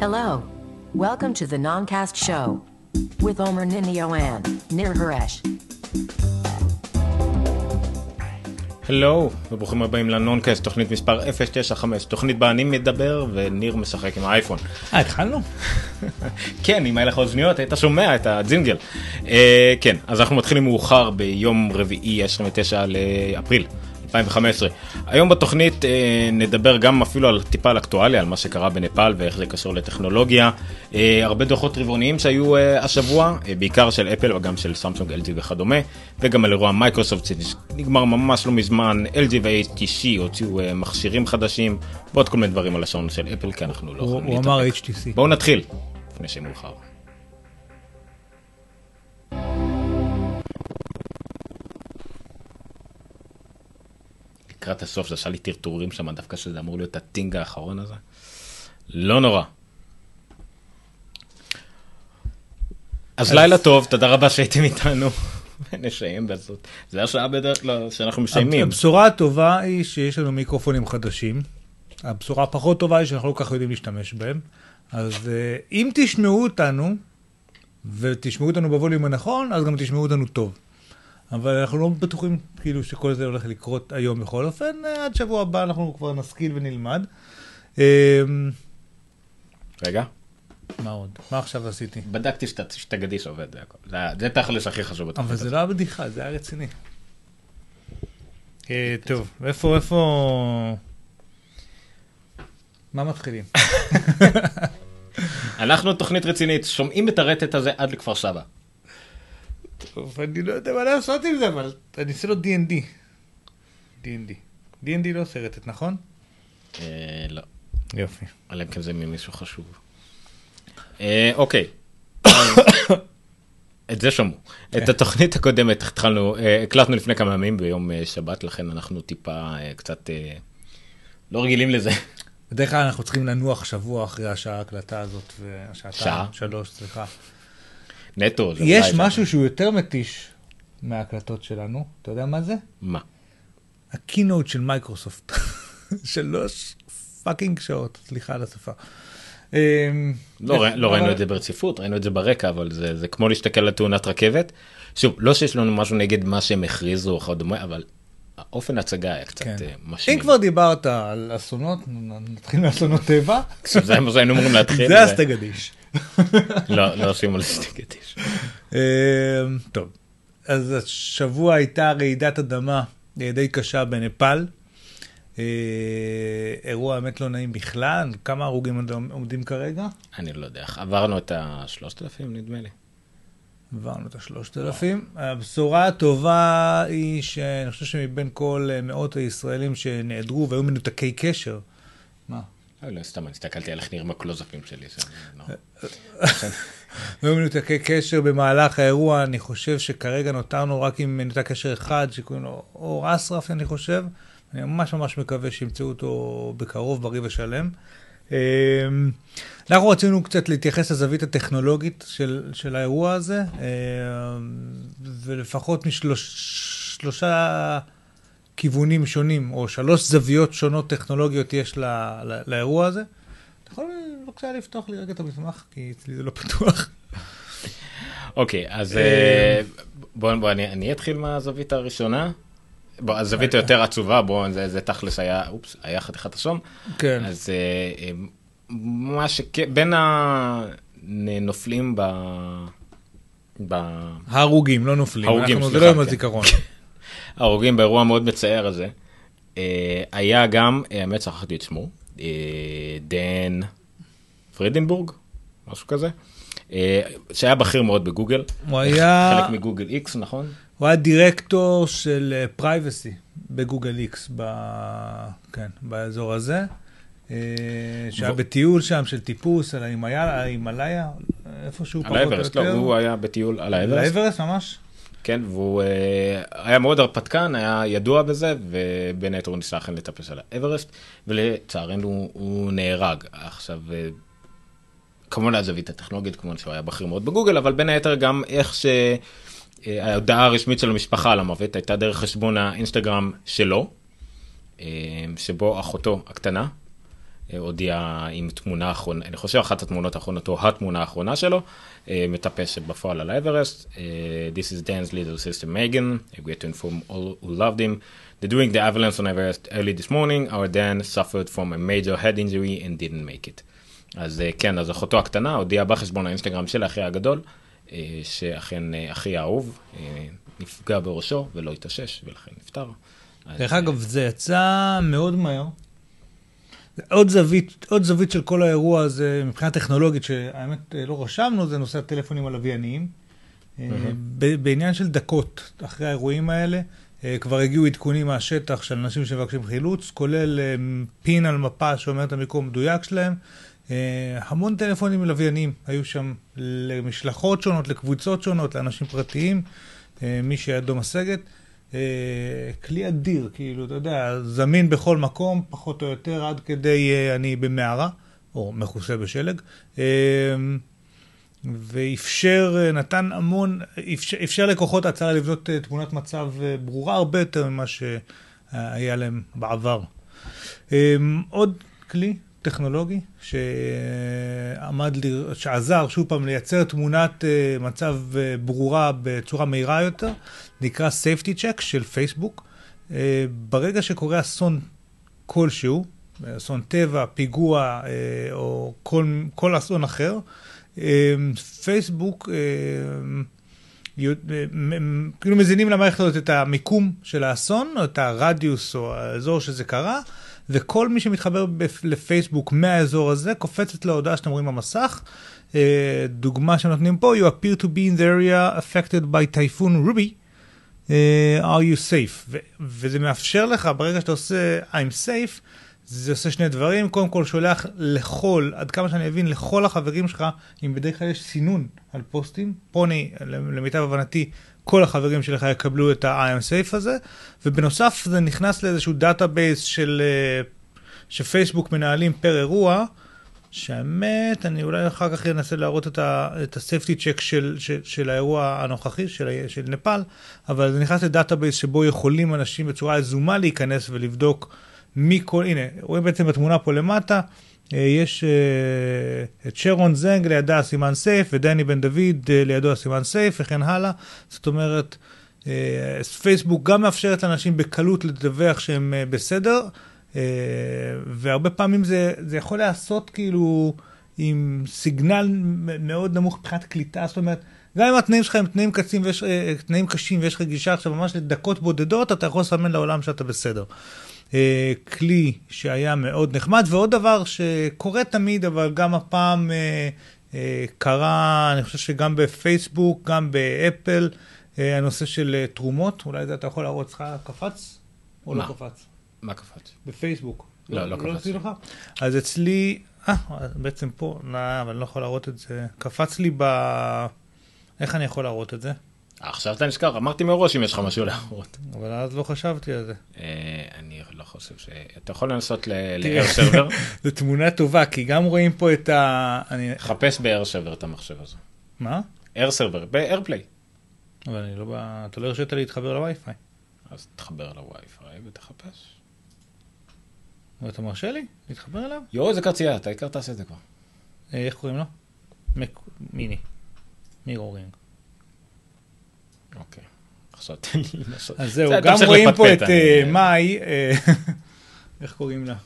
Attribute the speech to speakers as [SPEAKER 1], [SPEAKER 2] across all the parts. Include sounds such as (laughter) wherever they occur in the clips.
[SPEAKER 1] Hello. Welcome to the Noncast Show with Omer Ninio and Nir Haresh.
[SPEAKER 2] הלו, וברוכים הבאים לנונקאסט, תוכנית מספר 095, תוכנית בה אני מדבר וניר משחק עם האייפון.
[SPEAKER 3] אה, התחלנו? (laughs)
[SPEAKER 2] כן, אם היה לך אוזניות היית שומע את הג'ינגל. אה, כן, אז אנחנו מתחילים מאוחר ביום רביעי 29 לאפריל 2015. היום בתוכנית אה, נדבר גם אפילו על טיפה על אקטואליה, על מה שקרה בנפאל ואיך זה קשור לטכנולוגיה. אה, הרבה דוחות רבעוניים שהיו אה, השבוע, אה, בעיקר של אפל וגם של סמסונג, LG וכדומה, וגם על אירוע מייקרוסופט שנגמר ממש לא מזמן, LG ו-HTC הוציאו אה, מכשירים חדשים, ועוד כל מיני דברים על השעון של אפל, כי אנחנו לא יכולים
[SPEAKER 3] הוא אמר
[SPEAKER 2] להתאפק.
[SPEAKER 3] HTC.
[SPEAKER 2] בואו נתחיל, לפני שמאוחר. לקראת הסוף זה עשה לי טרטורים שם, דווקא שזה אמור להיות הטינג האחרון הזה. לא נורא. אז לילה טוב, תודה רבה שהייתם איתנו. נסיים בזאת. זה השעה בדרך כלל שאנחנו מסיימים.
[SPEAKER 3] הבשורה הטובה היא שיש לנו מיקרופונים חדשים. הבשורה הפחות טובה היא שאנחנו לא כל כך יודעים להשתמש בהם. אז אה, אם תשמעו אותנו, ותשמעו אותנו בווליום הנכון, אז גם תשמעו אותנו טוב. אבל אנחנו לא בטוחים כאילו שכל זה הולך לקרות היום בכל אופן, אה, עד שבוע הבא אנחנו כבר נשכיל ונלמד. אה,
[SPEAKER 2] רגע,
[SPEAKER 3] מה עוד? מה עכשיו עשיתי?
[SPEAKER 2] בדקתי שאת- שאת הגדיש עובד, זה הכל. זה- תכלס הכי חשוב בתוכנית
[SPEAKER 3] אבל זה. לא היה בדיחה, זה היה רציני. אה, טוב, איפה, איפה... מה מתחילים? (laughs)
[SPEAKER 2] אנחנו תוכנית רצינית, שומעים את הרטט הזה עד לכפר סבא.
[SPEAKER 3] טוב, אני לא יודע מה לעשות עם זה, אבל אני אעשה לו D&D. D&D. D&D לא סרטת, נכון?
[SPEAKER 2] אה, לא,
[SPEAKER 3] יופי.
[SPEAKER 2] אלא אם כן זה ממישהו חשוב. אה, אוקיי. אז (coughs) את זה שמעו. את התוכנית הקודמת התחלנו, אה, הקלטנו לפני כמה ימים ביום שבת, לכן אנחנו טיפה קצת לא רגילים לזה.
[SPEAKER 3] בדרך כלל אנחנו צריכים לנוח שבוע אחרי השעה ההקלטה הזאת, והשעתיים,
[SPEAKER 2] שעה?
[SPEAKER 3] שלוש, סליחה.
[SPEAKER 2] נטו.
[SPEAKER 3] יש משהו שהוא יותר מתיש מההקלטות שלנו, אתה יודע מה זה?
[SPEAKER 2] מה?
[SPEAKER 3] ה keynote של מייקרוסופט. (laughs) שלוש fucking שעות, סליחה על השפה. אמ,
[SPEAKER 2] לא, ראי- לא ראינו את זה ברציפות, ראינו את זה ברקע, אבל זה, זה כמו להסתכל על תאונת רכבת. שוב, לא שיש לנו משהו נגד מה שהם הכריזו או כדומה, אבל האופן ההצגה היה קצת
[SPEAKER 3] כן.
[SPEAKER 2] אה, משמין.
[SPEAKER 3] אם כבר דיברת על אסונות, נתחיל מאסונות טבע. (laughs)
[SPEAKER 2] זה מה שהיינו אמורים להתחיל.
[SPEAKER 3] זה הסטגדיש.
[SPEAKER 2] לא, לא עושים על סטגדיש.
[SPEAKER 3] אמ, טוב, אז השבוע הייתה רעידת אדמה די קשה בנפאל. אה, אירוע באמת לא נעים בכלל, כמה הרוגים עומד- עומדים כרגע?
[SPEAKER 2] אני לא יודע, עברנו את השלושת אלפים נדמה לי.
[SPEAKER 3] עברנו את השלושת אלפים. הבשורה הטובה היא שאני חושב שמבין כל מאות הישראלים שנעדרו והיו מנותקי קשר, מה?
[SPEAKER 2] אה, לא, סתם, הסתכלתי על איך נראים הקלוזאפים שלי. לא.
[SPEAKER 3] היו מנותקי קשר במהלך האירוע, אני חושב שכרגע נותרנו רק עם מנותק קשר אחד, שקוראים לו אור אסרף, אני חושב. אני ממש ממש מקווה שימצאו אותו בקרוב, בריא ושלם. אמ, אנחנו רצינו קצת להתייחס לזווית הטכנולוגית של, של האירוע הזה, אמ, ולפחות משלושה כיוונים שונים, או שלוש זוויות שונות טכנולוגיות יש ל, ל, לאירוע הזה. אתה יכול בבקשה לפתוח לי רגע את המסמך, כי אצלי זה לא פתוח.
[SPEAKER 2] אוקיי, אז אה, בוא, בוא, אני אני אתחיל מהזווית הראשונה. בוא, הזווית היותר עצובה, בוא, זה זה תכלס היה, אופס, היה חתיכת אסון.
[SPEAKER 3] כן.
[SPEAKER 2] אז אה, אה, מה שכן, בין הנופלים ב... ב...
[SPEAKER 3] הרוגים, לא נופלים.
[SPEAKER 2] הרוגים,
[SPEAKER 3] אנחנו- זה
[SPEAKER 2] סליחה,
[SPEAKER 3] לא יום
[SPEAKER 2] כן.
[SPEAKER 3] הזיכרון.
[SPEAKER 2] ההרוגים באירוע המאוד מצער הזה, אה, היה גם, אה, האמת שכחתי את שמו, אה, דן פרידנבורג, משהו כזה, שהיה בכיר מאוד בגוגל.
[SPEAKER 3] הוא היה-
[SPEAKER 2] חלק מגוגל איקס, נכון?
[SPEAKER 3] הוא היה דירקטור של privacy בגוגל איקס, ב- כן, באזור הזה. שהיה
[SPEAKER 2] ו-
[SPEAKER 3] בטיול שם של טיפוס על ההימאליה, איפשהו
[SPEAKER 2] על
[SPEAKER 3] פחות או
[SPEAKER 2] האברסט, לא,
[SPEAKER 3] יותר.
[SPEAKER 2] הוא היה בטיול על
[SPEAKER 3] על
[SPEAKER 2] האברסט,
[SPEAKER 3] האברסט ממש?
[SPEAKER 2] כן, והוא אה, היה מאוד הרפתקן, היה ידוע בזה, ובין היתר הוא ניסה אכן לטפס על האברסט, ולצערנו הוא נהרג. עכשיו, אה, כמובן הזווית הטכנולוגית, כמובן שהוא היה בכיר מאוד בגוגל, אבל בין היתר גם איך שההודעה הרשמית של המשפחה על המוות הייתה דרך חשבון האינסטגרם שלו, אה, שבו אחותו הקטנה אה, הודיע עם תמונה אחרונה, אני חושב אחת התמונות האחרונות או התמונה האחרונה שלו, אה, מטפסת בפועל על האברסט. אה, This is Dan's little sister Megan, we have to inform all who loved him. that during the avalanche on Everest early this morning, our Dan suffered from a major head injury and didn't make it. אז אה, כן, אז אחותו הקטנה הודיעה בחשבון האינסטגרם של אחיה הגדול, אה, שאכן אה, אחי האהוב אה, נפגע בראשו ולא התאושש ולכן נפטר.
[SPEAKER 3] דרך
[SPEAKER 2] אה,
[SPEAKER 3] אגב, זה יצא מאוד מהר. עוד זווית, עוד זווית של כל האירוע הזה מבחינה טכנולוגית, שהאמת אה, לא רשמנו, זה נושא הטלפונים הלווייניים. אה, ב- בעניין של דקות אחרי האירועים האלה, אה, כבר הגיעו עדכונים מהשטח של אנשים שמבקשים חילוץ, כולל אה, פין על מפה שאומר את המיקום המדויק שלהם. אה, המון טלפונים לווייניים היו שם למשלחות שונות, לקבוצות שונות, לאנשים פרטיים, אה, מי שידו משגת. אה, כלי אדיר, כאילו, אתה יודע, זמין בכל מקום, פחות או יותר, עד כדי אה, אני במערה, או מכוסה בשלג. אה, ואפשר, נתן המון, אפשר, אפשר לכוחות ההצלה לבנות תמונת מצב ברורה הרבה יותר ממה שהיה להם בעבר. עוד כלי טכנולוגי שעמד, שעזר שוב פעם לייצר תמונת אה, מצב אה, ברורה בצורה מהירה יותר, נקרא safety check של פייסבוק. אה, ברגע שקורה אסון כלשהו, אסון טבע, פיגוע או כל, כל אסון אחר, פייסבוק כאילו מזינים למערכת הזאת את המיקום של האסון, את הרדיוס או האזור שזה קרה, וכל מי שמתחבר לפייסבוק מהאזור הזה, קופצת להודעה שאתם רואים במסך. אה, דוגמה שנותנים פה, you appear to be in the area affected by typhoon Ruby. uh, are you safe? ו- וזה מאפשר לך, ברגע שאתה עושה I'm safe, זה עושה שני דברים. קודם כל שולח לכל, עד כמה שאני מבין, לכל החברים שלך, אם בדרך כלל יש סינון על פוסטים, פה אני, למיטב הבנתי, כל החברים שלך יקבלו את ה-I am safe הזה, ובנוסף זה נכנס לאיזשהו database של, אה, שפייסבוק מנהלים per אירוע, שהאמת, אני אולי אחר כך אנסה להראות את ה- את ה-safety check של, של, של האירוע הנוכחי, של, של נפאל, אבל זה נכנס ל database שבו יכולים אנשים בצורה יזומה להיכנס ולבדוק מי כל, הנה, רואים בעצם בתמונה פה למטה, יש אה, את שרון זנג, לידה הסימן safe, ודני בן דוד אה, לידו הסימן safe, וכן הלאה. זאת אומרת, אה, פייסבוק גם מאפשרת לאנשים בקלות לדווח שהם אה, בסדר, אה, והרבה פעמים זה, זה יכול להיעשות כאילו עם סיגנל מאוד נמוך מבחינת קליטה, זאת אומרת, גם אם התנאים שלך הם תנאים קשים ויש, אה, תנאים קשים ויש לך גישה עכשיו ממש לדקות בודדות, אתה יכול לסמן לעולם שאתה בסדר. אה, כלי שהיה מאוד נחמד, ועוד דבר שקורה תמיד, אבל גם הפעם אה, אה, קרה, אני חושב שגם בפייסבוק, גם באפל, הנושא של תרומות, אולי זה אתה יכול להראות, אצלך קפץ? או
[SPEAKER 2] מה?
[SPEAKER 3] לא קפץ?
[SPEAKER 2] מה קפץ?
[SPEAKER 3] בפייסבוק.
[SPEAKER 2] לא, לא קפץ.
[SPEAKER 3] עשיתי לך? אז אצלי, אה, בעצם פה, לא, אבל אני לא יכול להראות את זה. קפץ לי ב... איך אני יכול להראות את זה?
[SPEAKER 2] עכשיו אתה נזכר, אמרתי מראש אם יש לך משהו להראות.
[SPEAKER 3] אבל אז לא חשבתי על זה.
[SPEAKER 2] אה, אני לא חושב ש... אתה יכול לנסות ל-air (laughs) server,
[SPEAKER 3] זו תמונה טובה, כי גם רואים פה את ה...
[SPEAKER 2] חפש ב-air server את המחשב הזה.
[SPEAKER 3] מה?
[SPEAKER 2] air server, ב-airplay.
[SPEAKER 3] אבל אני לא בא... אתה לא הרשית להתחבר לווי-פיי.
[SPEAKER 2] אז תחבר לווי-פיי ותחפש.
[SPEAKER 3] אבל אתה מרשה לי להתחבר אליו?
[SPEAKER 2] יואו, איזה קרצייה, אתה העיקר תעשה את זה כבר.
[SPEAKER 3] אה, איך קוראים לו? מיני. מירו רינג.
[SPEAKER 2] אוקיי. עכשיו תן לי לנסות.
[SPEAKER 3] אז זהו,
[SPEAKER 2] זה,
[SPEAKER 3] גם רואים פה את אה, מאי, אה, (laughs) איך קוראים לה?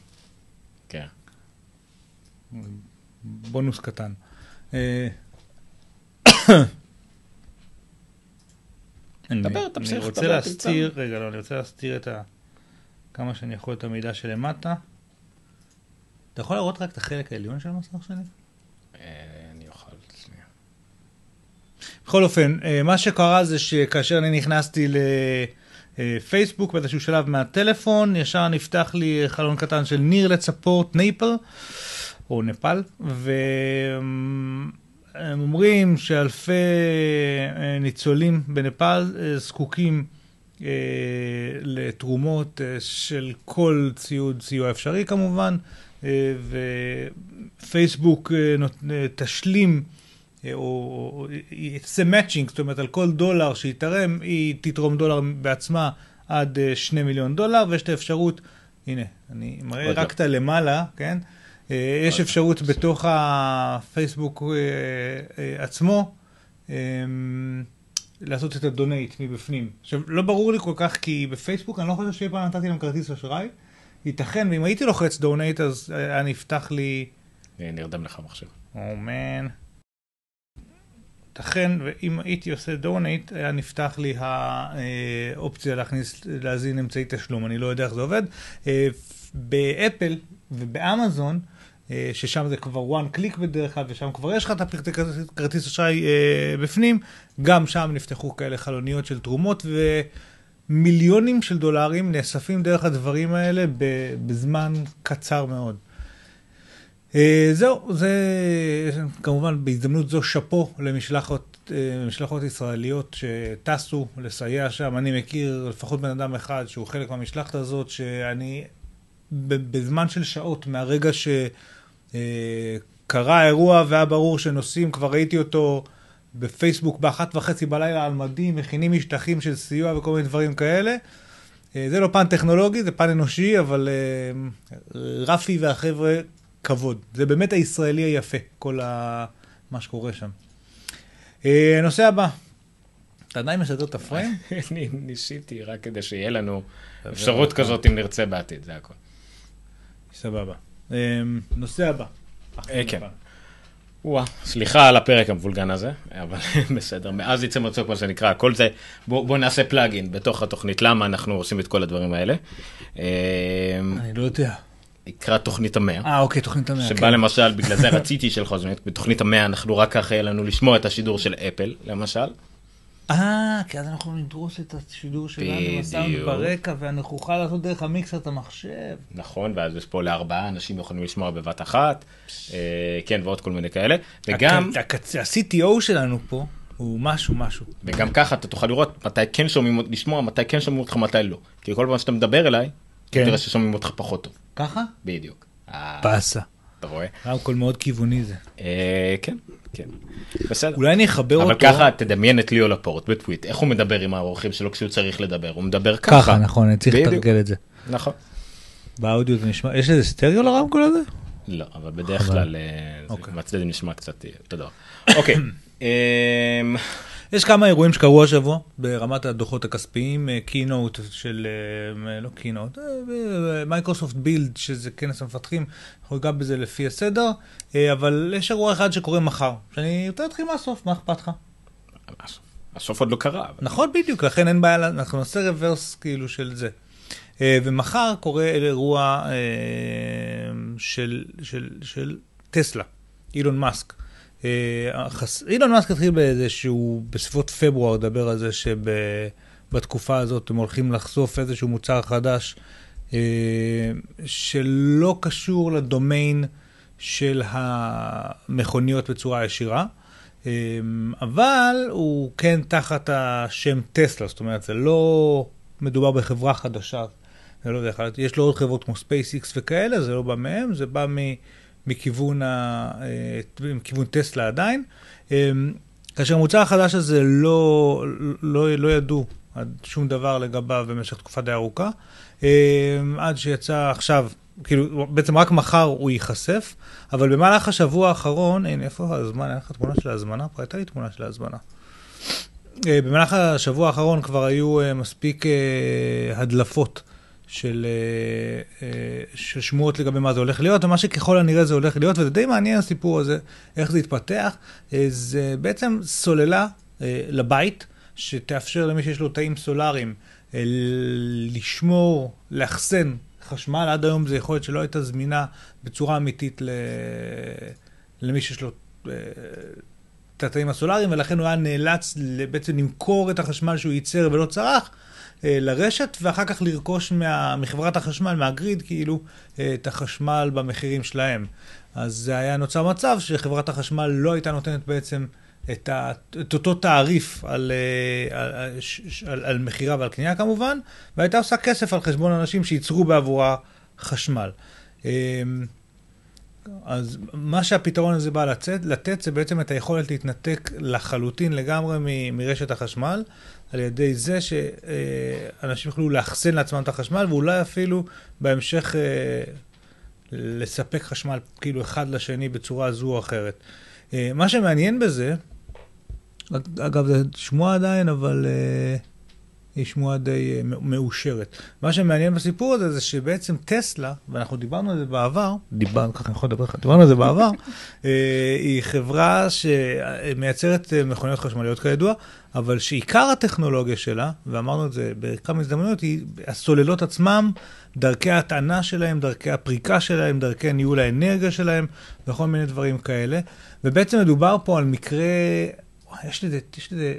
[SPEAKER 2] כן.
[SPEAKER 3] בונוס קטן. אה, (coughs)
[SPEAKER 2] דבר, תמשיך,
[SPEAKER 3] אני רוצה להסתיר, רגע, לא, אני רוצה להסתיר את ה... כמה שאני יכול את המידע שלמטה. אתה יכול להראות רק את החלק העליון של המסך שלי?
[SPEAKER 2] אה, אני אוכל, שנייה.
[SPEAKER 3] בכל אופן, אה, מה שקרה זה שכאשר אני נכנסתי לפייסבוק באיזשהו שלב מהטלפון, ישר נפתח לי חלון קטן של ניר let's support Nepal, או נפאל, והם אומרים שאלפי אה, ניצולים בנפאל אה, זקוקים לתרומות של כל ציוד סיוע אפשרי כמובן, ופייסבוק תשלים או או- יעשה matching, זאת אומרת על כל דולר שיתרם, היא תתרום דולר בעצמה עד אה, שני מיליון דולר, ויש את האפשרות, הנה, אני מראה רק. את הלמעלה, כן? אה, יש אפשרות בתוך הפייסבוק אה, אה, עצמו אה, לעשות את הדונייט מבפנים. עכשיו, לא ברור לי כל כך, כי בפייסבוק אני לא חושב שאי פעם נתתי להם כרטיס אשראי. ייתכן, ואם הייתי לוחץ דונייט, אז היה נפתח לי...
[SPEAKER 2] אה, נרדם לך מחשב.
[SPEAKER 3] אומן. ייתכן, ואם הייתי עושה דונייט, היה נפתח לי האופציה להכניס, להזין אמצעי תשלום, אני לא יודע איך זה עובד. אה, באפל ובאמזון, אה, ששם זה כבר one click בדרך כלל, ושם כבר יש לך את הפרטי כרטיס אשראי אה, בפנים, גם שם נפתחו כאלה חלוניות של תרומות, ומיליונים של דולרים נאספים דרך הדברים האלה בזמן קצר מאוד. אה, זהו, זה כמובן בהזדמנות זו שאפו למשלחות אה, משלחות ישראליות שטסו לסייע שם. אני מכיר לפחות בן אדם אחד שהוא חלק מהמשלחת הזאת, שאני בזמן של שעות מהרגע שקרה האירוע והיה ברור שנוסעים, כבר ראיתי אותו בפייסבוק באחת וחצי בלילה על מדים, מכינים משטחים של סיוע וכל מיני דברים כאלה. אה, זה לא פן טכנולוגי, זה פן אנושי, אבל אה, רפי והחבר'ה, כבוד. זה באמת הישראלי היפה, כל ה... מה שקורה שם. אה, הנושא הבא, אתה עדיין מסדר את הפריים? (laughs)
[SPEAKER 2] אני ניסיתי רק כדי שיהיה לנו אפשרות כזאת אם נרצה בעתיד, זה הכל.
[SPEAKER 3] סבבה. אה, נושא הבא.
[SPEAKER 2] אה, כן. וואה, סליחה על הפרק המבולגן הזה, אבל (laughs) בסדר, מאז יצא מצוק מה שנקרא, כל זה, בואו בוא נעשה פלאגין בתוך התוכנית, למה אנחנו עושים את כל הדברים האלה.
[SPEAKER 3] אני לא יודע.
[SPEAKER 2] לקראת תוכנית המאה.
[SPEAKER 3] אה, אוקיי, תוכנית המאה.
[SPEAKER 2] שבה
[SPEAKER 3] כן.
[SPEAKER 2] למשל, בגלל זה (laughs) רציתי של חוזנית, בתוכנית המאה אנחנו רק ככה יהיה לנו לשמוע את השידור של אפל, למשל.
[SPEAKER 3] אה, כי אז אנחנו לדרוס את השידור שלנו עם הסאונד
[SPEAKER 2] בדיוק.
[SPEAKER 3] ברקע, ואנחנו נוכל לעשות דרך המיקסר את המחשב.
[SPEAKER 2] נכון, ואז יש פה לארבעה אנשים יכולים לשמוע בבת אחת, אה, כן, ועוד כל מיני כאלה. וגם,
[SPEAKER 3] ה-CTO שלנו פה הוא משהו משהו.
[SPEAKER 2] וגם ככה אתה תוכל לראות מתי כן שומעים, לשמוע מתי כן שומעים אותך, מתי לא. כי כל פעם שאתה מדבר אליי,
[SPEAKER 3] כן.
[SPEAKER 2] תראה ששומעים אותך פחות טוב.
[SPEAKER 3] ככה?
[SPEAKER 2] בדיוק. אה,
[SPEAKER 3] באסה.
[SPEAKER 2] אתה רואה?
[SPEAKER 3] רמקול מאוד כיווני זה.
[SPEAKER 2] אה, כן, כן. בסדר.
[SPEAKER 3] אולי אני אחבר אותו.
[SPEAKER 2] אבל ככה תדמיין את ליאו לפורט בטוויט, איך הוא מדבר עם האורחים שלו כשהוא צריך לדבר, הוא מדבר ככה.
[SPEAKER 3] ככה, נכון, אני צריך. לתרגל את זה.
[SPEAKER 2] נכון.
[SPEAKER 3] באודיו זה נשמע, יש איזה סטריאו לרמקול הזה?
[SPEAKER 2] לא, אבל בדרך. כלל אה,
[SPEAKER 3] אוקיי.
[SPEAKER 2] מהצדדים נשמע קצת אותו דבר. אוקיי. (coughs)
[SPEAKER 3] יש כמה אירועים שקרו השבוע ברמת הדוחות הכספיים, keynote של, אה, לא keynote, מייקרוסופט Build, שזה כנס המפתחים, אנחנו ניגע בזה לפי הסדר, אה, אבל יש אירוע אחד שקורה מחר, שאני יותר אתחיל מהסוף, מה אכפת לך?
[SPEAKER 2] הסוף עוד לא קרה. אבל-
[SPEAKER 3] נכון בדיוק, לכן אין בעיה, אנחנו נעשה reverse כאילו של זה. אה, ומחר קורה אירוע אה, של, של, של טסלה, אילון מאסק. אה, אילון מאסק התחיל באיזשהו, בסביבות פברואר, לדבר על זה שבתקופה הזאת הם הולכים לחשוף איזשהו מוצר חדש אה, שלא קשור לדומיין של המכוניות בצורה ישירה. אה, אבל הוא כן תחת השם טסלה, זאת אומרת, זה לא מדובר בחברה חדשה. לא כלל, יש לו עוד חברות כמו SpaceX וכאלה, זה לא בא מהם, זה בא מ, מכיוון, ה, אה, מכיוון טסלה עדיין. אה, כאשר המוצר החדש הזה לא, לא, לא ידעו עד שום דבר לגביו במשך תקופה די ארוכה, אה, עד שיצא עכשיו, כאילו, בעצם רק מחר הוא ייחשף, אבל במהלך השבוע האחרון, הנה, איפה הזמן, היה לך תמונה של ההזמנה? פה הייתה לי תמונה של ההזמנה. אה, במהלך השבוע האחרון כבר היו אה, מספיק הדלפות של, אה, אה, של שמועות לגבי מה זה הולך להיות, ומה שככל הנראה זה הולך להיות, וזה די מעניין הסיפור הזה, איך זה יתפתח. אה, זה בעצם סוללה לבית, שתאפשר למי שיש לו תאים סולאריים לשמור, לאחסן חשמל. עד היום זה יכולת שלא הייתה זמינה בצורה אמיתית. למי שיש לו את התאים הסולאריים, ולכן הוא היה נאלץ בעצם למכור את החשמל שהוא ייצר ולא צרך לרשת, ואחר כך לרכוש מה, מחברת החשמל, מהגריד, כאילו, אה, את החשמל במחירים שלהם. אז זה היה נוצר מצב שחברת החשמל לא הייתה נותנת בעצם את, ה, את אותו תעריף על, אה, על, על, על, מכירה ועל קנייה כמובן, והייתה עושה כסף על חשבון אנשים שייצרו בעבורה חשמל. אה, אז מה שהפתרון הזה בא לצאת, לתת זה בעצם את היכולת להתנתק לחלוטין לגמרי מ- מרשת החשמל, על ידי זה שאנשים יוכלו לאחסן לעצמם את החשמל, ואולי אפילו בהמשך אה, לספק חשמל כאילו אחד לשני בצורה זו או אחרת. אה, מה שמעניין בזה, אגב, זה שמועה עדיין, אבל uh, היא שמועה די uh, מאושרת. מה שמעניין בסיפור הזה זה שבעצם טסלה, ואנחנו דיברנו על זה בעבר, דיברנו, ככה אני יכול לדבר לך, דיברנו על זה בעבר, uh, (laughs) היא חברה שמייצרת מכוניות חשמליות כידוע, אבל שעיקר הטכנולוגיה שלה, ואמרנו את זה בכמה הזדמנויות, היא הסוללות עצמם, דרכי ההטענה שלהם, דרכי הפריקה שלהם, דרכי ניהול האנרגיה שלהם, וכל מיני דברים כאלה. ובעצם מדובר פה על מקרה... יש לזה, יש לזה,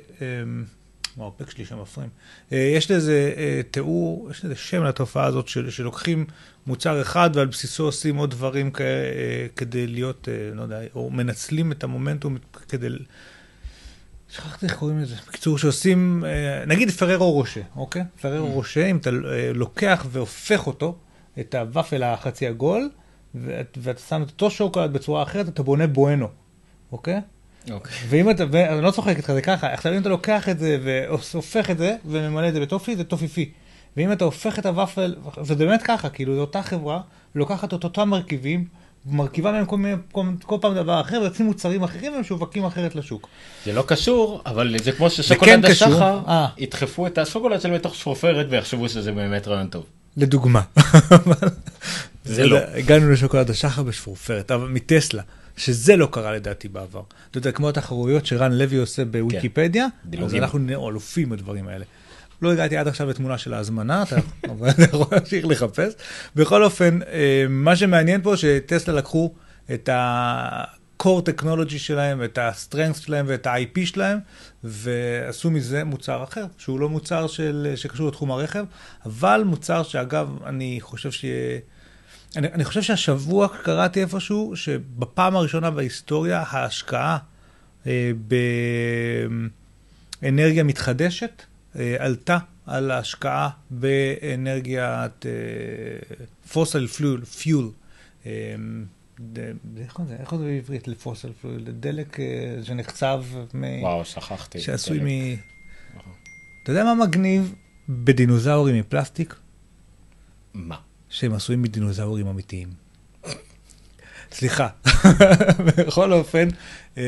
[SPEAKER 3] הפה שלי שם מפריעים. אה, יש לזה אה, תיאור, יש לזה שם לתופעה הזאת של, שלוקחים מוצר אחד ועל בסיסו עושים עוד דברים כ, אה, כדי להיות, לא יודע, או מנצלים את המומנטום כדי... שכחתי איך קוראים לזה. בקיצור, שעושים, נגיד פררו רושה, אוקיי? פררו mm. רושה, אם אתה לוקח והופך אותו, את הוואפל החצי עגול, ואתה שם את אותו שוקולד בצורה אחרת, אתה בונה בואנו, אוקיי?
[SPEAKER 2] אוקיי.
[SPEAKER 3] ואם אתה, ואני לא צוחק איתך, זה ככה, עכשיו אם אתה לוקח את זה והופך את זה וממלא את זה בטופי, זה טופיפי. ואם אתה הופך את הוואפל, וזה באמת ככה, כאילו זו אותה חברה, לוקחת את אותם מרכיבים, מרכיבה מהם כל, מיני, כל, כל פעם דבר אחר, ויוצאים מוצרים אחרים ומשווקים אחרת לשוק.
[SPEAKER 2] זה לא קשור, אבל זה כמו ששוקולד השחר, אה. ידחפו את השוקולד שלהם לתוך שפופרת ויחשבו שזה באמת רעיון טוב.
[SPEAKER 3] לדוגמה.
[SPEAKER 2] זה לא.
[SPEAKER 3] הגענו לשוקולד השחר בשפופרת, אבל מטסלה. שזה לא קרה לדעתי בעבר. אתה יודע, כמו התחרויות שרן לוי עושה בוויקיפדיה, כן, אז אנחנו אלופים בדברים האלה. לא הגעתי עד עכשיו לתמונה של ההזמנה, (laughs) אתה יכול להמשיך לחפש. בכל אופן, אה, מה שמעניין פה, שטסלה לקחו את ה-core technology שלהם, את ה-strength שלהם ואת ה-IP שלהם, ועשו מזה מוצר אחר, שהוא לא מוצר של, שקשור לתחום הרכב, אבל מוצר שאגב, אני חושב שיהיה... אני, אני חושב שהשבוע קראתי איפשהו שבפעם הראשונה בהיסטוריה ההשקעה אה, באנרגיה מתחדשת אה, עלתה על ההשקעה באנרגיית פוסל פיול, פיול. איך זה, איך זה בעברית לפוסל פיול? דלק אה, שנחצב
[SPEAKER 2] מ... וואו, שכחתי.
[SPEAKER 3] שעשוי מ... אתה יודע מה מגניב בדינוזאורים מפלסטיק?
[SPEAKER 2] מה?
[SPEAKER 3] שהם עשויים מדינוזאורים אמיתיים. סליחה. בכל אופן, אה,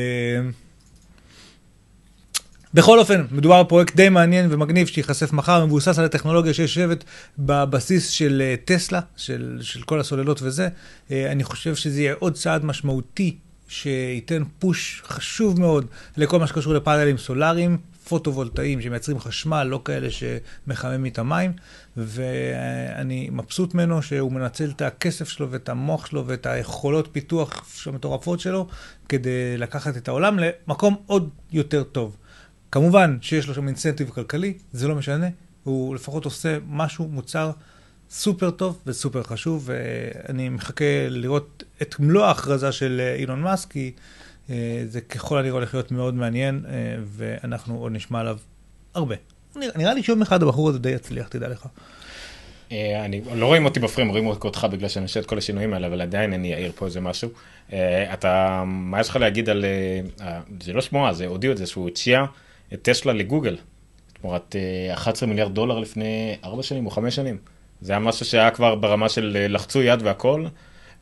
[SPEAKER 3] בכל אופן, מדובר בפרויקט די מעניין ומגניב שייחשף מחר, מבוסס על הטכנולוגיה שיושבת בבסיס של אה, טסלה, של, של כל הסוללות וזה. אה, אני חושב שזה יהיה עוד צעד משמעותי שייתן פוש חשוב מאוד לכל מה שקשור לפאנלים סולאריים, פוטו-וולטאיים שמייצרים חשמל, לא כאלה שמחממים את המים, ואני מבסוט ממנו שהוא מנצל את הכסף שלו ואת המוח שלו ואת היכולות פיתוח המטורפות שלו כדי לקחת את העולם למקום עוד יותר טוב. כמובן שיש לו שם אינסנטיב כלכלי, זה לא משנה, הוא לפחות עושה משהו, מוצר סופר טוב וסופר חשוב, ואני מחכה לראות את מלוא ההכרזה של אילון מאסק, כי אה, זה ככל הנראה הולך להיות מאוד מעניין, אה, ואנחנו עוד נשמע עליו הרבה. נראה לי שיום אחד הבחור הזה די יצליח, תדע לך.
[SPEAKER 2] אה, אני, לא רואים אותי בפריים, רואים אותך בגלל שאני עושה את כל השינויים האלה, אבל עדיין אני אעיר פה איזה משהו. אתה, מה יש לך להגיד על, זה לא שמועה, זה הודיעו את זה, שהוא הציע את טסלה לגוגל, תמורת 11 מיליארד דולר לפני 4 שנים או 5 שנים. זה היה משהו שהיה כבר ברמה של לחצו יד והכל.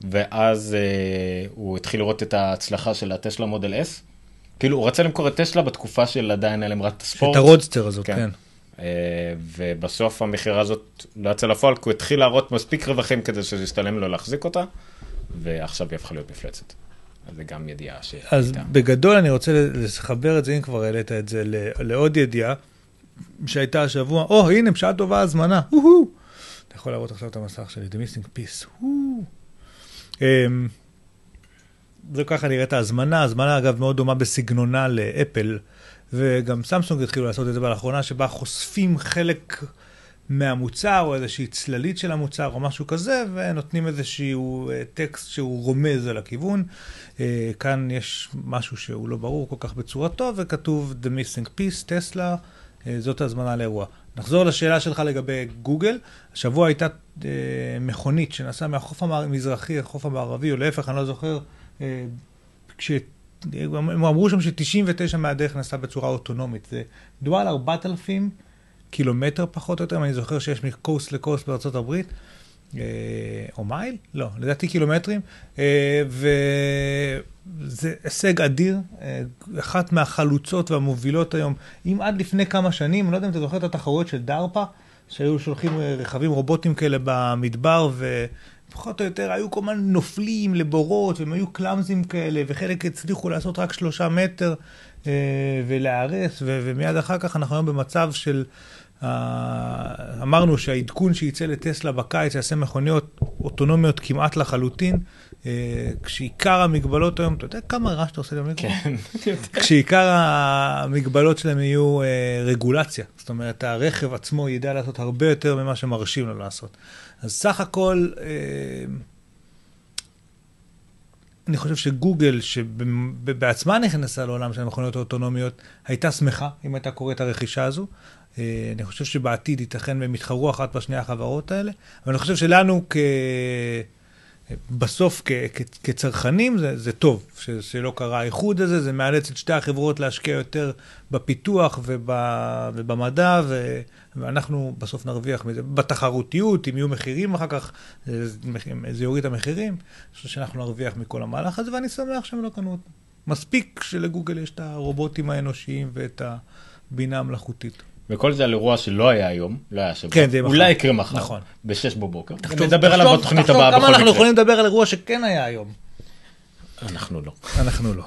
[SPEAKER 2] ואז אה, הוא התחיל לראות את ההצלחה של הטסלה Model S. כאילו, הוא רצה למכור את טסלה בתקופה של עדיין היה להם רק את הספורט.
[SPEAKER 3] את ה Roadster הזאת, כן. כן.
[SPEAKER 2] אה, ובסוף המכירה הזאת לא יצא לפועל, כי הוא התחיל להראות מספיק רווחים כדי שזה ישתלם לו להחזיק אותה, ועכשיו היא הפכה להיות מפלצת. אז זה גם ידיעה ש...
[SPEAKER 3] אז בגדול אני רוצה לחבר את זה, אם כבר העלית את זה, לעוד ידיעה שהייתה השבוע, או, הנה, בשעה טובה הזמנה, אתה יכול להראות עכשיו את המסך שלי, The Missing Piece, זה ככה נראית ההזמנה, הזמנה אגב מאוד דומה בסגנונה לאפל, וגם סמסונג התחילו לעשות את זה לאחרונה, שבה חושפים חלק מהמוצר, או איזושהי צללית של המוצר, או משהו כזה, ונותנים איזשהו אה, טקסט שהוא רומז על הכיוון. אה, כאן יש משהו שהוא לא ברור כל כך בצורתו, וכתוב The Missing Piece, טסלה, אה, זאת ההזמנה לאירוע. נחזור לשאלה שלך לגבי גוגל. השבוע הייתה אה, מכונית שנסעה מהחוף המזרחי לחוף המערבי, או להפך, אני לא זוכר, כש... הם אמרו שם ש-99 מהדרך נסעה בצורה אוטונומית. זה מדובר על 4,000 קילומטר פחות או יותר, אני זוכר שיש מקוסט לקוסט בארצות הברית. אה, או מייל? לא, לדעתי קילומטרים, אה, וזה הישג אדיר, אה, אחת מהחלוצות והמובילות היום. אם עד לפני כמה שנים, אני לא יודע אם אתה זוכר את התחרויות של דרפא, שהיו שולחים אה, רכבים רובוטים כאלה במדבר, ופחות או יותר היו כל מיני נופלים לבורות, והם היו קלאמזים כאלה, וחלק הצליחו לעשות רק שלושה מטר אה, ולהיהרס, ו- ומיד אחר כך אנחנו היום במצב של... אה, אמרנו שהעדכון שייצא לטסלה בקיץ יעשה מכוניות אוטונומיות כמעט לחלוטין, אה, כשעיקר המגבלות היום, אתה יודע כמה רעש אתה עושה למיקרופון?
[SPEAKER 2] כן. (laughs)
[SPEAKER 3] כשעיקר המגבלות שלהם יהיו רגולציה. זאת אומרת, הרכב עצמו ידע לעשות הרבה יותר ממה שמרשים לו לעשות. אז סך הכל, אה, אני חושב שגוגל, שבעצמה נכנסה לעולם של המכוניות האוטונומיות, הייתה שמחה אם הייתה קורית את הרכישה הזו. אה, אני חושב שבעתיד ייתכן והם יתחרו אחת בשנייה החברות האלה, אבל אני חושב שלנו כ... בסוף כ- כ- כצרכנים זה, זה טוב ש- שלא קרה האיחוד הזה, זה מאלץ את שתי החברות להשקיע יותר בפיתוח וב, ובמדע, ו- ואנחנו בסוף נרוויח מזה. בתחרותיות, אם יהיו מחירים אחר כך, זה, זה יוריד את המחירים, אני חושב שאנחנו נרוויח מכל המהלך הזה, ואני שמח שהם לא קנו אותו. מספיק שלגוגל יש את הרובוטים האנושיים ואת הבינה המלאכותית.
[SPEAKER 2] וכל זה על אירוע שלא היה היום, לא היה שבוע.
[SPEAKER 3] כן, זה מחר.
[SPEAKER 2] אולי יקרה מחר.
[SPEAKER 3] נכון.
[SPEAKER 2] בשש בבוקר.
[SPEAKER 3] תחשוב-
[SPEAKER 2] נדבר עליו בתוכנית הבאה
[SPEAKER 3] כמה
[SPEAKER 2] בכל
[SPEAKER 3] אנחנו
[SPEAKER 2] מקרה.
[SPEAKER 3] יכולים לדבר על אירוע שכן היה היום.
[SPEAKER 2] אנחנו לא.
[SPEAKER 3] אנחנו לא.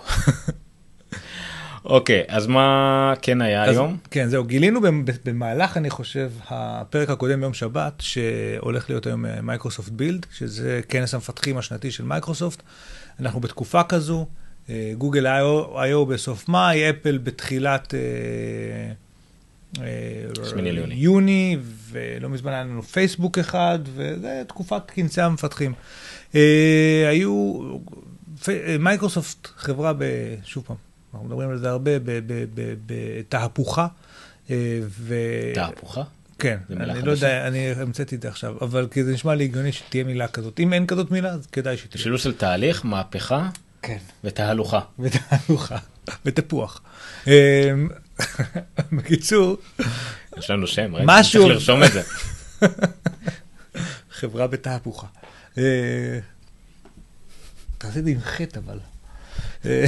[SPEAKER 2] אוקיי, אז מה כן היה
[SPEAKER 3] אז-
[SPEAKER 2] היום?
[SPEAKER 3] כן, זהו, גילינו במ- במהלך, אני חושב, הפרק הקודם ביום שבת, שהולך להיות היום מייקרוסופט Build, שזה כנס המפתחים השנתי של מייקרוסופט. אנחנו בתקופה כזו, אה, גוגל I/O בסוף מאי, אפל בתחילת... אה, אה,
[SPEAKER 2] שמיני ליוני.
[SPEAKER 3] יוני, ולא מזמן היה לנו פייסבוק F8, וזה תקופת כנסי המפתחים. אה, היו, אה, מייקרוסופט חברה, ב, שוב פעם, אנחנו מדברים על זה הרבה, בתהפוכה. אה.
[SPEAKER 2] תהפוכה?
[SPEAKER 3] כן, אני לא. יודע, אני המצאתי את זה עכשיו, אבל כי זה נשמע לי הגיוני שתהיה מילה כזאת. אם אין כזאת מילה, אז כדאי שתהיה.
[SPEAKER 2] שילוב של תהליך, מהפכה
[SPEAKER 3] כן.
[SPEAKER 2] ותהלוכה.
[SPEAKER 3] ותהלוכה, ותפוח. (laughs) בקיצור,
[SPEAKER 2] יש לנו שם, ראיתי,
[SPEAKER 3] משהו-
[SPEAKER 2] צריך לרשום את זה. (laughs)
[SPEAKER 3] חברה בתהפוכה. אה, תעשה את זה עם חטא אבל. אה,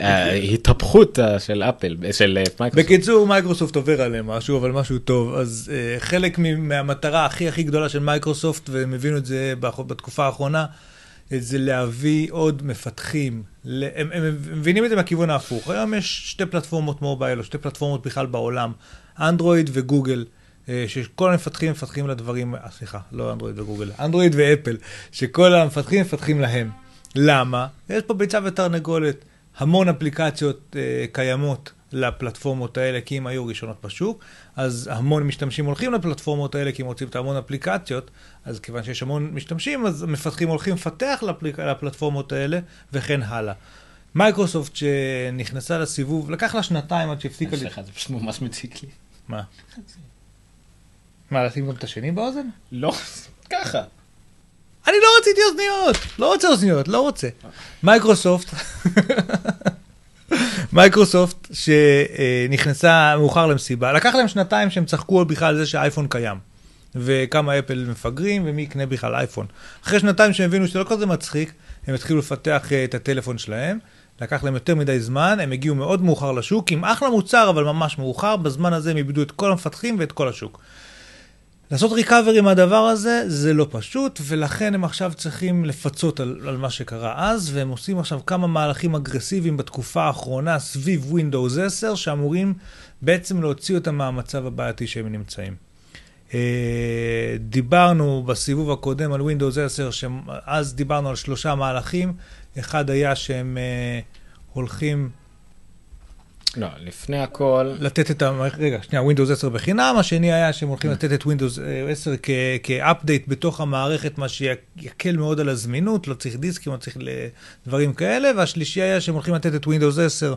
[SPEAKER 2] אה, של אפל, של מייקרוסופט.
[SPEAKER 3] בקיצור, מייקרוסופט עובר עליהם משהו, אבל משהו טוב. אז חלק מהמטרה הכי הכי גדולה של מייקרוסופט, והם הבינו את זה בתקופה האחרונה, זה להביא עוד מפתחים. הם, הם, הם מבינים את זה מהכיוון ההפוך. היום יש שתי פלטפורמות mobile, או שתי פלטפורמות בכלל בעולם, אנדרואיד וגוגל. אה, שכל המפתחים מפתחים לדברים, אה, סליחה, לא אנדרואיד וגוגל, אנדרואיד ואפל, שכל המפתחים מפתחים להם. למה? יש פה ביצה ותרנגולת. המון אפליקציות אה, קיימות לפלטפורמות האלה, כי הם היו ראשונות בשוק, אז המון משתמשים הולכים לפלטפורמות האלה, כי הם רוצים את המון אפליקציות, אז כיוון שיש המון משתמשים, אז מפתחים הולכים לפתח לפליק... לפלטפורמות האלה, וכן הלאה. מייקרוסופט שנכנסה לסיבוב, לקח לה שנתיים עד שהפסיקה...
[SPEAKER 2] סליחה, זה פשוט ממש מציק לי.
[SPEAKER 3] מה? מה, לשים גם את השני באוזן?
[SPEAKER 2] לא, ככה.
[SPEAKER 3] אני לא רציתי אוזניות, לא רוצה אוזניות, לא רוצה. מייקרוסופט, מייקרוסופט שנכנסה מאוחר למסיבה, לקח להם שנתיים שהם צחקו בכלל על זה שהאייפון קיים. וכמה אפל מפגרים ומי יקנה בכלל אייפון. אחרי שנתיים שהם הבינו שזה לא כזה מצחיק, הם התחילו לפתח אה, את הטלפון שלהם. לקח להם יותר מדי זמן, הם הגיעו מאוד מאוחר לשוק, עם אחלה מוצר, אבל ממש מאוחר. בזמן הזה הם איבדו את כל המפתחים ואת כל השוק. לעשות ריקאברי מהדבר הזה זה לא פשוט, ולכן הם עכשיו צריכים לפצות על, על מה שקרה אז, והם עושים עכשיו כמה מהלכים אגרסיביים בתקופה האחרונה סביב Windows 10, שאמורים בעצם להוציא אותם מהמצב הבעייתי שהם נמצאים. אה, דיברנו בסיבוב הקודם על Windows 10, שאז דיברנו על שלושה מהלכים. אחד היה שהם אה, הולכים
[SPEAKER 2] לא, לפני הכל,
[SPEAKER 3] לתת את ה... רגע, שנייה, Windows 10 בחינם, השני היה שהם הולכים לתת את Windows 10 כ- כאפדייט בתוך המערכת, מה שיקל מאוד על הזמינות, לא צריך דיסקים, לא צריך דברים כאלה, והשלישי היה שהם הולכים לתת את Windows 10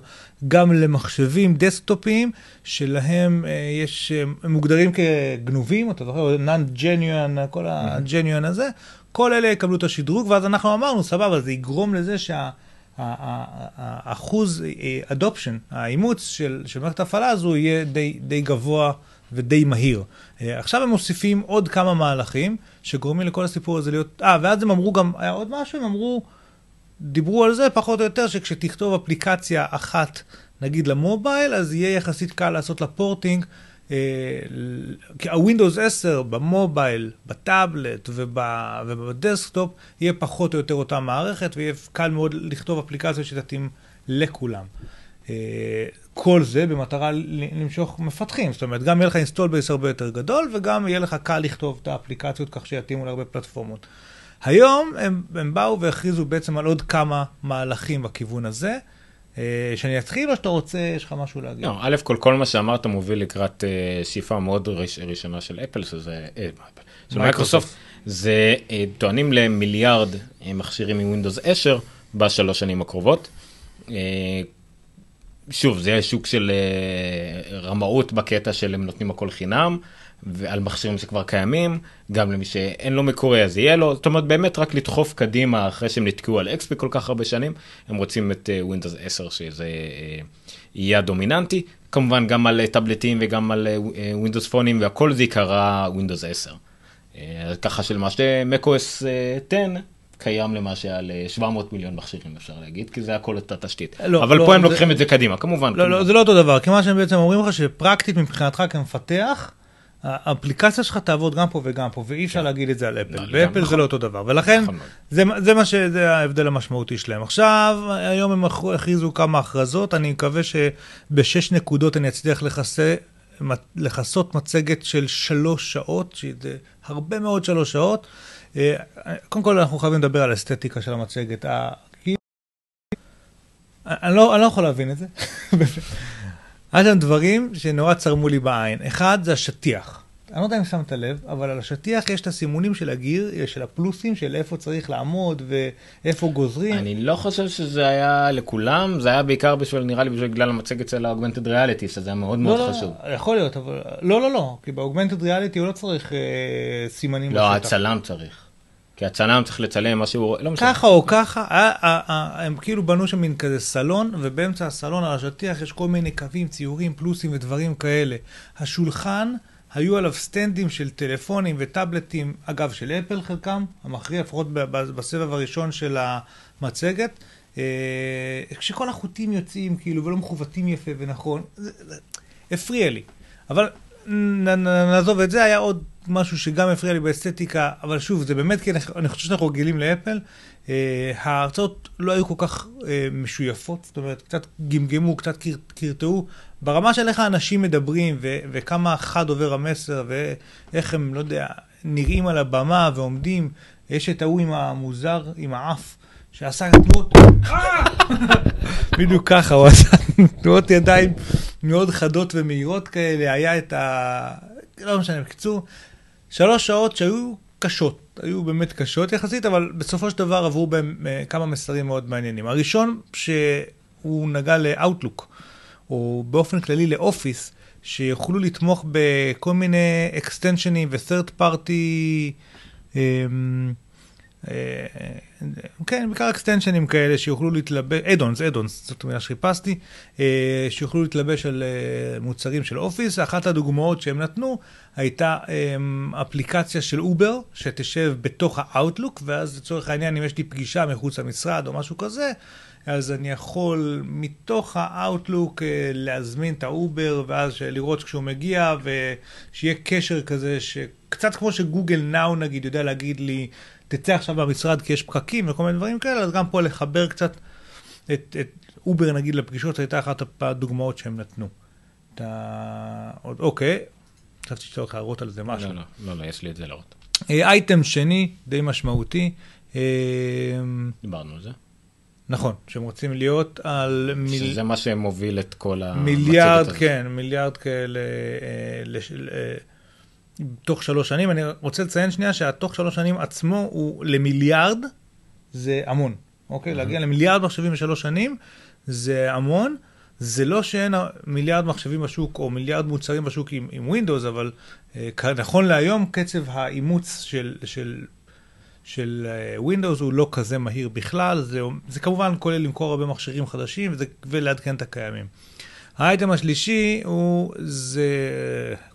[SPEAKER 3] גם למחשבים דסקטופיים, שלהם אה, יש, אה, הם מוגדרים כגנובים, אתה זוכר, non-genuine, כל ה-genuine הזה, כל אלה יקבלו את השדרוג, ואז אנחנו אמרנו, סבבה, זה יגרום לזה שה... האחוז adoption, האימוץ של, של מערכת ההפעלה הזו יהיה די, די גבוה ודי מהיר. אה, עכשיו הם מוסיפים עוד כמה מהלכים שגורמים לכל הסיפור הזה להיות... אה, ואז הם אמרו גם, היה עוד משהו, הם אמרו, דיברו על זה פחות או יותר, שכשתכתוב אפליקציה אחת, נגיד ל mobile, אז יהיה יחסית קל לעשות לה porting. ה Windows 10 ב mobile, בטאבלט וב desktop יהיה פחות או יותר אותה מערכת ויהיה קל מאוד לכתוב אפליקציה שתתאים לכולם. אה, כל זה במטרה למשוך מפתחים, זאת אומרת, גם יהיה לך install base הרבה יותר גדול, וגם יהיה לך קל לכתוב את האפליקציות כך שיתאימו להרבה פלטפורמות. היום הם, הם באו והכריזו בעצם על עוד כמה מהלכים בכיוון הזה. אה, שאני אתחיל או שאתה רוצה, יש לך משהו להגיד?
[SPEAKER 2] לא, א' כל כל מה שאמרת מוביל לקראת אה, שאיפה מאוד ראש, ראשונה של אפל, שזה, של מייקרוסופט, זה טוענים למיליארד מכשירים מ Windows 10 בשלוש שנים הקרובות. שוב, זה שוק של רמאות בקטע של הם נותנים הכל חינם, ועל מכשירים שכבר קיימים, גם למי שאין לו מקורי אז יהיה לו, זאת אומרת באמת רק לדחוף קדימה אחרי שהם נתקעו על XP כל כך הרבה שנים, הם רוצים את אה, Windows 10 שזה אה, יהיה הדומיננטי, כמובן גם על טאבלטים וגם על Windows פונים והכל זה יקרה Windows 10. Uh, ככה שלמעשה macOS 10 קיים למעשה על 700 מיליון מכשירים אפשר להגיד, כי זה הכל אותה תשתית. לא, אבל לא, פה הם זה... לוקחים את זה קדימה, כמובן.
[SPEAKER 3] לא, לא, זה לא אותו דבר, כי מה שהם בעצם אומרים לך שפרקטית מבחינתך כמפתח, האפליקציה שלך תעבוד גם פה וגם פה, ואי אפשר כן. להגיד את זה על אפל. באפל זה לא אותו דבר, ולכן נכון זה מה ש... זה ההבדל המשמעותי שלהם. עכשיו, היום הם הכריזו כמה הכרזות, אני מקווה שבשש נקודות אני אצליח לכסות מצגת של שלוש שעות, שזה הרבה מאוד שלוש שעות. אה, קודם כל אנחנו חייבים לדבר על האסתטיקה של המצגת. אני לא, אני לא יכול להבין את זה. (laughs) היה שם דברים שנורא צרמו לי בעין. אחד זה השטיח. אני לא יודע אם שמת לב, אבל על השטיח יש את הסימונים של הגיר, של הפלוסים, של איפה צריך לעמוד ואיפה גוזרים.
[SPEAKER 2] אני לא חושב שזה היה לכולם, זה היה בעיקר בשביל, נראה לי בגלל המצגת של ה-Augmented Reality, שזה היה מאוד מאוד
[SPEAKER 3] לא,
[SPEAKER 2] חשוב.
[SPEAKER 3] לא, יכול להיות, אבל לא, לא, לא, כי ב-Augmented Reality הוא לא צריך אה, סימנים
[SPEAKER 2] לא, בשטח. הצלם צריך. כי הצלם צריך לצלם משהו,
[SPEAKER 3] לא משנה. ככה או ככה, אה, אה, אה, הם כאילו בנו שם מין כזה סלון, ובאמצע הסלון על השטיח יש כל מיני קווים, ציורים, פלוסים ודברים כאלה. השולחן, היו עליו סטנדים של טלפונים וטאבלטים, אגב, של אפל חלקם, המכריע, לפחות בסבב הראשון של המצגת, כשכל החוטים יוצאים כאילו ולא מכוותים יפה ונכון, הפריע לי. אבל נעזוב את זה, היה עוד משהו שגם הפריע לי באסתטיקה, אבל שוב, זה באמת כי אני חושב שאנחנו רגילים לאפל. אה, ההרצאות לא היו כל כך אה, משויפות, זאת אומרת, קצת גמגמו, קצת קרטעו, ברמה של איך האנשים מדברים ו- וכמה חד עובר המסר ואיך הם, לא יודע, נראים על הבמה ועומדים. יש את ההוא עם המוזר, עם האף, שעשה תנועות, (laughs) בדיוק ככה, הוא עשה תנועות ידיים מאוד חדות ומהירות כאלה, היה את ה... לא משנה, בקיצור, שלוש שעות שהיו קשות, היו באמת קשות יחסית, אבל בסופו של דבר עברו בהם אה, כמה מסרים מאוד מעניינים. הראשון, שהוא נגע ל-Outlook, או באופן כללי לאופיס, שיוכלו לתמוך בכל מיני extensions ו-third party... אה, כן, בעיקר אקסטנשנים כאלה שיוכלו להתלבש, add-ons, add-ons, זאת מילה שחיפשתי, אה, שיוכלו להתלבש על אה, מוצרים של אופיס. אחת הדוגמאות שהם נתנו הייתה אפליקציה של אובר, שתשב בתוך האאוטלוק, ואז לצורך העניין, אם יש לי פגישה מחוץ למשרד או משהו כזה, אז אני יכול מתוך האאוטלוק להזמין את האובר, ואז לראות כשהוא מגיע, ושיהיה קשר כזה, שקצת כמו שגוגל נאו נגיד יודע להגיד לי, תצא עכשיו מהמשרד כי יש פקקים וכל מיני דברים כאלה, אז גם פה לחבר קצת את, את Uber נגיד לפגישות, הייתה אחת הדוגמאות שהם נתנו. אתה... אוקיי, חשבתי שאתה הולך להראות על זה משהו.
[SPEAKER 2] לא, לא, לא, לא, יש לי את זה להראות.
[SPEAKER 3] אייטם שני, די משמעותי. אה,
[SPEAKER 2] דיברנו על זה.
[SPEAKER 3] נכון, שהם רוצים להיות על...
[SPEAKER 2] מיל... שזה מה שמוביל את כל
[SPEAKER 3] המצגת מיליארד, כן, מיליארד כאלה. אה, לש... תוך שלוש שנים. אני רוצה לציין שנייה שהתוך שלוש שנים עצמו הוא למיליארד, זה המון. אוקיי? Mm-hmm. להגיע למיליארד מחשבים בשלוש שנים, זה המון. זה לא שאין מיליארד מחשבים בשוק או מיליארד מוצרים בשוק עם, עם Windows, אבל אה, נכון להיום קצב האימוץ של, של, של אה, Windows הוא לא כזה מהיר בכלל. זה, זה כמובן כולל למכור הרבה מכשירים חדשים וזה, ולעדכן את הקיימים. האייטם השלישי הוא, זה,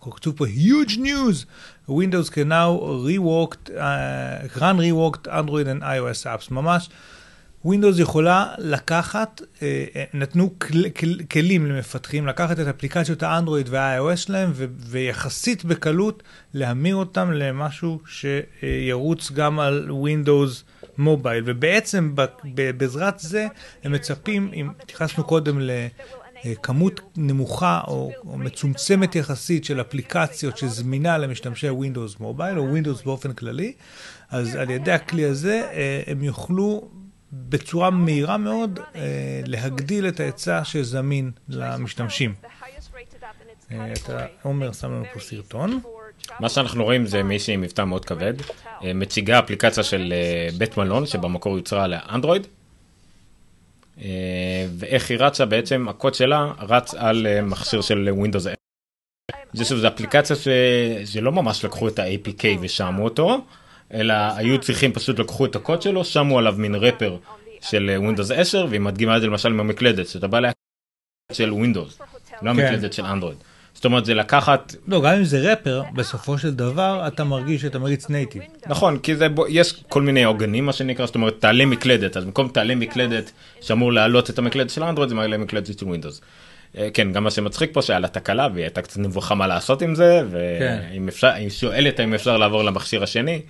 [SPEAKER 3] כתוב פה huge news, Windows can now reworked, uh, run reworked Android and iOS apps, ממש. Windows יכולה לקחת, אה, אה, נתנו כל, כל, כלים למפתחים לקחת את אפליקציות האנדרואיד וה-iOS שלהם ו, ויחסית בקלות להמיר אותם למשהו שירוץ גם על Windows מובייל. ובעצם בעזרת זה הם מצפים, אם התייחסנו קודם לכמות נמוכה או, או מצומצמת יחסית של אפליקציות שזמינה למשתמשי Windows מובייל או Windows באופן כללי, אז על ידי הכלי הזה אה, הם יוכלו בצורה מהירה מאוד אה, להגדיל את ההיצע שזמין למשתמשים. אה, אתה, עומר שם לנו פה סרטון.
[SPEAKER 2] מה שאנחנו רואים זה מישהי עם מבטא מאוד כבד, אה, מציגה אפליקציה של בית מלון שבמקור יוצרה לאנדרואיד, ואיך היא רצה בעצם, הקוד שלה רץ על מכשיר של Windows. זה שוב, זו אפליקציה שלא ממש לקחו את ה-APK ושמו אותו, אלא היו צריכים פשוט לקחו את הקוד שלו, שמו עליו מין רפר של Windows 10, והיא מדגימה את זה למשל עם המקלדת, שאתה בא להקלדת של Windows, לא כן. המקלדת של אנדרואיד. זאת אומרת זה לקחת
[SPEAKER 3] לא גם אם זה wrapper בסופו של דבר אתה מרגיש שאתה מריץ native
[SPEAKER 2] נכון כי זה יש כל מיני עוגנים מה שנקרא זאת אומרת תעלה מקלדת אז במקום תעלה מקלדת שאמור להעלות את המקלדת של אנדרואיד זה מעלה מקלדת של Windows. אה, כן גם מה שמצחיק פה שהיה לה תקלה והיא הייתה קצת נבוכה מה לעשות עם זה ואם אפשר היא שואלת האם אפשר לעבור למכשיר השני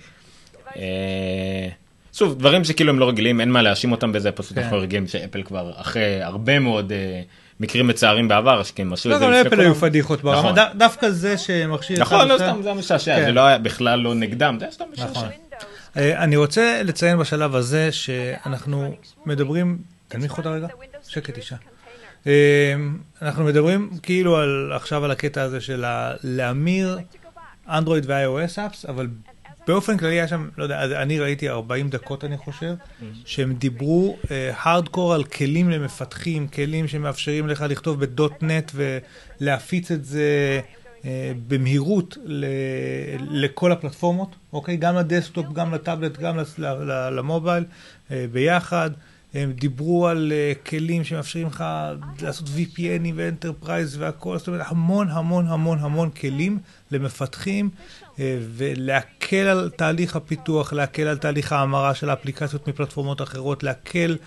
[SPEAKER 2] אה, שוב, דברים שכאילו הם לא רגילים, אין מה להאשים אותם בזה, פשוט אנחנו כן. רגילים שאפל כבר אחרי הרבה מאוד אה, מקרים מצערים בעבר, שכן עשו
[SPEAKER 3] את זה. לא, גם לאפל היו פדיחות ברמה, נכון. דווקא זה שמכשיר...
[SPEAKER 2] נכון, לא סתם, זה משעשע, כן. זה לא היה בכלל לא נגדם, זה היה סתם משעשע. נכון.
[SPEAKER 3] אה, אני רוצה לציין בשלב הזה שאנחנו מדברים, תנמיך אותה רגע, שקט אישה. אנחנו מדברים כאילו עכשיו על הקטע הזה של להמיר אנדרואיד ו-iOS אפס, אבל באופן כללי היה שם, לא יודע, אני ראיתי 40 דקות אני חושב, שהם דיברו hardcore uh, על כלים למפתחים, כלים שמאפשרים לך לכתוב ב .NET ולהפיץ את זה uh, במהירות ל, לכל הפלטפורמות, אוקיי? גם לדסקטופ, גם לטאבלט, גם למובייל, uh, ביחד. הם דיברו על uh, כלים שמאפשרים לך לעשות VPNים ו enterprise והכל, זאת אומרת המון המון המון המון כלים למפתחים אה, ולהקל על תהליך הפיתוח, להקל על תהליך ההמרה של האפליקציות מפלטפורמות אחרות, להקל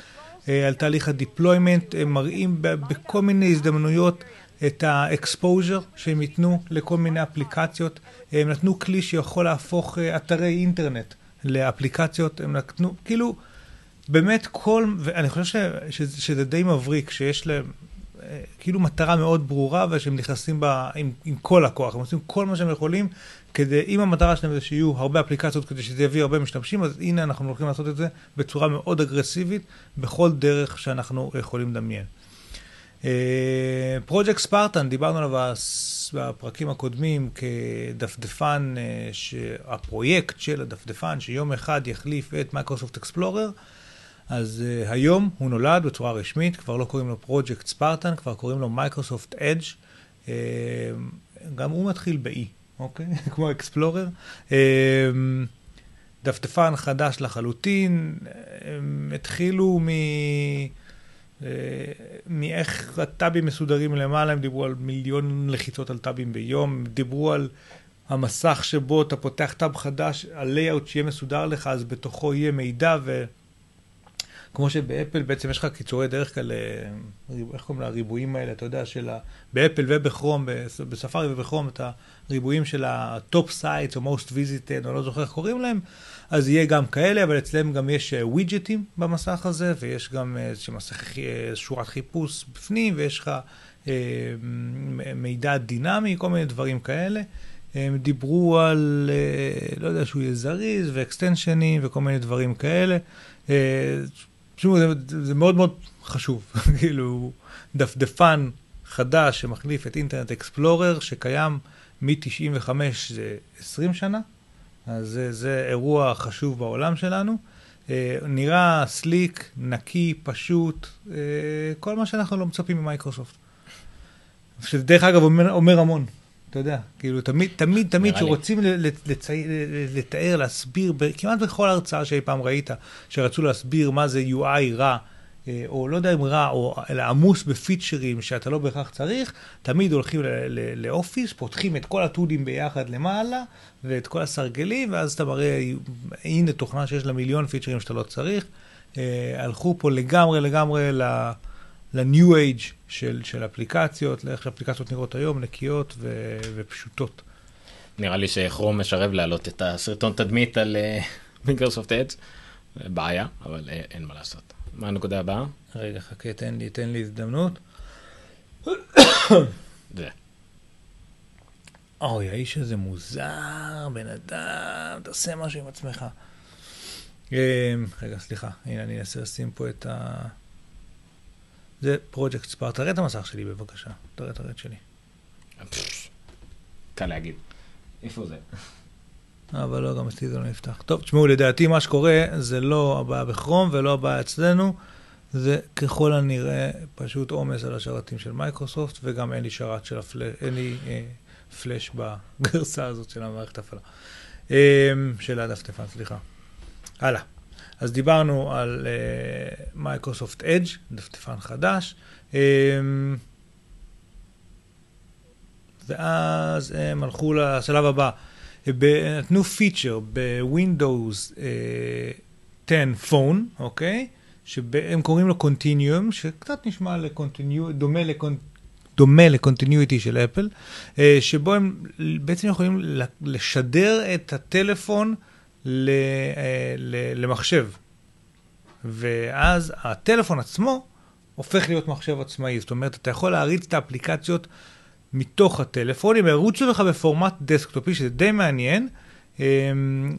[SPEAKER 3] אה, על תהליך ה deployment, הם מראים בכל מיני הזדמנויות את ה exposure שהם ייתנו לכל מיני אפליקציות. הם נתנו כלי שיכול להפוך אה, אתרי אינטרנט לאפליקציות, הם נתנו, כאילו, באמת כל, ואני חושב ש, ש, שזה די מבריק, שיש להם כאילו מטרה מאוד ברורה ושהם נכנסים בה עם, עם כל הכוח, הם עושים כל מה שהם יכולים כדי, אם המטרה שלהם זה שיהיו הרבה אפליקציות כדי שזה יביא הרבה משתמשים, אז הנה אנחנו הולכים לעשות את זה בצורה מאוד אגרסיבית, בכל דרך שאנחנו יכולים לדמיין. פרויקט uh, Spartan, דיברנו עליו בפרקים הקודמים כדפדפן, uh, הפרויקט של הדפדפן, שיום אחד יחליף את Microsoft Explorer. אז uh, היום הוא נולד בצורה רשמית, כבר לא קוראים לו פרויקט Spartan, כבר קוראים לו Microsoft Edge. Uh, גם הוא מתחיל ב-E. אוקיי? (laughs) כמו Explorer. אמ, דפדפן חדש לחלוטין, הם התחילו מ... אה, מאיך הטאבים מסודרים למעלה, הם דיברו על מיליון לחיצות על טאבים ביום, דיברו על המסך שבו אתה פותח טאב חדש, ה-layout שיהיה מסודר לך, אז בתוכו יהיה מידע ו... כמו שבאפל בעצם יש לך קיצורי דרך כאלה, איך קוראים לריבועים האלה, אתה יודע, של ה... באפל ובכרום, בספארי ובכרום, את הריבועים של ה-top sites או most visited, או לא זוכר איך קוראים להם, אז יהיה גם כאלה, אבל אצלם גם יש ווידג'טים אה, במסך הזה, ויש גם איזושהי מסך, אה, שורת חיפוש בפנים, ויש לך אה, מידע דינמי, כל מיני דברים כאלה. הם דיברו על, אה, לא יודע, שהוא יהיה זריז ואקסטנשנים וכל מיני דברים כאלה. תשמעו, זה, זה מאוד מאוד חשוב, (laughs) כאילו, דפדפן חדש שמחליף את אינטרנט אקספלורר, שקיים מ-95 זה 20 שנה, אז זה, זה אירוע חשוב בעולם שלנו. אה, נראה סליק, נקי, פשוט, אה, כל מה שאנחנו לא מצפים ממייקרוסופט. שזה דרך אגב אומר, אומר המון, אתה יודע, כאילו תמיד, תמיד, תמיד שרוצים לתאר, להסביר, כמעט בכל הרצאה שאי פעם ראית, שרצו להסביר מה זה UI רע, אה, או לא יודע אם רע, או אלא עמוס בפיצ'רים שאתה לא בהכרח צריך, תמיד הולכים לאופיס, פותחים את כל הטודים ביחד למעלה, ואת כל הסרגלים, ואז אתה מראה, הנה תוכנה שיש לה מיליון פיצ'רים שאתה לא צריך. אה, הלכו פה לגמרי לגמרי ל- ל-new age של, של אפליקציות, לאיך שאפליקציות נראות היום, נקיות ו- ופשוטות.
[SPEAKER 2] נראה לי שכרום משרב להעלות את הסרטון תדמית על מיקרוסופט אדס. בעיה, אבל אה, אין מה לעשות. מה הנקודה הבאה?
[SPEAKER 3] רגע, חכה, תן לי, תן לי הזדמנות. (coughs)
[SPEAKER 2] זה.
[SPEAKER 3] אוי, האיש הזה מוזר, בן אדם, תעשה משהו עם עצמך. אה, רגע, סליחה, הנה, אני אנסה לשים פה את ה... זה פרויקט ספארט. תראה את המסך שלי בבקשה. תראה את הרד שלי.
[SPEAKER 2] קל להגיד. איפה זה?
[SPEAKER 3] אבל לא, גם אצלי זה לא נפתח. טוב, תשמעו, לדעתי מה שקורה זה לא הבעיה ב Chrome ולא הבעיה אצלנו, זה ככל הנראה פשוט עומס על השרתים של מייקרוסופט, וגם אין לי שרת של הפלאש, אין לי אה, פלאש בגרסה הזאת של המערכת הפעלה. אה, של הדפדפן, סליחה. הלאה. אז דיברנו על Microsoft uh, Edge, דפדפן חדש. אה, ואז הם הלכו לשלב הבא. נתנו פיצ'ר ב Windows 10 Phone, אוקיי? שהם קוראים לו Continuum, שקצת נשמע דומה ל Con... דומה ל Continuity של Apple, אה, שבו הם בעצם יכולים לשדר את הטלפון אה, למחשב. ואז הטלפון עצמו הופך להיות מחשב עצמאי. זאת אומרת, אתה יכול להריץ את האפליקציות מתוך הטלפון, הם ירוצו לך בפורמט דסקטופי, שזה די מעניין. Um,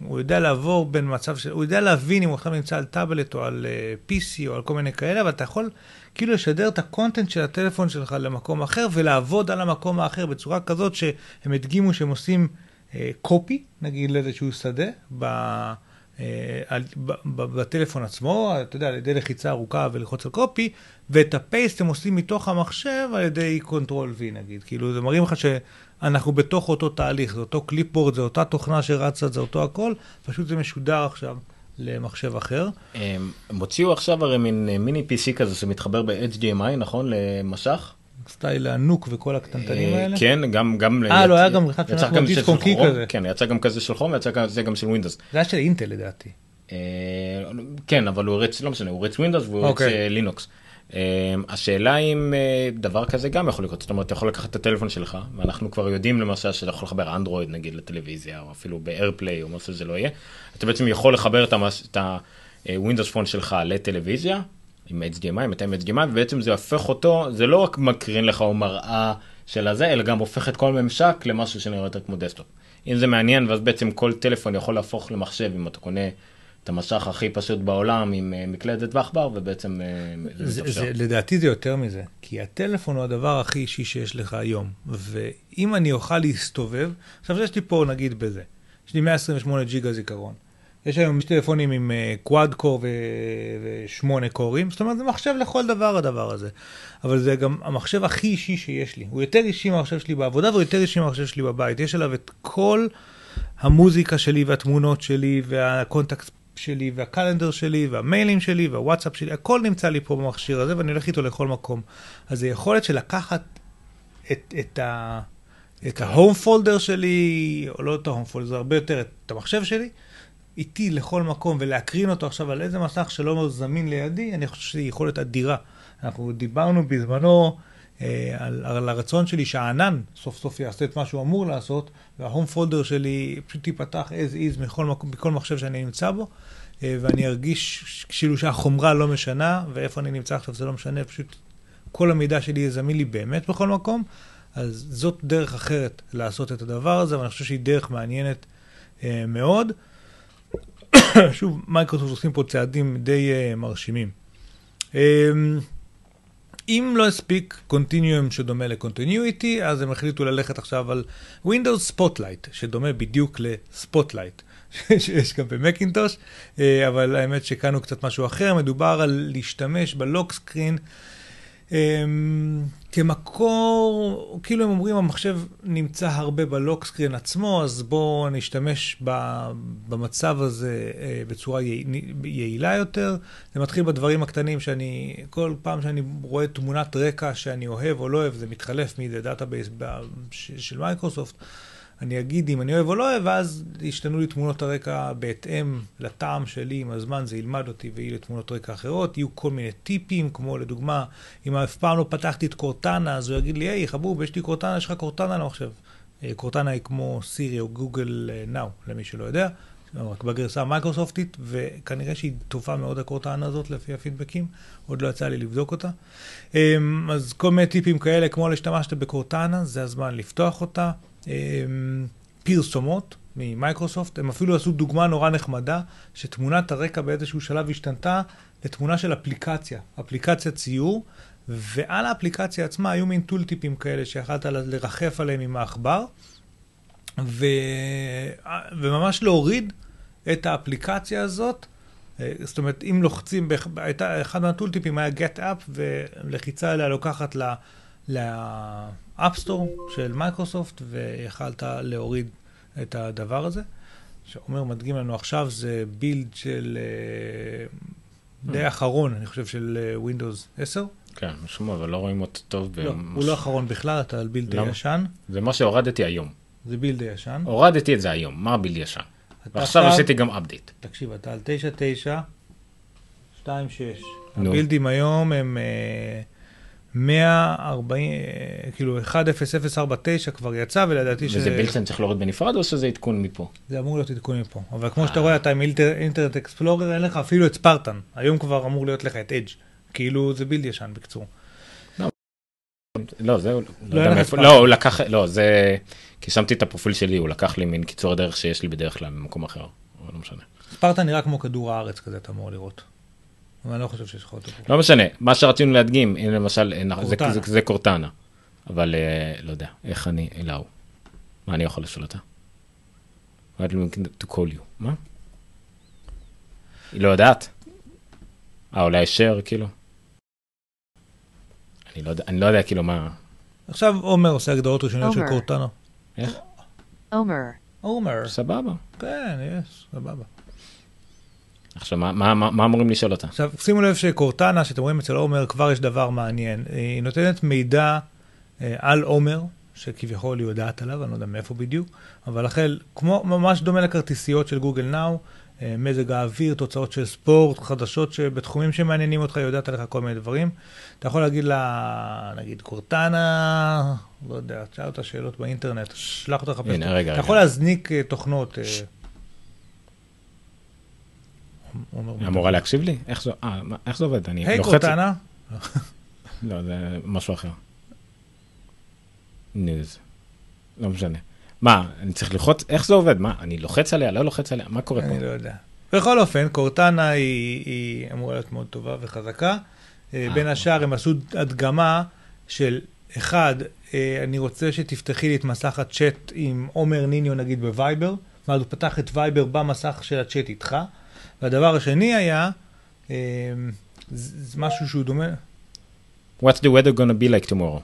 [SPEAKER 3] הוא יודע לעבור בין מצב של... הוא יודע להבין אם הוא עכשיו נמצא על טאבלט או על uh, PC או על כל מיני כאלה, אבל אתה יכול כאילו לשדר את ה content של הטלפון שלך למקום אחר ולעבוד על המקום האחר בצורה כזאת שהם הדגימו שהם עושים copy, uh, נגיד לאיזשהו שדה, ב... אה, בטלפון עצמו, אתה יודע, על ידי לחיצה ארוכה וללחוץ על copy, ואת ה paste הם עושים מתוך המחשב על ידי control V נגיד. כאילו, זה מראים לך שאנחנו בתוך אותו תהליך, זה אותו clipboard, זה אותה תוכנה שרצה, זה אותו הכל, פשוט זה משודר עכשיו למחשב אחר.
[SPEAKER 2] הם הוציאו עכשיו הרי מין אה, מיני PC כזה שמתחבר ב-HDMI, נכון? למשך?
[SPEAKER 3] סטייל ה NUC וכל הקטנטנים
[SPEAKER 2] אה,
[SPEAKER 3] האלה?
[SPEAKER 2] כן, גם... גם
[SPEAKER 3] אה, לא, היה גם אחד
[SPEAKER 2] יצא
[SPEAKER 3] שאנחנו
[SPEAKER 2] גם
[SPEAKER 3] דיסק און קי כזה.
[SPEAKER 2] כן, יצא גם כזה של Chrome ויצא כזה גם של Windows.
[SPEAKER 3] זה היה של אינטל לדעתי.
[SPEAKER 2] אה, כן, אבל הוא הריץ, לא משנה, הוא הריץ Windows והוא הריץ
[SPEAKER 3] אוקיי.
[SPEAKER 2] אה, לינוקס. השאלה אם דבר כזה גם יכול לקרות, זאת אומרת, אתה יכול לקחת את הטלפון שלך, ואנחנו כבר יודעים למשל שאתה יכול לחבר אנדרואיד נגיד לטלוויזיה, או אפילו ב-AirPlay או מה שזה לא יהיה, אתה בעצם יכול לחבר את את ה-Windows Phone שלך לטלוויזיה, עם HDMI, עם מתאם HDMI, ובעצם זה הופך אותו, זה לא רק מקרין לך או מראה של הזה, אלא גם הופך את כל ממשק למשהו שנראה יותר כמו desktop. אם זה מעניין, ואז בעצם כל טלפון יכול להפוך למחשב אם אתה קונה את המשך הכי פשוט בעולם עם אה, מקלדת ועכבר, ובעצם אה, זה
[SPEAKER 3] זה,
[SPEAKER 2] מתאפשר.
[SPEAKER 3] זה, לדעתי זה יותר מזה, כי הטלפון הוא הדבר הכי אישי שיש לך היום, ואם אני אוכל להסתובב, עכשיו יש לי פה נגיד בזה, יש לי 128 ג'יגה זיכרון, יש היום טלפונים עם קוואד קור ושמונה קורים, זאת אומרת זה מחשב לכל דבר הדבר הזה, אבל זה גם המחשב הכי אישי שיש לי, הוא יותר אישי מהמחשב שלי בעבודה והוא יותר אישי מהמחשב שלי בבית, יש עליו את כל המוזיקה שלי והתמונות שלי וה contact שלי וה calendar שלי והמיילים שלי והוואטסאפ שלי, הכל נמצא לי פה במכשיר הזה ואני הולך איתו לכל מקום. אז זה יכולת של לקחת את, את, ה, את ה home folder שלי, או לא את ה home folder, זה הרבה יותר את המחשב שלי, איתי לכל מקום ולהקרין אותו עכשיו על איזה מסך שלא זמין לידי, אני חושב שזו יכולת אדירה. אנחנו דיברנו בזמנו אה, על, על הרצון שלי שהענן סוף סוף יעשה את מה שהוא אמור לעשות, וה home folder שלי פשוט ייפתח as is מכל, מקום, מכל מחשב שאני נמצא בו, אה, ואני ארגיש כאילו שהחומרה לא משנה, ואיפה אני נמצא עכשיו זה לא משנה, פשוט כל המידע שלי יהיה זמין לי באמת בכל מקום. אז זאת דרך אחרת לעשות את הדבר הזה, ואני חושב שהיא דרך מעניינת אה, מאוד. שוב, מייקרוסופט עושים פה צעדים די uh, מרשימים. Um, אם לא הספיק Continuum שדומה ל Continuity, אז הם החליטו ללכת עכשיו על Windows Spotlight, שדומה בדיוק ל Spotlight, (laughs) שיש גם במקינטוש, uh, אבל האמת שכאן הוא קצת משהו אחר, מדובר על להשתמש ב lock screen. Um, כמקור, כאילו הם אומרים, המחשב נמצא הרבה ב lock screen עצמו, אז בואו נשתמש במצב הזה אה, בצורה יעילה יותר. זה מתחיל בדברים הקטנים שאני, כל פעם שאני רואה תמונת רקע שאני אוהב או לא אוהב, זה מתחלף מאיזה database של מייקרוסופט. אני אגיד אם אני אוהב או לא אוהב, ואז ישתנו לי תמונות הרקע בהתאם לטעם שלי עם הזמן, זה ילמד אותי ויהיו לי תמונות רקע אחרות. יהיו כל מיני טיפים, כמו לדוגמה, אם אף פעם לא פתחתי את קורטנה, אז הוא יגיד לי, היי, חבוב, יש לי קורטנה, יש לך קורטנה למחשב. אה, קורטנה היא כמו סירי או גוגל נאו, אה, למי שלא יודע, רק בגרסה המייקרוסופטית, וכנראה שהיא טובה מאוד הקורטנה הזאת לפי הפידבקים, עוד לא יצא לי לבדוק אותה. אמ, אז כל מיני טיפים כאלה, כמו להשתמשת בקורטנה, זה הזמן לפתוח אותה. אמ, פרסומות ממייקרוסופט, הם אפילו עשו דוגמה נורא נחמדה, שתמונת הרקע באיזשהו שלב השתנתה לתמונה של אפליקציה, אפליקציה ציור, ועל האפליקציה עצמה היו מין טולטיפים כאלה שיכלת לרחף עליהם עם העכבר, ו... וממש להוריד את האפליקציה הזאת. אה, זאת אומרת, אם לוחצים, אחד מה tooltips היה get app, ולחיצה עליה לוקחת ל... ל app store של מייקרוסופט, ויכלת להוריד את הדבר הזה. שעומר מדגים לנו עכשיו, זה build של אה, די mm. אחרון, אני חושב, של אה, Windows 10.
[SPEAKER 2] כן, משום מה, אבל לא רואים אותו טוב.
[SPEAKER 3] לא, הוא לא אחרון בכלל, אתה על build ישן.
[SPEAKER 2] זה מה שהורדתי היום.
[SPEAKER 3] זה build ישן.
[SPEAKER 2] הורדתי את זה היום, מה בילד ישן? ועכשיו עשיתי גם אפדייט.
[SPEAKER 3] תקשיב, אתה על 9.9, 2.6. הבילדים היום הם... Uh, 140, כאילו 10049 כבר יצא, ולדעתי
[SPEAKER 2] ש... וזה בילד צריך להוריד בנפרד או שזה עדכון מפה?
[SPEAKER 3] זה אמור להיות עדכון מפה. אבל כמו שאתה רואה, אתה עם אינטרנט אקספלורר, אין לך אפילו את ספרטן. היום כבר אמור להיות לך את אדג'. כאילו זה בילד ישן בקצור.
[SPEAKER 2] לא, זה... לא, לא, הוא לקח, לא, זה... כי שמתי את הפרופיל שלי, הוא לקח לי מין קיצור הדרך שיש לי בדרך כלל במקום אחר, אבל לא משנה.
[SPEAKER 3] ספרטן נראה כמו כדור הארץ כזה, אתה אמור לראות. אבל אני לא חושב שיש לך אותו פה.
[SPEAKER 2] לא משנה, מה שרצינו להדגים, הנה למשל, זה, זה, זה קורטנה, אבל uh, לא יודע, איך אני, אלאו. מה אני יכול לשאול אותה? What do to call you? מה? היא לא יודעת? אה, אולי שר, כאילו? אני לא יודע, אני לא יודע כאילו מה...
[SPEAKER 3] עכשיו עומר עושה הגדרות ראשוניות של קורטנה.
[SPEAKER 2] איך?
[SPEAKER 4] עומר.
[SPEAKER 3] עומר.
[SPEAKER 2] סבבה.
[SPEAKER 3] כן, יש, סבבה.
[SPEAKER 2] עכשיו, מה, מה, מה, מה אמורים לשאול אותה?
[SPEAKER 3] עכשיו, שימו לב שקורטנה, שאתם רואים אצל עומר, כבר יש דבר מעניין. היא נותנת מידע אה, על עומר, שכביכול היא יודעת עליו, אני לא יודע מאיפה בדיוק, אבל החל, כמו, ממש דומה לכרטיסיות של גוגל נאו, אה, מזג האוויר, תוצאות של ספורט, חדשות שבתחומים שמעניינים אותך, היא יודעת עליך כל מיני דברים. אתה יכול להגיד לה, נגיד, קורטנה, לא יודע, תשאל אותה שאלות באינטרנט, שלח אותה לחפש.
[SPEAKER 2] הנה, רגע, רגע.
[SPEAKER 3] אתה יכול להזניק אה, תוכנות. אה,
[SPEAKER 2] היא אמורה להקשיב לי? איך זה, אה, איך זה עובד?
[SPEAKER 3] אני היי קורטנה.
[SPEAKER 2] לא, זה משהו אחר. ניוז. לא משנה. מה, אני צריך ללחוץ? איך זה עובד? מה, אני לוחץ עליה? לא לוחץ עליה? מה קורה פה?
[SPEAKER 3] אני לא יודע. בכל אופן, קורטנה היא, היא אמורה להיות מאוד טובה וחזקה. אה, בין השאר הם עשו הדגמה של, אחד, אה, אני רוצה שתפתחי לי את מסך הצ'אט עם עומר ניניו נגיד בווייבר, ואז הוא פתח את וייבר במסך של הצ'אט איתך. והדבר השני היה, אה, זה משהו שהוא דומה...
[SPEAKER 2] What's the weather gonna be like tomorrow?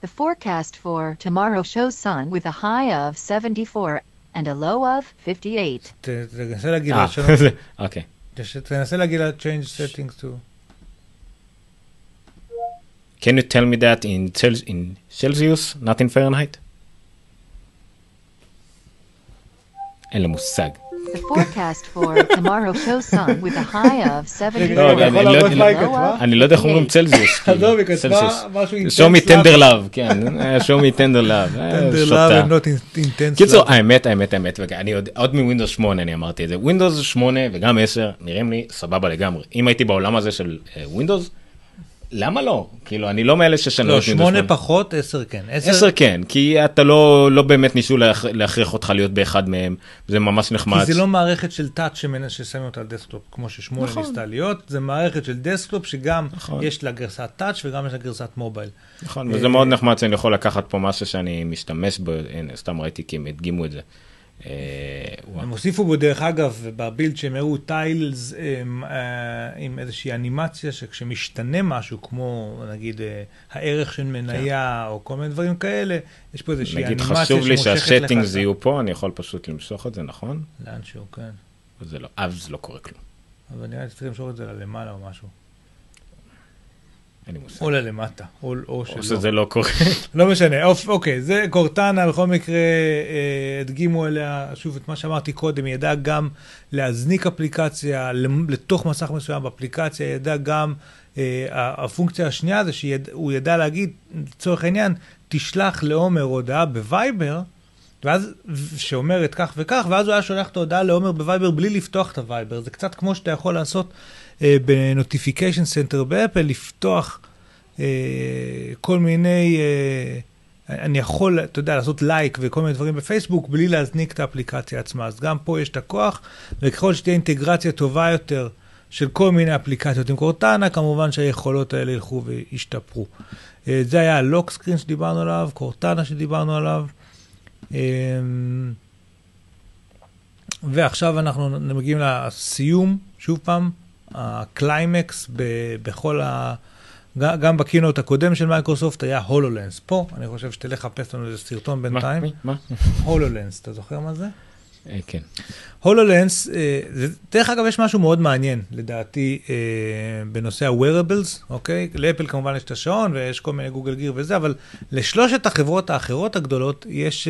[SPEAKER 4] The forecast for tomorrow shows sun with a high of 74 and a low of 58.
[SPEAKER 3] תנסה להגיד
[SPEAKER 2] לה... אוקיי.
[SPEAKER 3] תנסה להגיד לה change settings to...
[SPEAKER 2] Can you tell me that in, in Celsius, not in Fahrenheit? אין לי מושג.
[SPEAKER 4] The forecast for tomorrow shows sun with a high of 70.
[SPEAKER 2] אני לא יודע איך אומרים צלזיוס.
[SPEAKER 3] עזוב, היא כתבה משהו intense
[SPEAKER 2] love. show me tender love, כן, show me tender love.
[SPEAKER 3] tender love and not intense love.
[SPEAKER 2] קיצור, האמת, האמת, האמת, אני עוד מ Windows 8 אני אמרתי את זה. Windows 8 וגם 10 נראים לי סבבה לגמרי. אם הייתי בעולם הזה של Windows, למה לא? כאילו, אני לא מאלה ששנו
[SPEAKER 3] לא, שמונה פחות, עשר כן.
[SPEAKER 2] עשר כן, כי אתה לא, לא באמת ניסו להכריח אותך להיות באחד מהם, זה ממש נחמד.
[SPEAKER 3] כי זה לא מערכת של touch ששמים אותה על desktop, כמו ששמונה נכון. ניסתה להיות, זה מערכת של desktop שגם נכון. יש לה גרסת touch וגם יש לה גרסת mobile.
[SPEAKER 2] נכון, וזה מאוד נחמד שאני יכול לקחת פה משהו שאני משתמש בו, הנה, סתם ראיתי כי הם הדגימו את זה. אה.
[SPEAKER 3] הם הוסיפו בו, דרך אגב, ב build שהם הראו tiles עם, אה, עם איזושהי אנימציה שכשמשתנה משהו, כמו נגיד אה, הערך של מניה, או כל מיני דברים כאלה, יש פה איזושהי
[SPEAKER 2] כן. נגיד
[SPEAKER 3] אנימציה
[SPEAKER 2] חשוב לי
[SPEAKER 3] שמושכת לך
[SPEAKER 2] שהשטינגס
[SPEAKER 3] את ה-
[SPEAKER 2] יהיו פה, אני יכול פשוט למשוך את זה, נכון?
[SPEAKER 3] לאנשהו, כן.
[SPEAKER 2] וזה לא, אז לא קורה כלום.
[SPEAKER 3] אבל נראה לי שצריך למשוך את זה ללמעלה או משהו.
[SPEAKER 2] אין לי מושג.
[SPEAKER 3] או ללמטה, או, או שלא.
[SPEAKER 2] או שזה לא קורה. (laughs)
[SPEAKER 3] לא משנה, אוקיי, זה קורטנה, בכל מקרה אה, הדגימו עליה, שוב, את מה שאמרתי קודם, היא ידעה גם להזניק אפליקציה לתוך מסך מסוים באפליקציה, היא ידעה גם, אה, הפונקציה השנייה זה שהוא ידע להגיד, לצורך העניין, תשלח לעומר הודעה בווייבר, ואז, שאומרת כך וכך, ואז הוא היה שולח את ההודעה לעומר בווייבר בלי לפתוח את הווייבר. זה קצת כמו שאתה יכול לעשות ב notification center באפל, לפתוח אה, כל מיני, אה, אני יכול, אתה יודע, לעשות לייק וכל מיני דברים בפייסבוק בלי להזניק את האפליקציה עצמה. אז גם פה יש את הכוח, וככל שתהיה אינטגרציה טובה יותר של כל מיני אפליקציות עם קורטנה, כמובן שהיכולות האלה ילכו וישתפרו. אה, זה היה ה lock screen שדיברנו עליו, קורטנה שדיברנו עליו. ועכשיו אנחנו מגיעים לסיום, שוב פעם, הקליימקס בכל ה... גם בקינוט הקודם של מייקרוסופט היה הולולנס. פה, אני חושב שתלך לחפש לנו איזה סרטון? בינתיים.
[SPEAKER 2] מה? (laughs)
[SPEAKER 3] הולולנס, אתה זוכר מה זה?
[SPEAKER 2] אה, כן.
[SPEAKER 3] הולולנס, אה, דרך אגב, יש משהו מאוד מעניין, לדעתי, אה, בנושא ה-wearables, אוקיי? לאפל כמובן יש את השעון ויש כל מיני גוגל גיר וזה, אבל לשלושת החברות האחרות הגדולות יש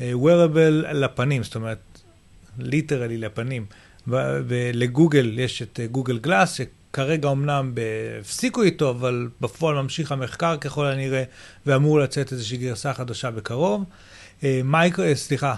[SPEAKER 3] wearable לפנים, זאת אומרת, literally לפנים. ב- ב- לגוגל יש את אה, גוגל גלאס, שכרגע אמנם הפסיקו איתו, אבל בפועל ממשיך המחקר ככל הנראה, ואמור לצאת איזושהי גרסה חדשה בקרוב. אה, מייק, אה, סליחה,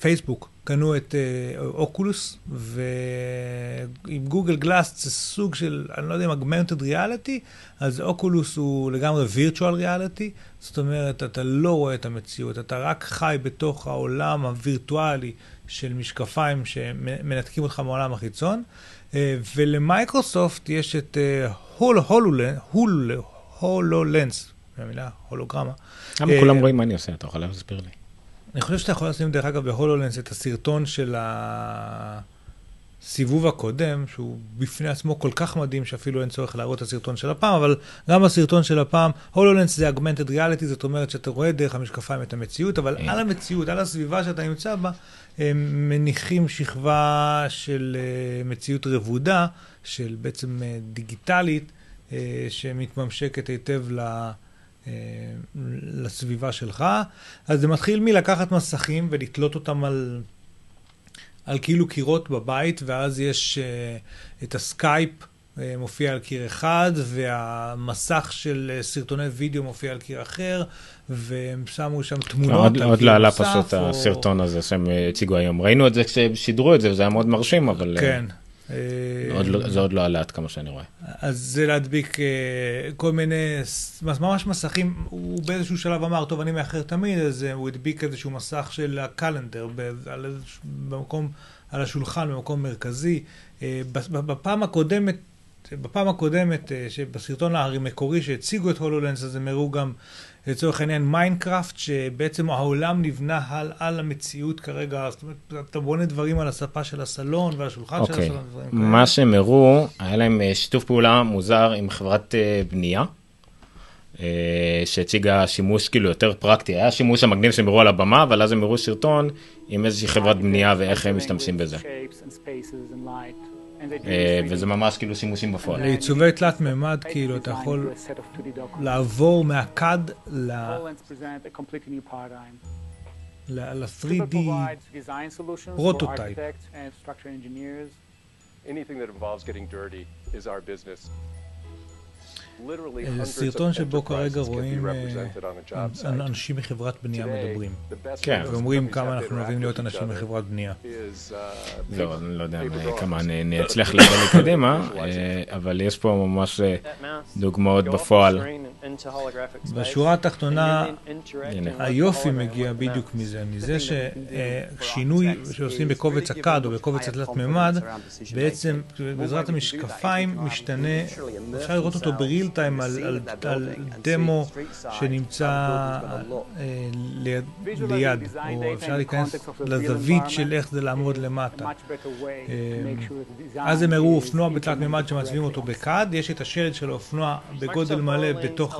[SPEAKER 3] פייסבוק קנו את אוקולוס, ועם גוגל גלאס זה סוג של, אני לא יודע אם אגמנטד ריאליטי, אז אוקולוס הוא לגמרי וירטואל ריאליטי, זאת אומרת, אתה לא רואה את המציאות, אתה רק חי בתוך העולם הווירטואלי של משקפיים שמנתקים אותך מהעולם החיצון, אה, ולמייקרוסופט יש את אה, הול, הולולנס, הול, הולולנס, המילה הולוגרמה.
[SPEAKER 2] למה
[SPEAKER 3] אה,
[SPEAKER 2] כולם רואים מה אני עושה? אתה יכול להסביר לי?
[SPEAKER 3] אני חושב שאתה יכול לשים, דרך אגב, בהולולנס את הסרטון של הסיבוב הקודם, שהוא בפני עצמו כל כך מדהים שאפילו אין צורך להראות את הסרטון של הפעם, אבל גם הסרטון של הפעם, הולולנס זה אגמנטד ריאליטי, זאת אומרת שאתה רואה דרך המשקפיים את המציאות, אבל
[SPEAKER 2] אה.
[SPEAKER 3] על המציאות, על הסביבה שאתה נמצא בה, הם מניחים שכבה של אה, מציאות רבודה, של בעצם אה, דיגיטלית, אה, שמתממשקת היטב ל... לסביבה שלך. אז זה מתחיל מלקחת מסכים ולתלות אותם על, על כאילו קירות בבית, ואז יש uh, את הסקייפ uh, מופיע על קיר אחד, והמסך של uh, סרטוני וידאו מופיע על קיר אחר, והם שמו שם תמונות
[SPEAKER 2] עוד עוד לא עלה פשוט
[SPEAKER 3] או-
[SPEAKER 2] הסרטון הזה שהם הציגו היום. ראינו את זה כשהם שידרו את זה, וזה היה מאוד מרשים, אבל
[SPEAKER 3] כן. אה,
[SPEAKER 2] לא- זה עוד לא עלה עד כמה שאני רואה.
[SPEAKER 3] אז זה להדביק אה, כל מיני, ממש מסכים, הוא באיזשהו שלב אמר, טוב, אני מאחר תמיד, אז אה, הוא הדביק איזשהו מסך של ה calendar, במקום, על השולחן, במקום מרכזי. בפעם הקודמת, בפעם הקודמת, אה, בסרטון המקורי שהציגו את הולולנס, אז הם הראו גם, לצורך העניין, מיינקראפט, שבעצם העולם נבנה על, על המציאות כרגע, זאת אומרת, אתה בונה דברים על הספה של הסלון ועל השולחן של
[SPEAKER 2] אוקיי.
[SPEAKER 3] הסלון, דברים כאלה.
[SPEAKER 2] מה שהם הראו, היה להם אה, שיתוף פעולה מוזר עם חברת אה, בנייה, שהציגה שימוש כאילו יותר פרקטי. היה שימוש המגניב שהם הראו על הבמה, אבל אז הם הראו סרטון עם איזושהי חברת בנייה ואיך הם משתמשים בזה. אה, וזה ממש כאילו שימושים בפועל.
[SPEAKER 3] לעיצובי תלת מימד, כאילו, אתה יכול לעבור מהקד ל- ל- ל-3D prototype.
[SPEAKER 5] Anything that involves getting dirty is our business. Hundreds
[SPEAKER 3] סרטון שבו כרגע רואים אה. אנשים מחברת בנייה מדברים.
[SPEAKER 2] כן.
[SPEAKER 3] ואומרים כמה אנחנו אוהבים להיות אנשים מחברת בנייה.
[SPEAKER 5] uh,
[SPEAKER 2] לא, אני לא יודע כמה אצליח לדבר קדימה, אה, אבל יש פה ממש אה, דוגמאות בפועל
[SPEAKER 3] בשורה התחתונה. היופי מגיע בדיוק מזה, מזה ששינוי שעושים בקובץ הקאד או בקובץ התלת מימד, בעצם בעזרת המשקפיים משתנה, אפשר לראות אותו בריל טיים על, דמו שנמצא אה, ליד, או אפשר להיכנס לזווית של איך זה לעמוד למטה. אה, אז הם הראו אופנוע בתלת מימד שמצביעים אותו בקאד, יש את השלט של האופנוע בגודל מלא בתוך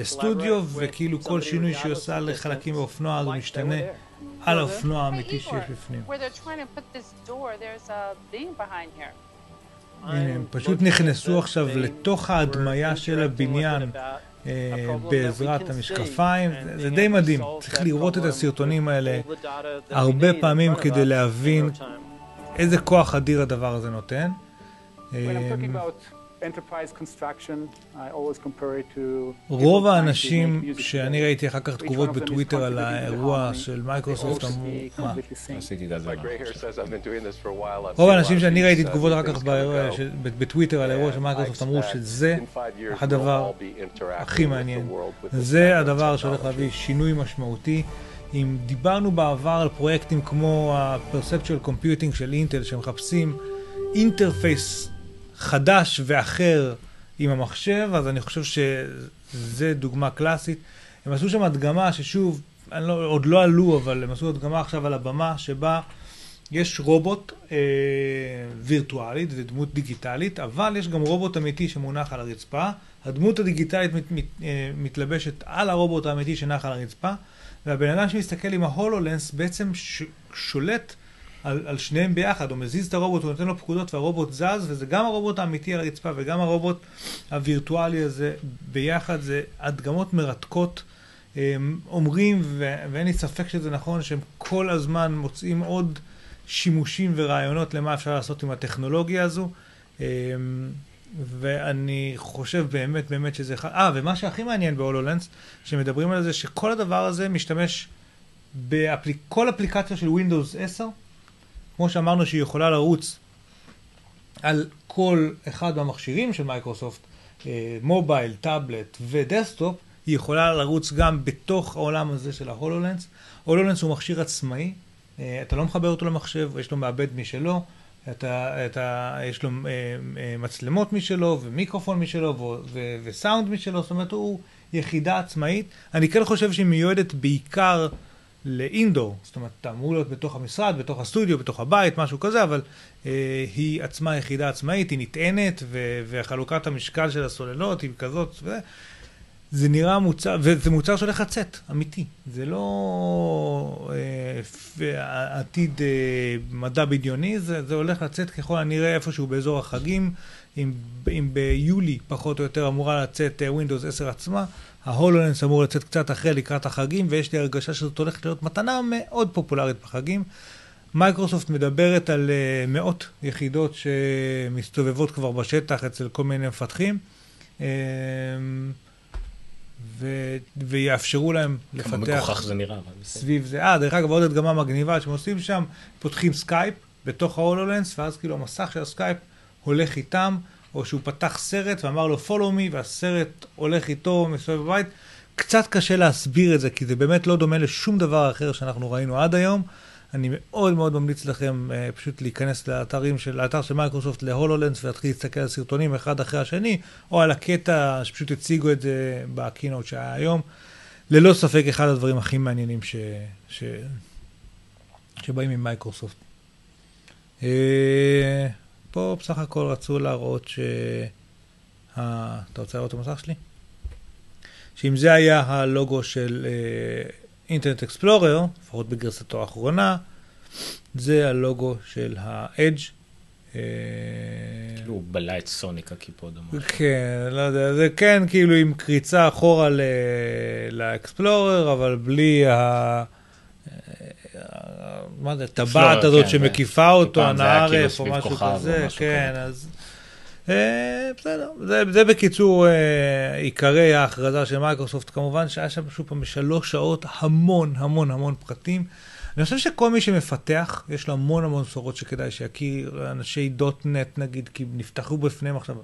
[SPEAKER 3] הסטודיו, וכאילו כל שינוי שהיא עושה לחלקים באופנוע אז הוא משתנה על האופנוע האמיתי שיש בפנים. הנה, הם פשוט נכנסו עכשיו לתוך ההדמיה של הבניין אה, בעזרת המשקפיים, זה- זה די מדהים. צריך לראות את הסרטונים האלה הרבה פעמים כדי להבין איזה כוח אדיר הדבר הזה נותן. רוב האנשים שאני ראיתי אחר כך תגובות בטוויטר על האירוע של מייקרוסופט אמרו, מה?
[SPEAKER 2] עשיתי את
[SPEAKER 5] הזמן.
[SPEAKER 3] רוב האנשים שאני ראיתי תגובות אחר כך בטוויטר על האירוע של מייקרוסופט אמרו שזה הדבר הכי מעניין. זה הדבר שהולך להביא שינוי משמעותי. אם דיברנו בעבר על פרויקטים כמו ה-perceptual computing של אינטל שמחפשים interface חדש ואחר עם המחשב, אז אני חושב שזה דוגמה קלאסית. הם עשו שם הדגמה ששוב, לא, עוד לא עלו, אבל הם עשו הדגמה עכשיו על הבמה, שבה יש רובוט אה, וירטואלית, זה דמות דיגיטלית, אבל יש גם רובוט אמיתי שמונח על הרצפה. הדמות הדיגיטלית מת, מת, אה, מתלבשת על הרובוט האמיתי שנח על הרצפה, והבן אדם שמסתכל עם ההולולנס בעצם ש, שולט על, על שניהם ביחד, הוא מזיז את הרובוט, הוא נותן לו פקודות והרובוט זז, וזה גם הרובוט האמיתי על הרצפה וגם הרובוט הווירטואלי הזה ביחד, זה הדגמות מרתקות. אומרים, ו- ואין לי ספק שזה נכון, שהם כל הזמן מוצאים עוד שימושים ורעיונות למה אפשר לעשות עם הטכנולוגיה הזו. ואני חושב באמת באמת שזה אחד... אה, ומה שהכי מעניין בהולולנס, שמדברים על זה, שכל הדבר הזה משתמש בכל אפליקציה של Windows 10, כמו שאמרנו שהיא יכולה לרוץ על כל אחד מהמכשירים של מייקרוסופט, אה, mobile, טאבלט ודסקטופ, היא יכולה לרוץ גם בתוך העולם הזה של ה HoloLens. HoloLens הוא מכשיר עצמאי, אה, אתה לא מחבר אותו למחשב, יש לו מעבד משלו, אתה, אתה, יש לו אה, מצלמות משלו, ומיקרופון משלו, ו, ו, וסאונד משלו, זאת אומרת הוא יחידה עצמאית. אני כן חושב שהיא מיועדת בעיקר לאינדור, זאת אומרת, אתה אמור להיות בתוך המשרד, בתוך הסטודיו, בתוך הבית, משהו כזה, אבל אה, היא עצמה יחידה עצמאית, היא נטענת, ו- וחלוקת המשקל של הסוללות היא כזאת, ו... זה נראה מוצר, וזה מוצר שהולך לצאת, אמיתי. זה לא אה, עתיד אה, מדע בדיוני, זה, זה הולך לצאת ככל הנראה איפשהו באזור החגים. אם, אם ביולי פחות או יותר אמורה לצאת אה, Windows 10 עצמה, ההולולנס אמור לצאת קצת אחרי לקראת החגים, ויש לי הרגשה שזאת הולכת להיות מתנה מאוד פופולרית בחגים. מייקרוסופט מדברת על uh, מאות יחידות שמסתובבות כבר בשטח אצל כל מיני מפתחים, um, ו- ויאפשרו להם
[SPEAKER 2] כמה
[SPEAKER 3] לפתח
[SPEAKER 2] מגוחך זה נראה, אבל בסדר.
[SPEAKER 3] סביב זה. אה, דרך אגב, עוד הדגמה מגניבה שהם עושים שם, פותחים סקייפ בתוך ה HoloLens, ואז כאילו המסך של הסקייפ הולך איתם, או שהוא פתח סרט ואמר לו follow me, והסרט הולך איתו, מסתובב בבית. קצת קשה להסביר את זה, כי זה באמת לא דומה לשום דבר אחר שאנחנו ראינו עד היום. אני מאוד מאוד ממליץ לכם אה, פשוט להיכנס לאתרים של, לאתר של מייקרוסופט ל HoloLens ולהתחיל להסתכל על סרטונים אחד אחרי השני, או על הקטע שפשוט הציגו את זה ב keynote שהיה היום. ללא ספק אחד הדברים הכי מעניינים ש, ש, שבאים ממייקרוסופט. אה, פה בסך הכל רצו להראות ש... ה... אתה רוצה לראות את המסך שלי? שאם זה היה הלוגו של אה, Internet Explorer, לפחות בגרסתו האחרונה, זה הלוגו של ה-Edge. אה,
[SPEAKER 2] כאילו הוא בלע את סוניק הקיפוד. או משהו.
[SPEAKER 3] כן, לא יודע, זה כן כאילו עם קריצה אחורה לאקספלורר, אבל בלי ה... מה זה,
[SPEAKER 2] Explorer,
[SPEAKER 3] הזאת
[SPEAKER 2] כן,
[SPEAKER 3] שמקיפה אותו,
[SPEAKER 2] פעם זה היה
[SPEAKER 3] אנא
[SPEAKER 2] כאילו
[SPEAKER 3] ערף או משהו כזה, כן. אז... אה, בסדר, זה, זה בקיצור אה, עיקרי ההכרזה של מייקרוסופט, כמובן שהיה שם שוב פעם בשלוש שעות המון המון המון פרטים. אני חושב שכל מי שמפתח, יש לו המון המון בשורות שכדאי שיכיר, אנשי דוטנט נגיד, כי נפתחו בפניהם עכשיו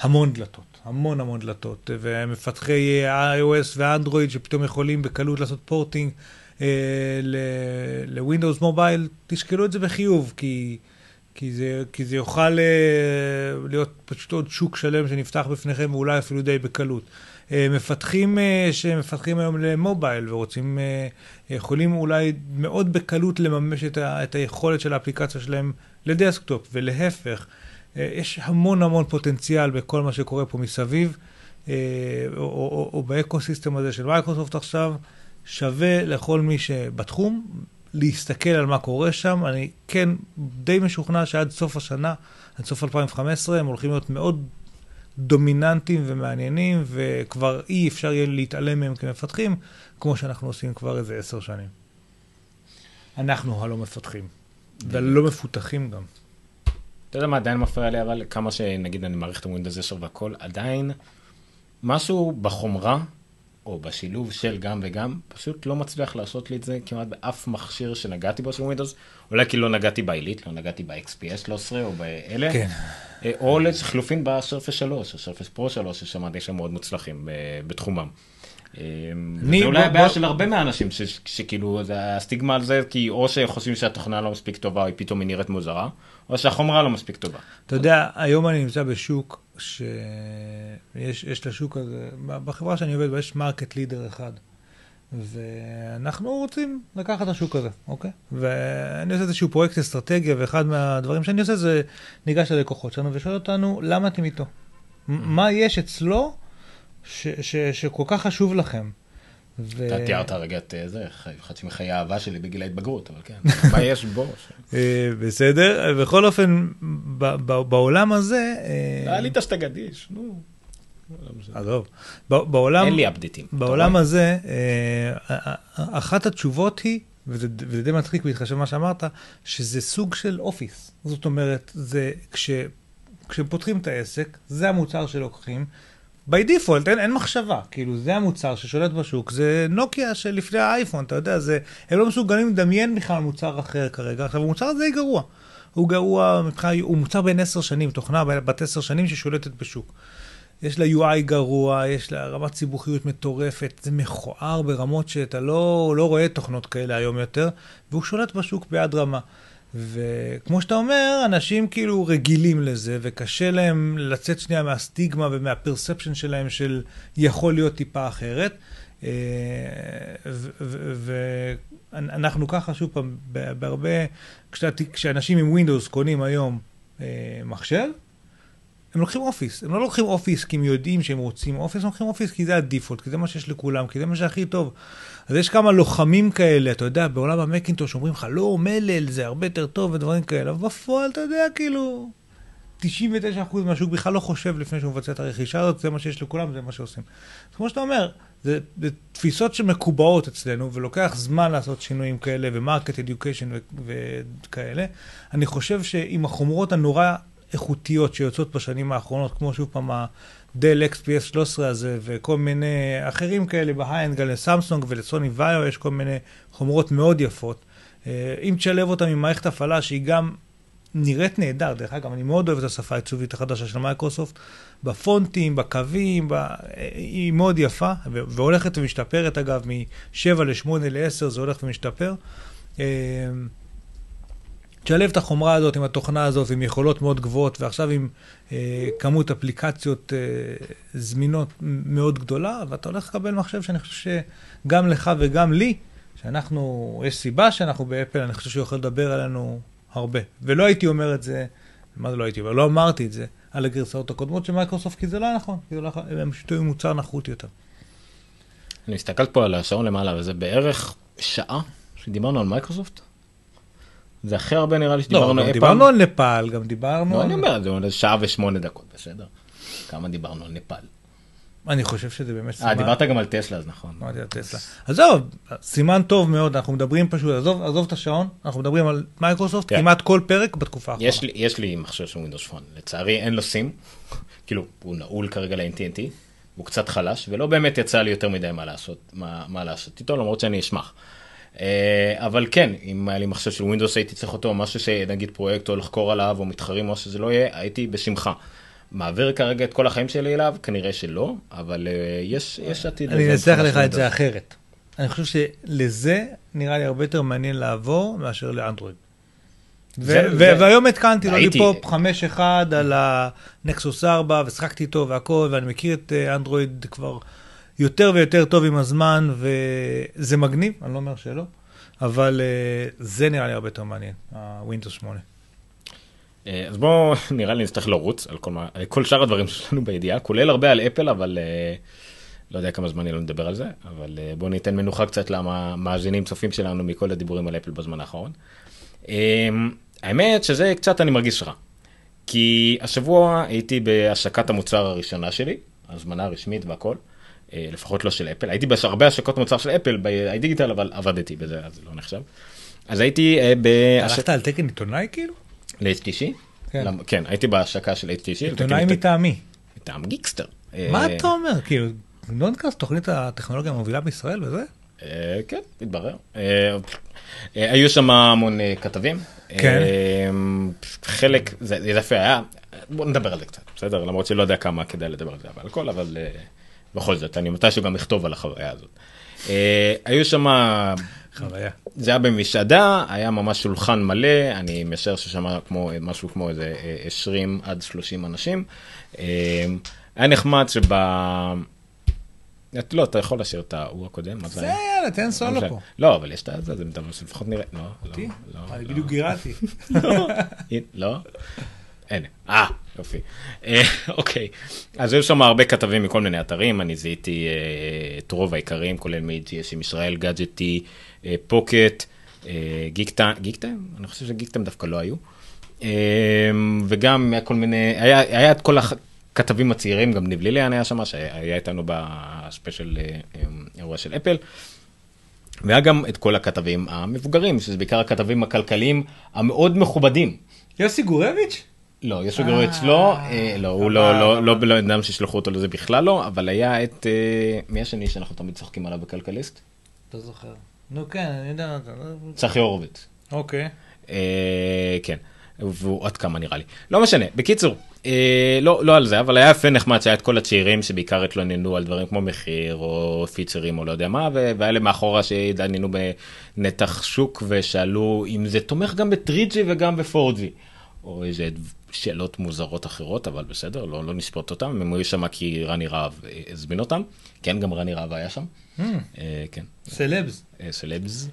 [SPEAKER 3] המון דלתות, המון המון דלתות, ומפתחי iOS ואנדרואיד שפתאום יכולים בקלות לעשות פורטינג אה, ל-Windows מובייל, תשקלו את זה בחיוב, כי, כי, זה, כי זה יוכל אה, להיות פשוט עוד שוק שלם שנפתח בפניכם, ואולי אפילו די בקלות. אה, מפתחים שמפתחים היום למובייל ורוצים, יכולים אולי מאוד בקלות לממש את, ה, את היכולת של האפליקציה שלהם לדסקטופ, ולהפך. יש המון המון פוטנציאל בכל מה שקורה פה מסביב, אה, או, או, או ב ecosystem הזה של מייקרוסופט עכשיו, שווה לכל מי שבתחום להסתכל על מה קורה שם. אני כן די משוכנע שעד סוף השנה, עד סוף 2015, הם הולכים להיות מאוד דומיננטיים ומעניינים, וכבר אי אפשר יהיה להתעלם מהם כמפתחים, כמו שאנחנו עושים כבר איזה עשר שנים. אנחנו הלא מפתחים, והלא מפותחים גם.
[SPEAKER 2] אתה יודע מה עדיין מפריע לי, אבל כמה שנגיד אני מעריך את ה Windows 10 והכל, עדיין משהו בחומרה, או בשילוב של גם וגם, פשוט לא מצליח לעשות לי את זה כמעט באף מכשיר שנגעתי בו של Windows, אולי כי לא נגעתי בעילית, לא נגעתי ב-XPS 13 או באלה,
[SPEAKER 3] כן.
[SPEAKER 2] אה, או לחלופין ב Surface 3, או Surface Pro 3, ששמעתי שהם מאוד מוצלחים אה, בתחומם. אה, זה אולי הבעיה של הרבה מהאנשים, שכאילו, הסטיגמה על זה, כי או שחושבים שהתוכנה לא מספיק טובה, או היא פתאום היא נראית מוזרה, או שהחומרה לא מספיק טובה.
[SPEAKER 3] אתה יודע, היום אני נמצא בשוק שיש יש לשוק הזה, בחברה שאני עובד בה יש market leader אחד. ואנחנו רוצים לקחת את השוק הזה, אוקיי? ואני עושה איזשהו פרויקט אסטרטגיה, ואחד מהדברים שאני עושה זה ניגש ללקוחות שלנו ושואל אותנו, למה אתם איתו? מה יש אצלו ש- ש- שכל כך חשוב לכם? ו-
[SPEAKER 2] אתה תיארת רגע את אה, זה, חצי מחיי האהבה שלי בגיל ההתבגרות, אבל כן, (laughs) מה יש בו?
[SPEAKER 3] אה, בסדר, בכל אופן, ב- ב- בעולם הזה... אה,
[SPEAKER 2] לא עלית שאתה גדיש, נו.
[SPEAKER 3] עזוב, בעולם...
[SPEAKER 2] אין לי אפדטים.
[SPEAKER 3] בעולם הזה, אחת התשובות היא, וזה, וזה די מצחיק בהתחשב במה שאמרת, שזה סוג של אופיס. זאת אומרת, זה כש, כשפותחים את העסק, זה המוצר שלוקחים. By default, אין, אין מחשבה, כאילו זה המוצר ששולט בשוק, זה נוקיה של לפני האייפון, אתה יודע, זה, הם לא מסוגלים לדמיין בכלל מוצר אחר כרגע. עכשיו, המוצר הזה גרוע. הוא גרוע, מבחינה, הוא מוצר בין עשר שנים, תוכנה בת עשר שנים ששולטת בשוק. יש לה UI גרוע, יש לה רמת סיבוכיות מטורפת, זה מכוער ברמות שאתה לא, לא רואה תוכנות כאלה היום יותר, והוא שולט בשוק ביד רמה. וכמו שאתה אומר, אנשים כאילו רגילים לזה, וקשה להם לצאת שנייה מהסטיגמה ומה perception שלהם של יכול להיות טיפה אחרת. אה, ואנחנו ככה, שוב פעם, בהרבה, כשאנשים עם Windows קונים היום אה, מחשב, הם לוקחים Office, הם לא לוקחים Office כי הם יודעים שהם רוצים Office, הם לוקחים Office כי זה ה default, כי זה מה שיש לכולם, כי זה מה שהכי טוב. אז יש כמה לוחמים כאלה, אתה יודע, בעולם המקינטוש אומרים לך, לא, מלל, זה הרבה יותר טוב ודברים כאלה, אבל בפועל, אתה יודע, כאילו, 99% מהשוק בכלל לא חושב לפני שהוא מבצע את הרכישה הזאת, זה מה שיש לכולם, זה מה שעושים. אז כמו שאתה אומר, זה, זה תפיסות שמקובעות אצלנו, ולוקח זמן לעשות שינויים כאלה, ומרקט אדיוקיישן וכאלה. אני חושב שעם החומרות הנורא איכותיות שיוצאות בשנים האחרונות, כמו שוב פעם ה Dell XPS 13 הזה, וכל מיני אחרים כאלה ב high-end, גם לסמסונג ולסוני VAIO יש כל מיני חומרות מאוד יפות. אה, אם תשלב אותם עם מערכת הפעלה שהיא גם נראית נהדר, דרך אגב, אני מאוד אוהב את השפה העיצובית החדשה של מייקרוסופט, בפונטים, בקווים, ב... היא מאוד יפה, והולכת ומשתפרת אגב, מ-7 ל-8 ל-10 זה הולך ומשתפר. תשלב את החומרה הזאת עם התוכנה הזאת, עם יכולות מאוד גבוהות, ועכשיו עם אה, כמות אפליקציות אה, זמינות מאוד גדולה, ואתה הולך לקבל מחשב שאני חושב שגם לך וגם לי, שאנחנו, יש סיבה שאנחנו באפל, אני חושב שהוא יכול לדבר עלינו הרבה. ולא הייתי אומר את זה, מה זה לא הייתי אומר? לא אמרתי את זה על הגרסאות הקודמות של מייקרוסופט, כי זה לא היה נכון, כי זה לא, הם היו מוצר נחות יותר.
[SPEAKER 2] אני מסתכל פה על השעון למעלה, וזה בערך שעה שדיברנו על מייקרוסופט. זה הכי הרבה נראה לי
[SPEAKER 3] לא,
[SPEAKER 2] שדיברנו
[SPEAKER 3] גם
[SPEAKER 2] אי פעם.
[SPEAKER 3] דיברנו על נפאל, גם דיברנו
[SPEAKER 2] לא. אני אומר, זה עוד שעה ושמונה דקות, בסדר. כמה דיברנו על נפאל.
[SPEAKER 3] אני חושב שזה באמת
[SPEAKER 2] אה,
[SPEAKER 3] סימן.
[SPEAKER 2] דיברת גם על טסלה, אז נכון.
[SPEAKER 3] אמרתי על טסלה. עזוב, סימן טוב מאוד, אנחנו מדברים פשוט, עזוב, עזוב את השעון, אנחנו מדברים על מייקרוסופט
[SPEAKER 2] כן.
[SPEAKER 3] כמעט כל פרק בתקופה האחרונה.
[SPEAKER 2] יש יש לי מחשב של Windows Phone, לצערי אין לו סים, (laughs) כאילו הוא נעול כרגע ל-AT&T, הוא קצת חלש, ולא באמת יצא לי יותר מדי מה לעשות, מה, מה לעשות איתו, למרות שאני אשמח. אה, אבל כן, אם היה לי מחשב של Windows הייתי צריך אותו, משהו שנגיד פרויקט או לחקור עליו או מתחרים או שזה לא יהיה, הייתי בשמחה. מעביר כרגע את כל החיים שלי אליו? כנראה שלא, אבל אה, יש, יש עתיד.
[SPEAKER 3] אני אנסח לך את זה. אחרת. אני חושב שלזה נראה לי הרבה יותר מעניין לעבור מאשר לאנדרואיד. והיום התקנתי
[SPEAKER 2] הייתי-
[SPEAKER 3] Lollipop 5.1 על ה Nexus 4 ושחקתי איתו והכל, ואני מכיר את אה, אנדרואיד כבר יותר ויותר טוב עם הזמן, וזה מגניב, אני לא אומר שלא, אבל אה, זה נראה לי הרבה יותר מעניין, הווינדוס 8.
[SPEAKER 2] אה, אז בואו, (laughs) נראה לי נצטרך לרוץ על כל, מה, כל שאר הדברים שלנו בידיעה, כולל הרבה על אפל, אבל אה, לא יודע כמה זמן יהיה לנו לדבר על זה, אבל בואו ניתן מנוחה קצת למאזינים צופים שלנו מכל הדיבורים על אפל בזמן האחרון. האמת שזה קצת אני מרגיש רע, כי השבוע הייתי בהשקת המוצר הראשונה שלי, הזמנה רשמית והכל. אה, לפחות לא של אפל, הייתי בהרבה השקות מוצר של אפל ב-iDigital, אבל עבדתי בזה, אז זה לא נחשב. אז הייתי אה, בהשק...
[SPEAKER 3] הלכת על תקן עיתונאי כאילו?
[SPEAKER 2] ל-HTC?
[SPEAKER 3] כן.
[SPEAKER 2] כן, הייתי בהשקה של HTC.
[SPEAKER 3] עיתונאי מטעמי.
[SPEAKER 2] מטעם גיקסטר.
[SPEAKER 3] מה
[SPEAKER 2] אה,
[SPEAKER 3] אתה אומר? כאילו, נונקאסט, תוכנית הטכנולוגיה המובילה בישראל וזה?
[SPEAKER 2] כן, התברר. היו שם המון כתבים.
[SPEAKER 3] כן.
[SPEAKER 2] חלק, זה יפה היה, בוא נדבר על זה קצת, בסדר? למרות שלא יודע כמה כדאי לדבר על זה, אבל הכל, אבל בכל זאת, אני מתישהו גם אכתוב על החוויה הזאת. אה, היו שם
[SPEAKER 3] חוויה.
[SPEAKER 2] זה היה במסעדה, היה ממש שולחן מלא, אני משער ששם כמו משהו כמו איזה אה, 20 עד 30 אנשים. אה, היה נחמד שב... לא, אתה יכול להשאיר את ההוא הקודם.
[SPEAKER 3] זה? יאללה, תן סולו פה.
[SPEAKER 2] לא, אבל יש את זה, זה דבר שלפחות נראה. לא, לא,
[SPEAKER 3] אותי?
[SPEAKER 2] לא,
[SPEAKER 3] אני
[SPEAKER 2] לא.
[SPEAKER 3] בדיוק גירדתי. (laughs)
[SPEAKER 2] לא, הנה, אה, יופי. אה, אוקיי, אז היו שם הרבה כתבים מכל מיני אתרים, אני זיהיתי אה, את רוב העיקריים, כולל מ-GS עם ישראל, גאדג'טי, אה, פוקט, גיקטיים, גיקטיים? אני חושב שגיקטיים דווקא לא היו. וגם היה כל מיני, היה, את כל הכתבים הצעירים, גם ניב ליליאן היה שם, שהיה איתנו בספיישל אירוע של אפל. והיה גם את כל הכתבים המבוגרים, שזה בעיקר הכתבים הכלכליים המאוד מכובדים.
[SPEAKER 3] יוסי גורביץ'?
[SPEAKER 2] לא, גרוביץ' לא, אה, לא, הוא לא, לא, לא בן אדם שישלחו אותו לזה בכלל לא, אבל היה את, אה, מי השני שאנחנו תמיד צוחקים עליו בכלכליסט?
[SPEAKER 3] לא זוכר. נו כן, אני יודע.
[SPEAKER 2] צחי הורוביץ.
[SPEAKER 3] אוקיי.
[SPEAKER 2] אה, כן, והוא עד כמה נראה לי. לא משנה, בקיצור, אה, לא, לא על זה, אבל היה יפה נחמד שהיה את כל הצעירים שבעיקר התלוננו על דברים כמו מחיר או פיצ'רים או לא יודע מה, ואלה מאחורה שהתעניינו בנתח שוק ושאלו אם זה תומך גם ב-3G וגם ב-4G, או איזה שאלות מוזרות אחרות, אבל בסדר, לא, לא נשפוט אותם, הם היו שם כי רני רהב אה, הזמין אותם, כן, גם רני רהב היה שם, אה, כן.
[SPEAKER 3] סלבס.
[SPEAKER 2] אה, סלבס.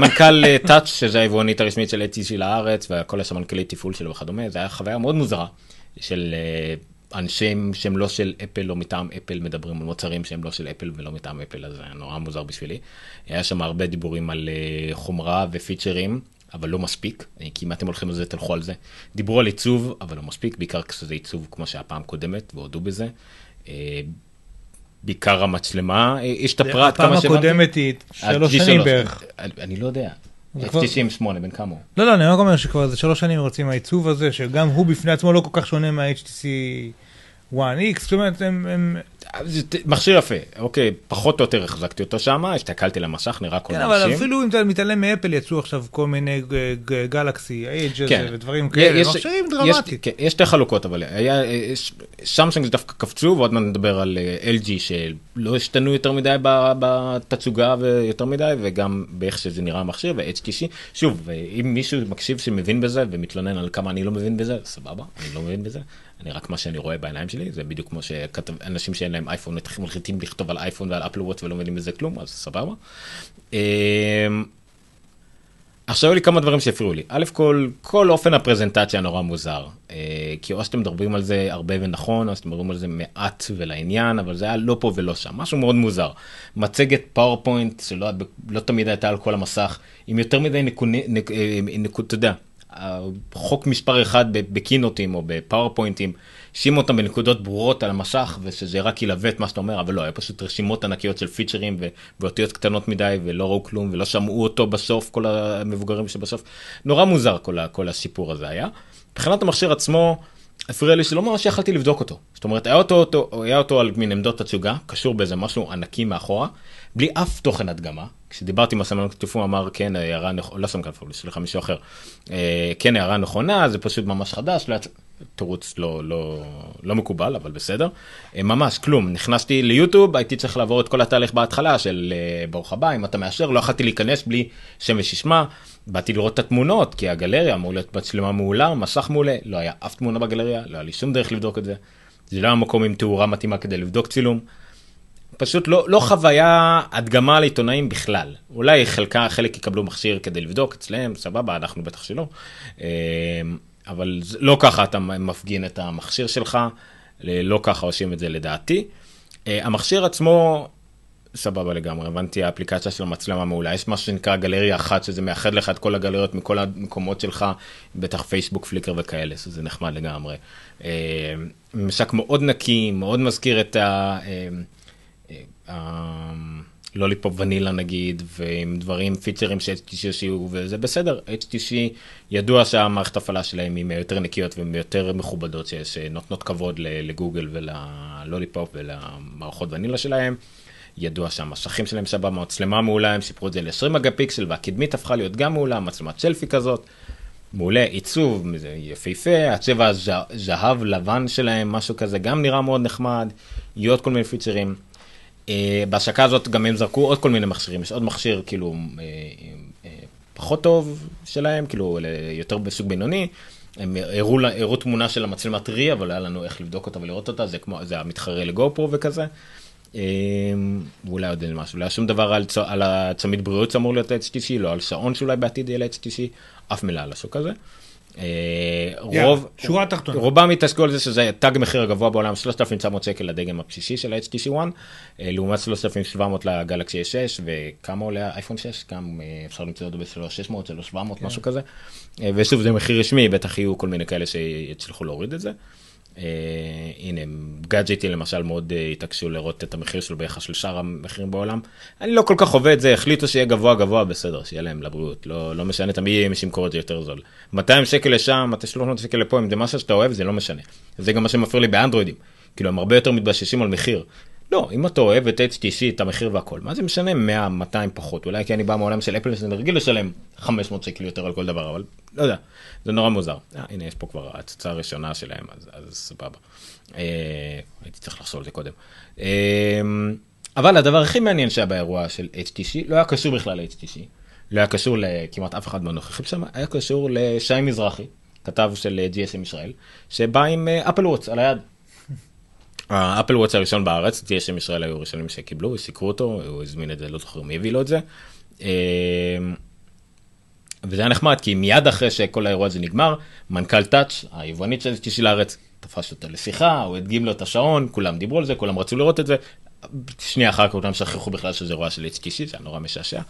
[SPEAKER 2] מנכ"ל טאץ', שזה היבואנית הרשמית של HTC לארץ, וכל הסמנכ"לית תפעול שלו וכדומה, זה היה חוויה מאוד מוזרה של אנשים שהם לא של אפל או מטעם אפל מדברים על מוצרים שהם לא של אפל ולא מטעם אפל, אז זה היה נורא מוזר בשבילי. היה שם הרבה דיבורים על חומרה ופיצ'רים. אבל לא מספיק, אה, כי אם אתם הולכים על זה, תלכו על זה. דיברו על עיצוב, אבל לא מספיק, בעיקר כשזה עיצוב כמו שהיה פעם קודמת, והודו בזה. אה, בעיקר המצלמה אה, השתפרה עד
[SPEAKER 3] הפעם
[SPEAKER 2] כמה שהבנתי.
[SPEAKER 3] הקודמת היא שלוש
[SPEAKER 2] ה-
[SPEAKER 3] שנים
[SPEAKER 2] G3,
[SPEAKER 3] בערך.
[SPEAKER 2] אני- לא יודע.
[SPEAKER 3] זה כבר-
[SPEAKER 2] F98, בן כמה הוא?
[SPEAKER 3] לא, לא, אני רק אומר שכבר איזה שלוש שנים רוצים העיצוב הזה, שגם הוא בפני עצמו לא כל כך שונה מה-HTC 1X, זאת אומרת, הם... הם...
[SPEAKER 2] מכשיר יפה, אוקיי, פחות או יותר החזקתי אותו שם, הסתכלתי למסך, נראה כל
[SPEAKER 3] כן,
[SPEAKER 2] האנשים.
[SPEAKER 3] אבל אפילו אם אתה מתעלם מאפל, יצאו עכשיו כל מיני גלקסי, אייג'
[SPEAKER 2] כן.
[SPEAKER 3] ודברים כאלה,
[SPEAKER 2] יש-
[SPEAKER 3] מכשירים דרמטית.
[SPEAKER 2] כן, יש שתי חלוקות, אבל היה, סמסונג דווקא קפצו, ועוד מעט נדבר על אה, LG שלא השתנו יותר מדי בתצוגה ויותר מדי, וגם באיך שזה נראה המכשיר, ו-HTC. שוב, אה, אם מישהו מקשיב שמבין בזה ומתלונן על כמה אני לא מבין בזה, סבבה, אני לא מבין בזה. אני רק מה שאני רואה בעיניים שלי, זה בדיוק כמו שאנשים שאין להם אייפון מחליטים לכתוב על אייפון ועל Apple Watch ולא מבינים בזה כלום, אז סבבה. אמ, עכשיו היו לי כמה דברים שהפריעו לי. א' כל, כל אופן הפרזנטציה נורא מוזר. אה, כי או שאתם מדברים על זה הרבה ונכון, או שאתם מדברים על זה מעט ולעניין, אבל זה היה לא פה ולא שם. משהו מאוד מוזר. מצגת PowerPoint שלא לא תמיד הייתה על כל המסך, עם יותר מדי נקוני, נק, אה, נקוד, אתה יודע, חוק מספר אחד בקינוטים או בפאורפוינטים, שים אותם בנקודות ברורות על המסך ושזה רק ילווה את מה שאתה אומר, אבל לא, היה פשוט רשימות ענקיות של פיצ'רים ואותיות קטנות מדי ולא ראו כלום ולא שמעו אותו בסוף, כל המבוגרים שבסוף. נורא מוזר כל, ה- כל הסיפור הזה היה. מבחינת המכשיר עצמו, הפריע לי שלא ממש יכלתי לבדוק אותו. זאת אומרת, היה אותו, אותו, היה אותו על מין עמדות תצוגה, קשור באיזה משהו ענקי מאחורה, בלי אף תוכן הדגמה. כשדיברתי עם הסמנכ"ל תפעול, הוא אמר, כן, הערה נכונה, לא סמנכ"ל תפעול, סליחה, מישהו אחר. אה, כן, הערה נכונה, זה פשוט ממש חדש, לא. תירוץ לא, לא, לא מקובל, אבל בסדר. אה, ממש, כלום. נכנסתי ליוטיוב, הייתי צריך לעבור את כל התהליך בהתחלה של אה, ברוך הבא, אם אתה מאשר, לא יכולתי להיכנס בלי שם ושישמע. באתי לראות את התמונות, כי הגלריה אמור להיות מצלמה מעולה, מסך מעולה, לא היה אף תמונה בגלריה, לא היה לי שום דרך לבדוק את זה. זה לא היה מקום עם תאורה מתאימה כדי לבדוק צילום. פשוט לא, לא חוויה הדגמה לעיתונאים בכלל. אולי חלקה, חלק יקבלו מכשיר כדי לבדוק אצלם, סבבה, אנחנו בטח שלא. אה, אבל לא ככה אתה מפגין את המכשיר שלך, לא ככה עושים את זה לדעתי. אה, המכשיר עצמו, סבבה לגמרי, הבנתי האפליקציה של המצלמה מעולה, יש משהו שנקרא גלריה אחת, שזה מאחד לך את כל הגלריות מכל המקומות שלך, בטח פייסבוק, Flickr וכאלה, שזה נחמד לגמרי. אה, ממשק מאוד נקי, מאוד מזכיר את ה... אה, Lollipop vanilla נגיד, ועם דברים, פיצ'רים ש-HTC הוסיפו, וזה בסדר, HTC ידוע שהמערכת הפעלה שלהם היא יותר נקיות ויותר מכובדות, שנותנות כבוד ל- לגוגל וללוליפופ ולמערכות ונילה שלהם. ידוע שהמשכים שלהם סבבה, מצלמה מעולה, הם שיפרו את זה ל-20 מגה פיקסל, והקדמית הפכה להיות גם מעולה, מצלמת שלפי כזאת. מעולה, עיצוב, יפהפה, הצבע הזהב לבן שלהם, משהו כזה, גם נראה מאוד נחמד, יהיו עוד כל מיני פיצ'רים. Uh, בהשקה הזאת גם הם זרקו עוד כל מיני מכשירים, יש עוד מכשיר כאילו uh, uh, פחות טוב שלהם, כאילו ל- יותר בסוג בינוני. הם הראו, לה- הראו תמונה של המצלמת רי, אבל היה לנו איך לבדוק אותה ולראות אותה, זה כמו, זה המתחרה לגו פרו וכזה. ואולי עוד איזה משהו, לא היה שום דבר על, צ- על הצמיד בריאות שאמור להיות HTC, לא על שעון שאולי בעתיד יהיה ל-HTC, אף מילה על השוק הזה.
[SPEAKER 3] יאללה,
[SPEAKER 2] רוב,
[SPEAKER 3] שורה תחתונה.
[SPEAKER 2] רובם התעסקו על זה שזה תג מחיר הגבוה בעולם 3,900 שקל לדגם הבסיסי של ה-HTC One, אה, לעומת 3,700 לגלקסי 6 וכמה עולה האייפון 6, גם אה, אפשר למצוא אותו ב-3,600, 3,700,
[SPEAKER 3] כן.
[SPEAKER 2] משהו כזה. אה, ושוב זה מחיר רשמי, בטח יהיו כל מיני כאלה שיצליחו להוריד את זה. אה, הנה, גאדג'טי למשל מאוד אה, התעקשו לראות את המחיר שלו ביחס של שאר המחירים בעולם. אני לא כל כך את זה, החליטו שיהיה גבוה גבוה, בסדר, שיהיה להם לבריאות, לא, לא משנה תמיד מי שימכור את זה יותר זול. 200 שקל לשם, 300 שקל לפה, אם זה משהו שאתה אוהב, זה לא משנה. זה גם מה שמפריע לי באנדרואידים, כאילו הם הרבה יותר מתבששים על מחיר. לא, אם אתה אוהב את HTC, את המחיר והכל, מה זה משנה 100, 200 פחות, אולי כי אני בא מעולם של אפל, שאני רגיל לשלם 500 שקל יותר על כל דבר, אבל לא יודע, זה נורא מוזר. אה, הנה, יש פה כבר ההצצה הראשונה שלהם, אז, אז סבבה. אה, הייתי צריך לחשוב על זה קודם. אה, אבל הדבר הכי מעניין שהיה באירוע של HTC, לא היה קשור בכלל ל-HTC, לא היה קשור לכמעט אף אחד מהנוכחים שם, היה קשור לשי מזרחי, כתב של אה, GSM ישראל, שבא עם אה, אפל וואטס על היד. האפל וואטס הראשון בארץ, GSM ישראל היו הראשונים שקיבלו, סיקרו אותו, הוא הזמין את זה, לא זוכר מי הביא לו את זה. אה, וזה היה נחמד, כי מיד אחרי שכל האירוע הזה נגמר, מנכ"ל טאץ', היבואנית של HTC לארץ, תפס אותו לשיחה, הוא הדגים לו את השעון, כולם דיברו על זה, כולם רצו לראות את זה. שנייה אחר כך כולם שכחו בכלל שזה אירוע של HTC, זה היה נורא משעשע.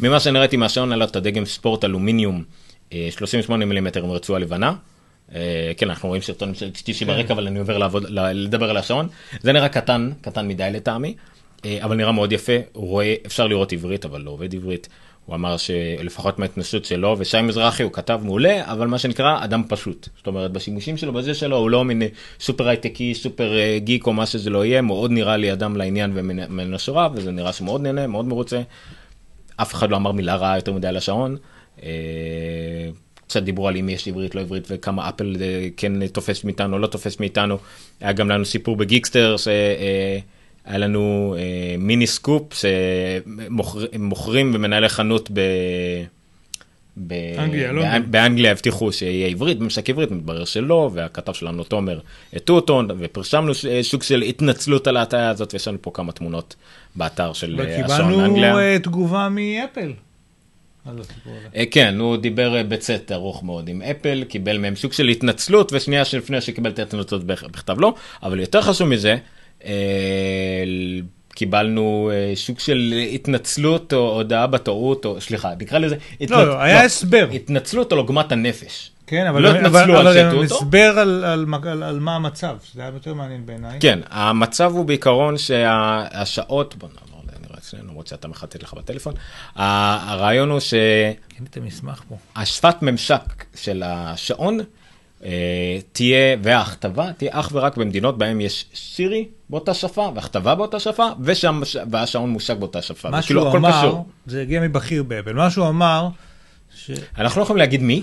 [SPEAKER 2] ממה שאני ראיתי מהשעון עלה את הדגם ספורט אלומיניום, אה, 38 מילימטר עם רצועה לבנה. אה, כן, אנחנו רואים סרטונים של HTC ברקע, אבל אני עובר לעבוד, לדבר על השעון. זה נראה קטן, קטן מדי לטעמי, אה, אבל נראה מאוד יפה. הוא רואה, אפשר לראות עברית, אבל לא עובד עברית. הוא אמר שלפחות מההתנסות שלו, ושי מזרחי הוא כתב מעולה, אבל מה שנקרא אדם פשוט. זאת אומרת, בשימושים שלו, בזה שלו, הוא לא מין סופר הייטקי, סופר אה, גיק או מה שזה לא יהיה, מאוד נראה לי אדם לעניין ומן השורה, וזה נראה שמאוד נהנה, מאוד מרוצה. אף אחד לא אמר מילה רעה יותר מדי על השעון. אה, קצת דיברו על אם יש עברית, לא עברית, וכמה אפל אה, כן תופס מאיתנו, לא תופס מאיתנו. היה גם לנו סיפור בגיקסטר, שהיה לנו אה, מיני סקופ, שמוכרים ומנהלי חנות ב...
[SPEAKER 3] אנגליה, לא?
[SPEAKER 2] באנ- באנגליה הבטיחו שיהיה עברית, ממשק עברית, מתברר שלא, והכתב שלנו תומר אותו, ופרסמנו ס- סוג של התנצלות על ההטעיה הזאת, ויש לנו פה כמה תמונות באתר של אה, השעון אנגליה.
[SPEAKER 3] וקיבלנו אה, תגובה מאפל. על הסיפור הזה.
[SPEAKER 2] אה, כן, הוא דיבר אה, בצ'אט ארוך מאוד עם אפל, קיבל מהם סוג של התנצלות, ושנייה שלפני שקיבל את ההתנצלות בכ- בכתב לא, אבל יותר חשוב מזה, אה, קיבלנו אה, סוג של התנצלות או הודעה בטעות, או סליחה, נקרא לזה,
[SPEAKER 3] לא, היה הסבר.
[SPEAKER 2] התנצלות על עוגמת הנפש.
[SPEAKER 3] כן, אבל
[SPEAKER 2] לא התנצלו על שהטעו
[SPEAKER 3] גם
[SPEAKER 2] אותו.
[SPEAKER 3] הסבר על- על על- על מה המצב, שזה היה יותר מעניין בעיניי.
[SPEAKER 2] כן, המצב הוא בעיקרון שהשעות, בוא נעבור למרות שאתה מחטט לך בטלפון, הרעיון הוא ש...
[SPEAKER 3] אין את המסמך פה.
[SPEAKER 2] השפת ממשק של השעון אה, תהיה, וההכתבה תהיה אך ורק במדינות בהם יש סירי באותה שפה, והכתבה באותה שפה, ושם, והשעון מושק באותה שפה.
[SPEAKER 3] מה שהוא אמר,
[SPEAKER 2] קשור.
[SPEAKER 3] זה הגיע מבכיר באפל, מה שהוא אמר, ש...
[SPEAKER 2] אנחנו לא יכולים להגיד מי,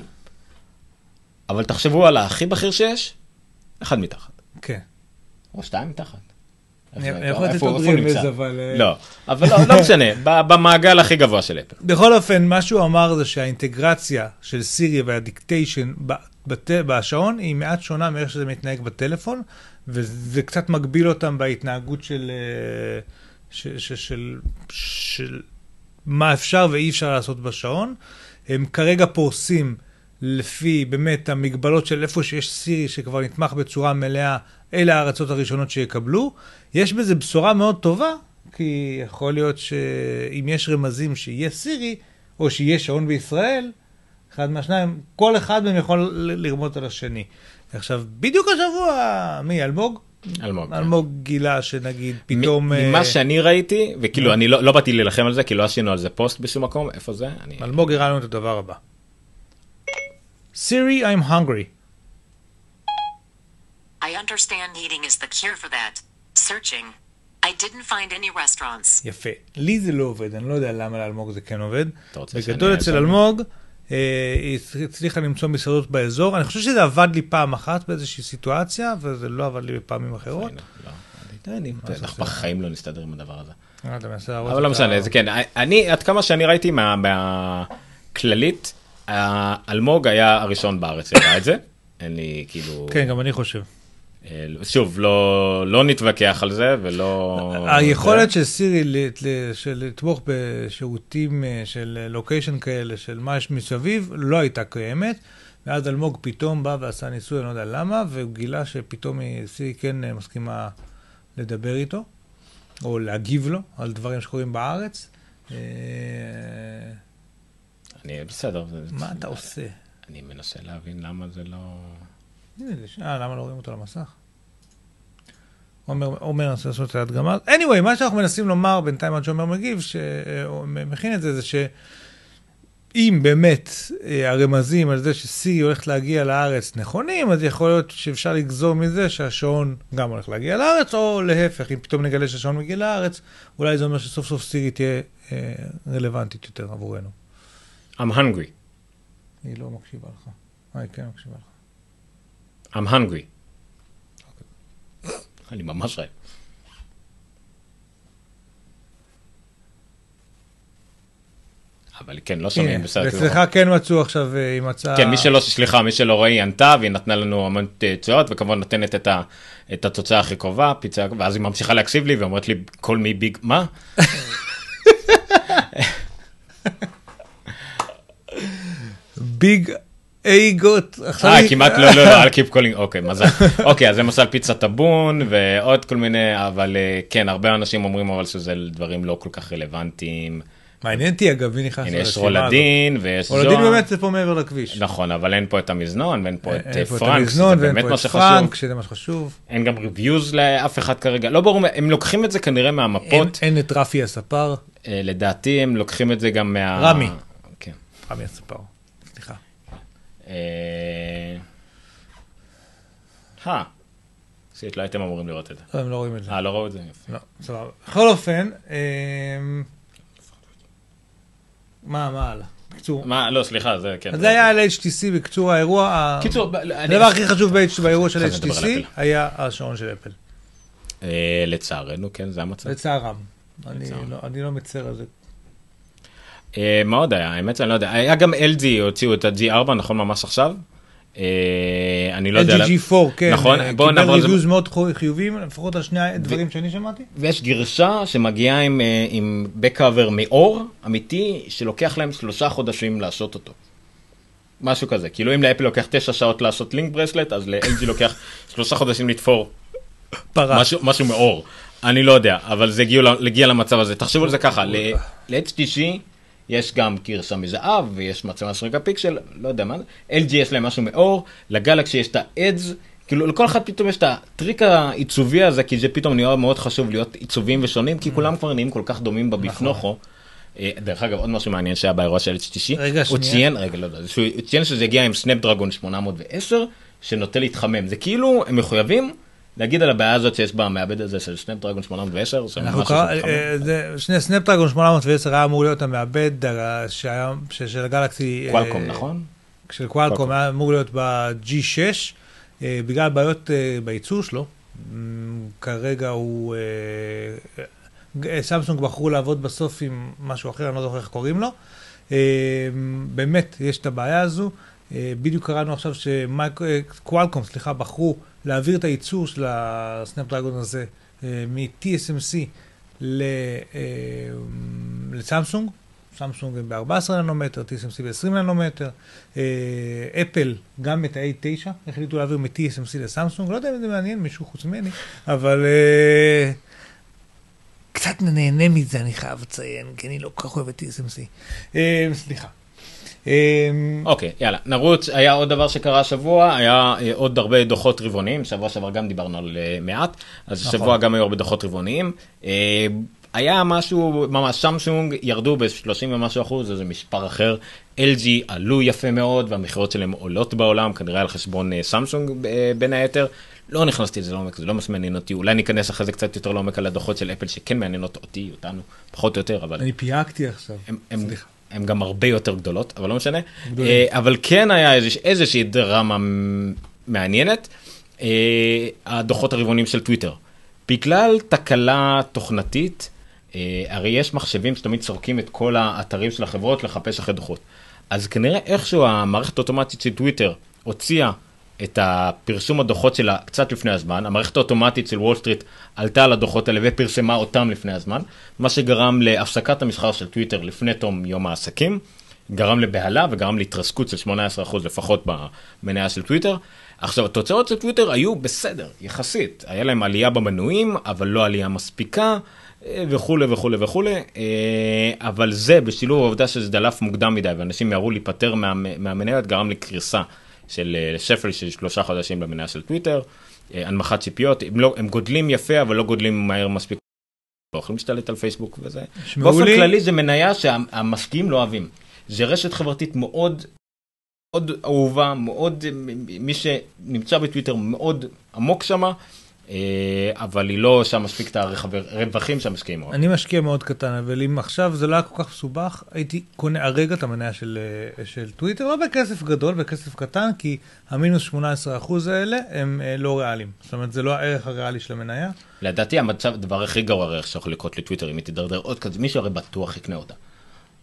[SPEAKER 2] אבל תחשבו על הכי בכיר שיש, אחד מתחת.
[SPEAKER 3] כן.
[SPEAKER 2] או שתיים מתחת.
[SPEAKER 3] אני יכול לתת
[SPEAKER 2] איפה-
[SPEAKER 3] עוד רמז,
[SPEAKER 2] נמצא?
[SPEAKER 3] אבל... אה,
[SPEAKER 2] לא, אבל לא, לא משנה, (laughs) ב- במעגל הכי גבוה של אפל.
[SPEAKER 3] בכל אופן, מה שהוא אמר זה שהאינטגרציה של סירי והדיקטיישן בשעון היא מעט שונה מאיך שזה מתנהג בטלפון, וזה קצת מגביל אותם בהתנהגות של, אה, של, של מה אפשר ואי אפשר לעשות בשעון. הם כרגע פורסים לפי באמת המגבלות של איפה שיש סירי שכבר נתמך בצורה מלאה, אלה הארצות הראשונות שיקבלו. יש בזה בשורה מאוד טובה, כי יכול להיות שאם יש רמזים שיהיה סירי, או שיהיה שעון בישראל, אחד מהשניים, כל אחד מהם יכול לרמות על השני. עכשיו, בדיוק השבוע, מי, אלמוג?
[SPEAKER 2] אלמוג. כן.
[SPEAKER 3] אלמוג גילה שנגיד פתאום...
[SPEAKER 2] ממה
[SPEAKER 3] אה,
[SPEAKER 2] שאני ראיתי, וכאילו אני לא לא באתי להילחם על זה, כי לא עשינו על זה פוסט בשום מקום, איפה זה? אני-
[SPEAKER 3] אלמוג הראה לנו את הדבר הבא. סירי, I'm hungry.
[SPEAKER 6] I understand eating is the cure for that. Searching. I didn't find any restaurants.
[SPEAKER 3] יפה. לי זה לא עובד, אני לא יודע למה לאלמוג זה כן עובד. בגדול אצל? אלמוג, אה, היא הצליחה למצוא מסעדות באזור. אני חושב שזה עבד לי פעם אחת באיזושהי סיטואציה, וזה לא עבד לי בפעמים אחרות.
[SPEAKER 2] לא, אני- אני- אנחנו בחיים לא נסתדר עם הדבר הזה.
[SPEAKER 3] אה,
[SPEAKER 2] אבל לא משנה, זה כן, אני, עד כמה שאני ראיתי מה- מהכללית, אלמוג היה הראשון בארץ שידע את זה. אין לי כאילו,
[SPEAKER 3] כן, גם אני חושב.
[SPEAKER 2] אה, שוב, לא לא נתווכח על זה ולא...
[SPEAKER 3] היכולת של סירי לתמוך בשירותים אה, של לוקיישן כאלה, של מה יש מסביב, לא הייתה קיימת. ואז אלמוג פתאום בא ועשה ניסוי, אני לא יודע למה, והוא גילה שפתאום סירי כן אה, מסכימה לדבר איתו, או להגיב לו על דברים שקורים בארץ.
[SPEAKER 2] אני בסדר.
[SPEAKER 3] מה אתה עושה?
[SPEAKER 2] אני מנסה להבין למה זה לא...
[SPEAKER 3] אה, למה לא רואים אותו על המסך? עומר, עומר מנסה לעשות את ההדגמה. anyway, מה שאנחנו מנסים לומר בינתיים עד שעומר מגיב, שמכין את זה, זה שאם באמת אה, הרמזים על זה שסי הולכת להגיע לארץ נכונים, אז יכול להיות שאפשר לגזור מזה שהשעון גם הולך להגיע לארץ, או להפך, אם פתאום נגלה שהשעון מגיע לארץ, אולי זה אומר שסוף סוף סירי תהיה אה, רלוונטית יותר עבורנו.
[SPEAKER 2] I'm hungry.
[SPEAKER 3] היא לא מקשיבה לך. אה, היא כן מקשיבה לך.
[SPEAKER 2] I'm hungry. אני ממש רעב. אבל כן, לא שומעים בסדר.
[SPEAKER 3] אצלך כן מצאו עכשיו, אה, היא מצאה...
[SPEAKER 2] כן, מי שלא, סליחה, מי שלא רואה, היא ענתה והיא נתנה לנו המון תוצאות, וכמובן נותנת את, ה, את התוצאה הכי קרובה, פיצה, ואז היא ממשיכה להקשיב לי ואומרת לי, call me big, מה?
[SPEAKER 3] ביג (laughs) עכשיו
[SPEAKER 2] אה, כמעט לא, לא, לא, אל קיפ קולינג, אוקיי, מזל. אוקיי, אז למשל פיצה טאבון ועוד כל מיני, אבל אה, כן, הרבה אנשים אומרים אבל שזה דברים לא כל כך רלוונטיים.
[SPEAKER 3] מעניין אותי אגב, מי נכנס
[SPEAKER 2] יש
[SPEAKER 3] לרשימה הזאת.
[SPEAKER 2] רולדין ויש זוהר.
[SPEAKER 3] רולדין באמת זה פה מעבר לכביש.
[SPEAKER 2] נכון, אבל אין פה את המזנון ואין פה את
[SPEAKER 3] אין
[SPEAKER 2] אה,
[SPEAKER 3] פה את
[SPEAKER 2] פרנק,
[SPEAKER 3] המזנון
[SPEAKER 2] שזה
[SPEAKER 3] ואין
[SPEAKER 2] באמת
[SPEAKER 3] פה
[SPEAKER 2] מה
[SPEAKER 3] את
[SPEAKER 2] שחשוב.
[SPEAKER 3] פרנק, שזה מה שחשוב.
[SPEAKER 2] אין גם ריוויוז לאף אחד כרגע, לא ברור, הם לוקחים את זה כנראה
[SPEAKER 3] אין-
[SPEAKER 2] מהמפות,
[SPEAKER 3] אין את רפי הספר.
[SPEAKER 2] אה, לדעתי הם לוקחים את זה גם מה...
[SPEAKER 3] רמי.
[SPEAKER 2] כן.
[SPEAKER 3] רמי הספר.
[SPEAKER 2] אה... אה. סיט, לא הייתם אמורים לראות את זה.
[SPEAKER 3] לא, הם לא רואים את זה.
[SPEAKER 2] אה, לא ראו את זה? יופי.
[SPEAKER 3] לא, סבבה. בכל אופן, אמ, מה, מה הלאה? בקיצור,
[SPEAKER 2] מה, לא, סליחה, זה כן.
[SPEAKER 3] זה היה על HTC, בקיצור האירוע,
[SPEAKER 2] קיצור, אני-
[SPEAKER 3] הדבר הכי חשוב באירוע של HTC. היה השעון של אפל.
[SPEAKER 2] אה, לצערנו, כן, זה המצב.
[SPEAKER 3] לצערם. אני. לא- אני לא מצר על זה.
[SPEAKER 2] אה, מה עוד היה? האמת שאני לא יודע. היה גם LG, הוציאו את ה-G4, נכון, ממש עכשיו. אה, אני לא יודע.
[SPEAKER 3] LG G4, כן.
[SPEAKER 2] נכון,
[SPEAKER 3] אה,
[SPEAKER 2] בואו נעבור על
[SPEAKER 3] קיבל
[SPEAKER 2] זה.
[SPEAKER 3] ריוויוז מאוד חו- חיוביים, לפחות על שני הדברים שאני שמעתי.
[SPEAKER 2] ויש גרשה שמגיעה עם, אה, עם בקאבר מאור אמיתי, שלוקח להם שלושה חודשים לעשות אותו. משהו כזה. כאילו אם לאפל לוקח תשע שעות לעשות לינק ברסלט, אז ל-LG לוקח שלושה חודשים לתפור
[SPEAKER 3] פרש.
[SPEAKER 2] משהו, משהו מאור. אני לא יודע, אבל זה הגיע, הגיע למצב הזה. תחשבו על זה ככה, ל- ל-HTC יש גם גרשה מזהב ויש מצלמה של רגע פיקסל, לא יודע מה. LG יש להם משהו מאור, לגלקסי יש את האדס, כאילו לכל אחד פתאום יש את הטריק העיצובי הזה, כי זה פתאום נהיה מאוד חשוב להיות עיצוביים ושונים, כי כולם כבר נהיים כל כך דומים בביפנוכו. אה, דרך אגב, עוד משהו מעניין שהיה באירוע של HTC,
[SPEAKER 3] רגע,
[SPEAKER 2] הוא
[SPEAKER 3] שנייה.
[SPEAKER 2] ציין, רגע, לא יודע, שהוא ציין שזה הגיע עם סנפדרגון 810, שנוטה להתחמם. זה כאילו, הם מחויבים להגיד על הבעיה הזאת שיש במעבד הזה של סנפדרגון 810, זה
[SPEAKER 3] אנחנו
[SPEAKER 2] משהו
[SPEAKER 3] קרא,
[SPEAKER 2] שמתחמם.
[SPEAKER 3] אה, שני סנפדרגון 810 היה אמור להיות המעבד של הגלקסי. אה,
[SPEAKER 2] קוואלקום, נכון?
[SPEAKER 3] של קוואלקום. היה אמור להיות ב-G6. אה, בגלל בעיות בייצור שלו, מ, כרגע הוא... סמסונג בחרו לעבוד בסוף עם משהו אחר, אני לא זוכר איך קוראים לו. באמת, יש את הבעיה הזו. בדיוק קראנו עכשיו שקוואלקום, סליחה, בחרו להעביר את הייצור של הסנאפדרגון הזה אה, מ-TSMC אה, לסמסונג. סמסונג ב-14 ננומטר, TSMC ב-20 ננומטר. אה, אפל, גם את ה-A9, החליטו להעביר מ-TSMC לסמסונג. לא יודע אם זה מעניין מישהו חוץ ממני, אבל אה, קצת נהנה מזה, אני חייב לציין, כי אני לא כל כך אוהב את TSMC. אה, סליחה. אה,
[SPEAKER 2] אוקיי, יאללה, נרוץ. היה עוד דבר שקרה השבוע, היה אה, עוד הרבה דוחות רבעוניים, שבוע שעבר גם דיברנו על אה, מעט, אז
[SPEAKER 3] נכון.
[SPEAKER 2] השבוע גם היו הרבה דוחות רבעוניים. אה, היה משהו, ממש סמסונג ירדו ב-30 ומשהו אחוז, איזה מספר אחר. LG עלו יפה מאוד, והמכירות שלהם עולות בעולם, כנראה על חשבון סמסונג בין היתר. לא נכנסתי לזה לעומק, זה לא ממש מעניין אותי, אולי ניכנס אחרי זה קצת יותר לעומק על הדוחות של אפל שכן מעניינות אותי, אותנו, פחות או יותר, אבל...
[SPEAKER 3] אני פייקתי עכשיו.
[SPEAKER 2] הם, הם,
[SPEAKER 3] סליחה.
[SPEAKER 2] הם גם הרבה יותר גדולות, אבל לא משנה.
[SPEAKER 3] גדולים.
[SPEAKER 2] אה, אבל כן היה איזוש, איזושהי דרמה מעניינת, אה, הדוחות הרבעוניים של טוויטר. בגלל תקלה תוכנתית, אה, הרי יש מחשבים שתמיד סורקים את כל האתרים של החברות לחפש אחרי דוחות. אז כנראה איכשהו המערכת האוטומטית של טוויטר הוציאה את הפרסום הדוחות שלה קצת לפני הזמן, המערכת האוטומטית של וול סטריט עלתה על הדוחות האלה ופרסמה אותם לפני הזמן, מה שגרם להפסקת המסחר של טוויטר לפני תום יום העסקים, גרם לבהלה וגרם להתרסקות של 18% לפחות במניה של טוויטר. עכשיו התוצאות של טוויטר היו בסדר, יחסית, היה להם עלייה במנויים, אבל לא עלייה מספיקה. אה, וכולי וכולי וכולי, אה, אבל זה בשילוב העובדה שזה דלף מוקדם מדי ואנשים מיהרו להיפטר מה, מהמניות גרם לקריסה של אה, שפל של שלושה חודשים במניה של טוויטר, אה, הנמכת ציפיות, הם, לא, הם גודלים יפה אבל לא גודלים מהר מספיק. לא יכולים להשתלט על פייסבוק וזה. באופן
[SPEAKER 3] לי-
[SPEAKER 2] כללי זה מניה שהמשקיעים לא אוהבים. זה רשת חברתית מאוד מאוד אהובה, מאוד, מי שנמצא בטוויטר מאוד עמוק שמה, אה, אבל היא לא שם מספיק את הרווחים שהמשקיעים אוהבים.
[SPEAKER 3] אני משקיע מאוד קטן, אבל אם עכשיו זה לא היה כל כך מסובך, הייתי קונה הרגע את המניה של, אה, של טוויטר, לא בכסף גדול, בכסף קטן, כי המינוס 18% האלה הם אה, לא ריאליים. זאת אומרת, זה לא הערך הריאלי של המניה.
[SPEAKER 2] לדעתי המצב, הדבר הכי גרוע הרי שיכול לקרות לטוויטר אם היא תידרדר עוד כזה, מישהו הרי בטוח יקנה אותה.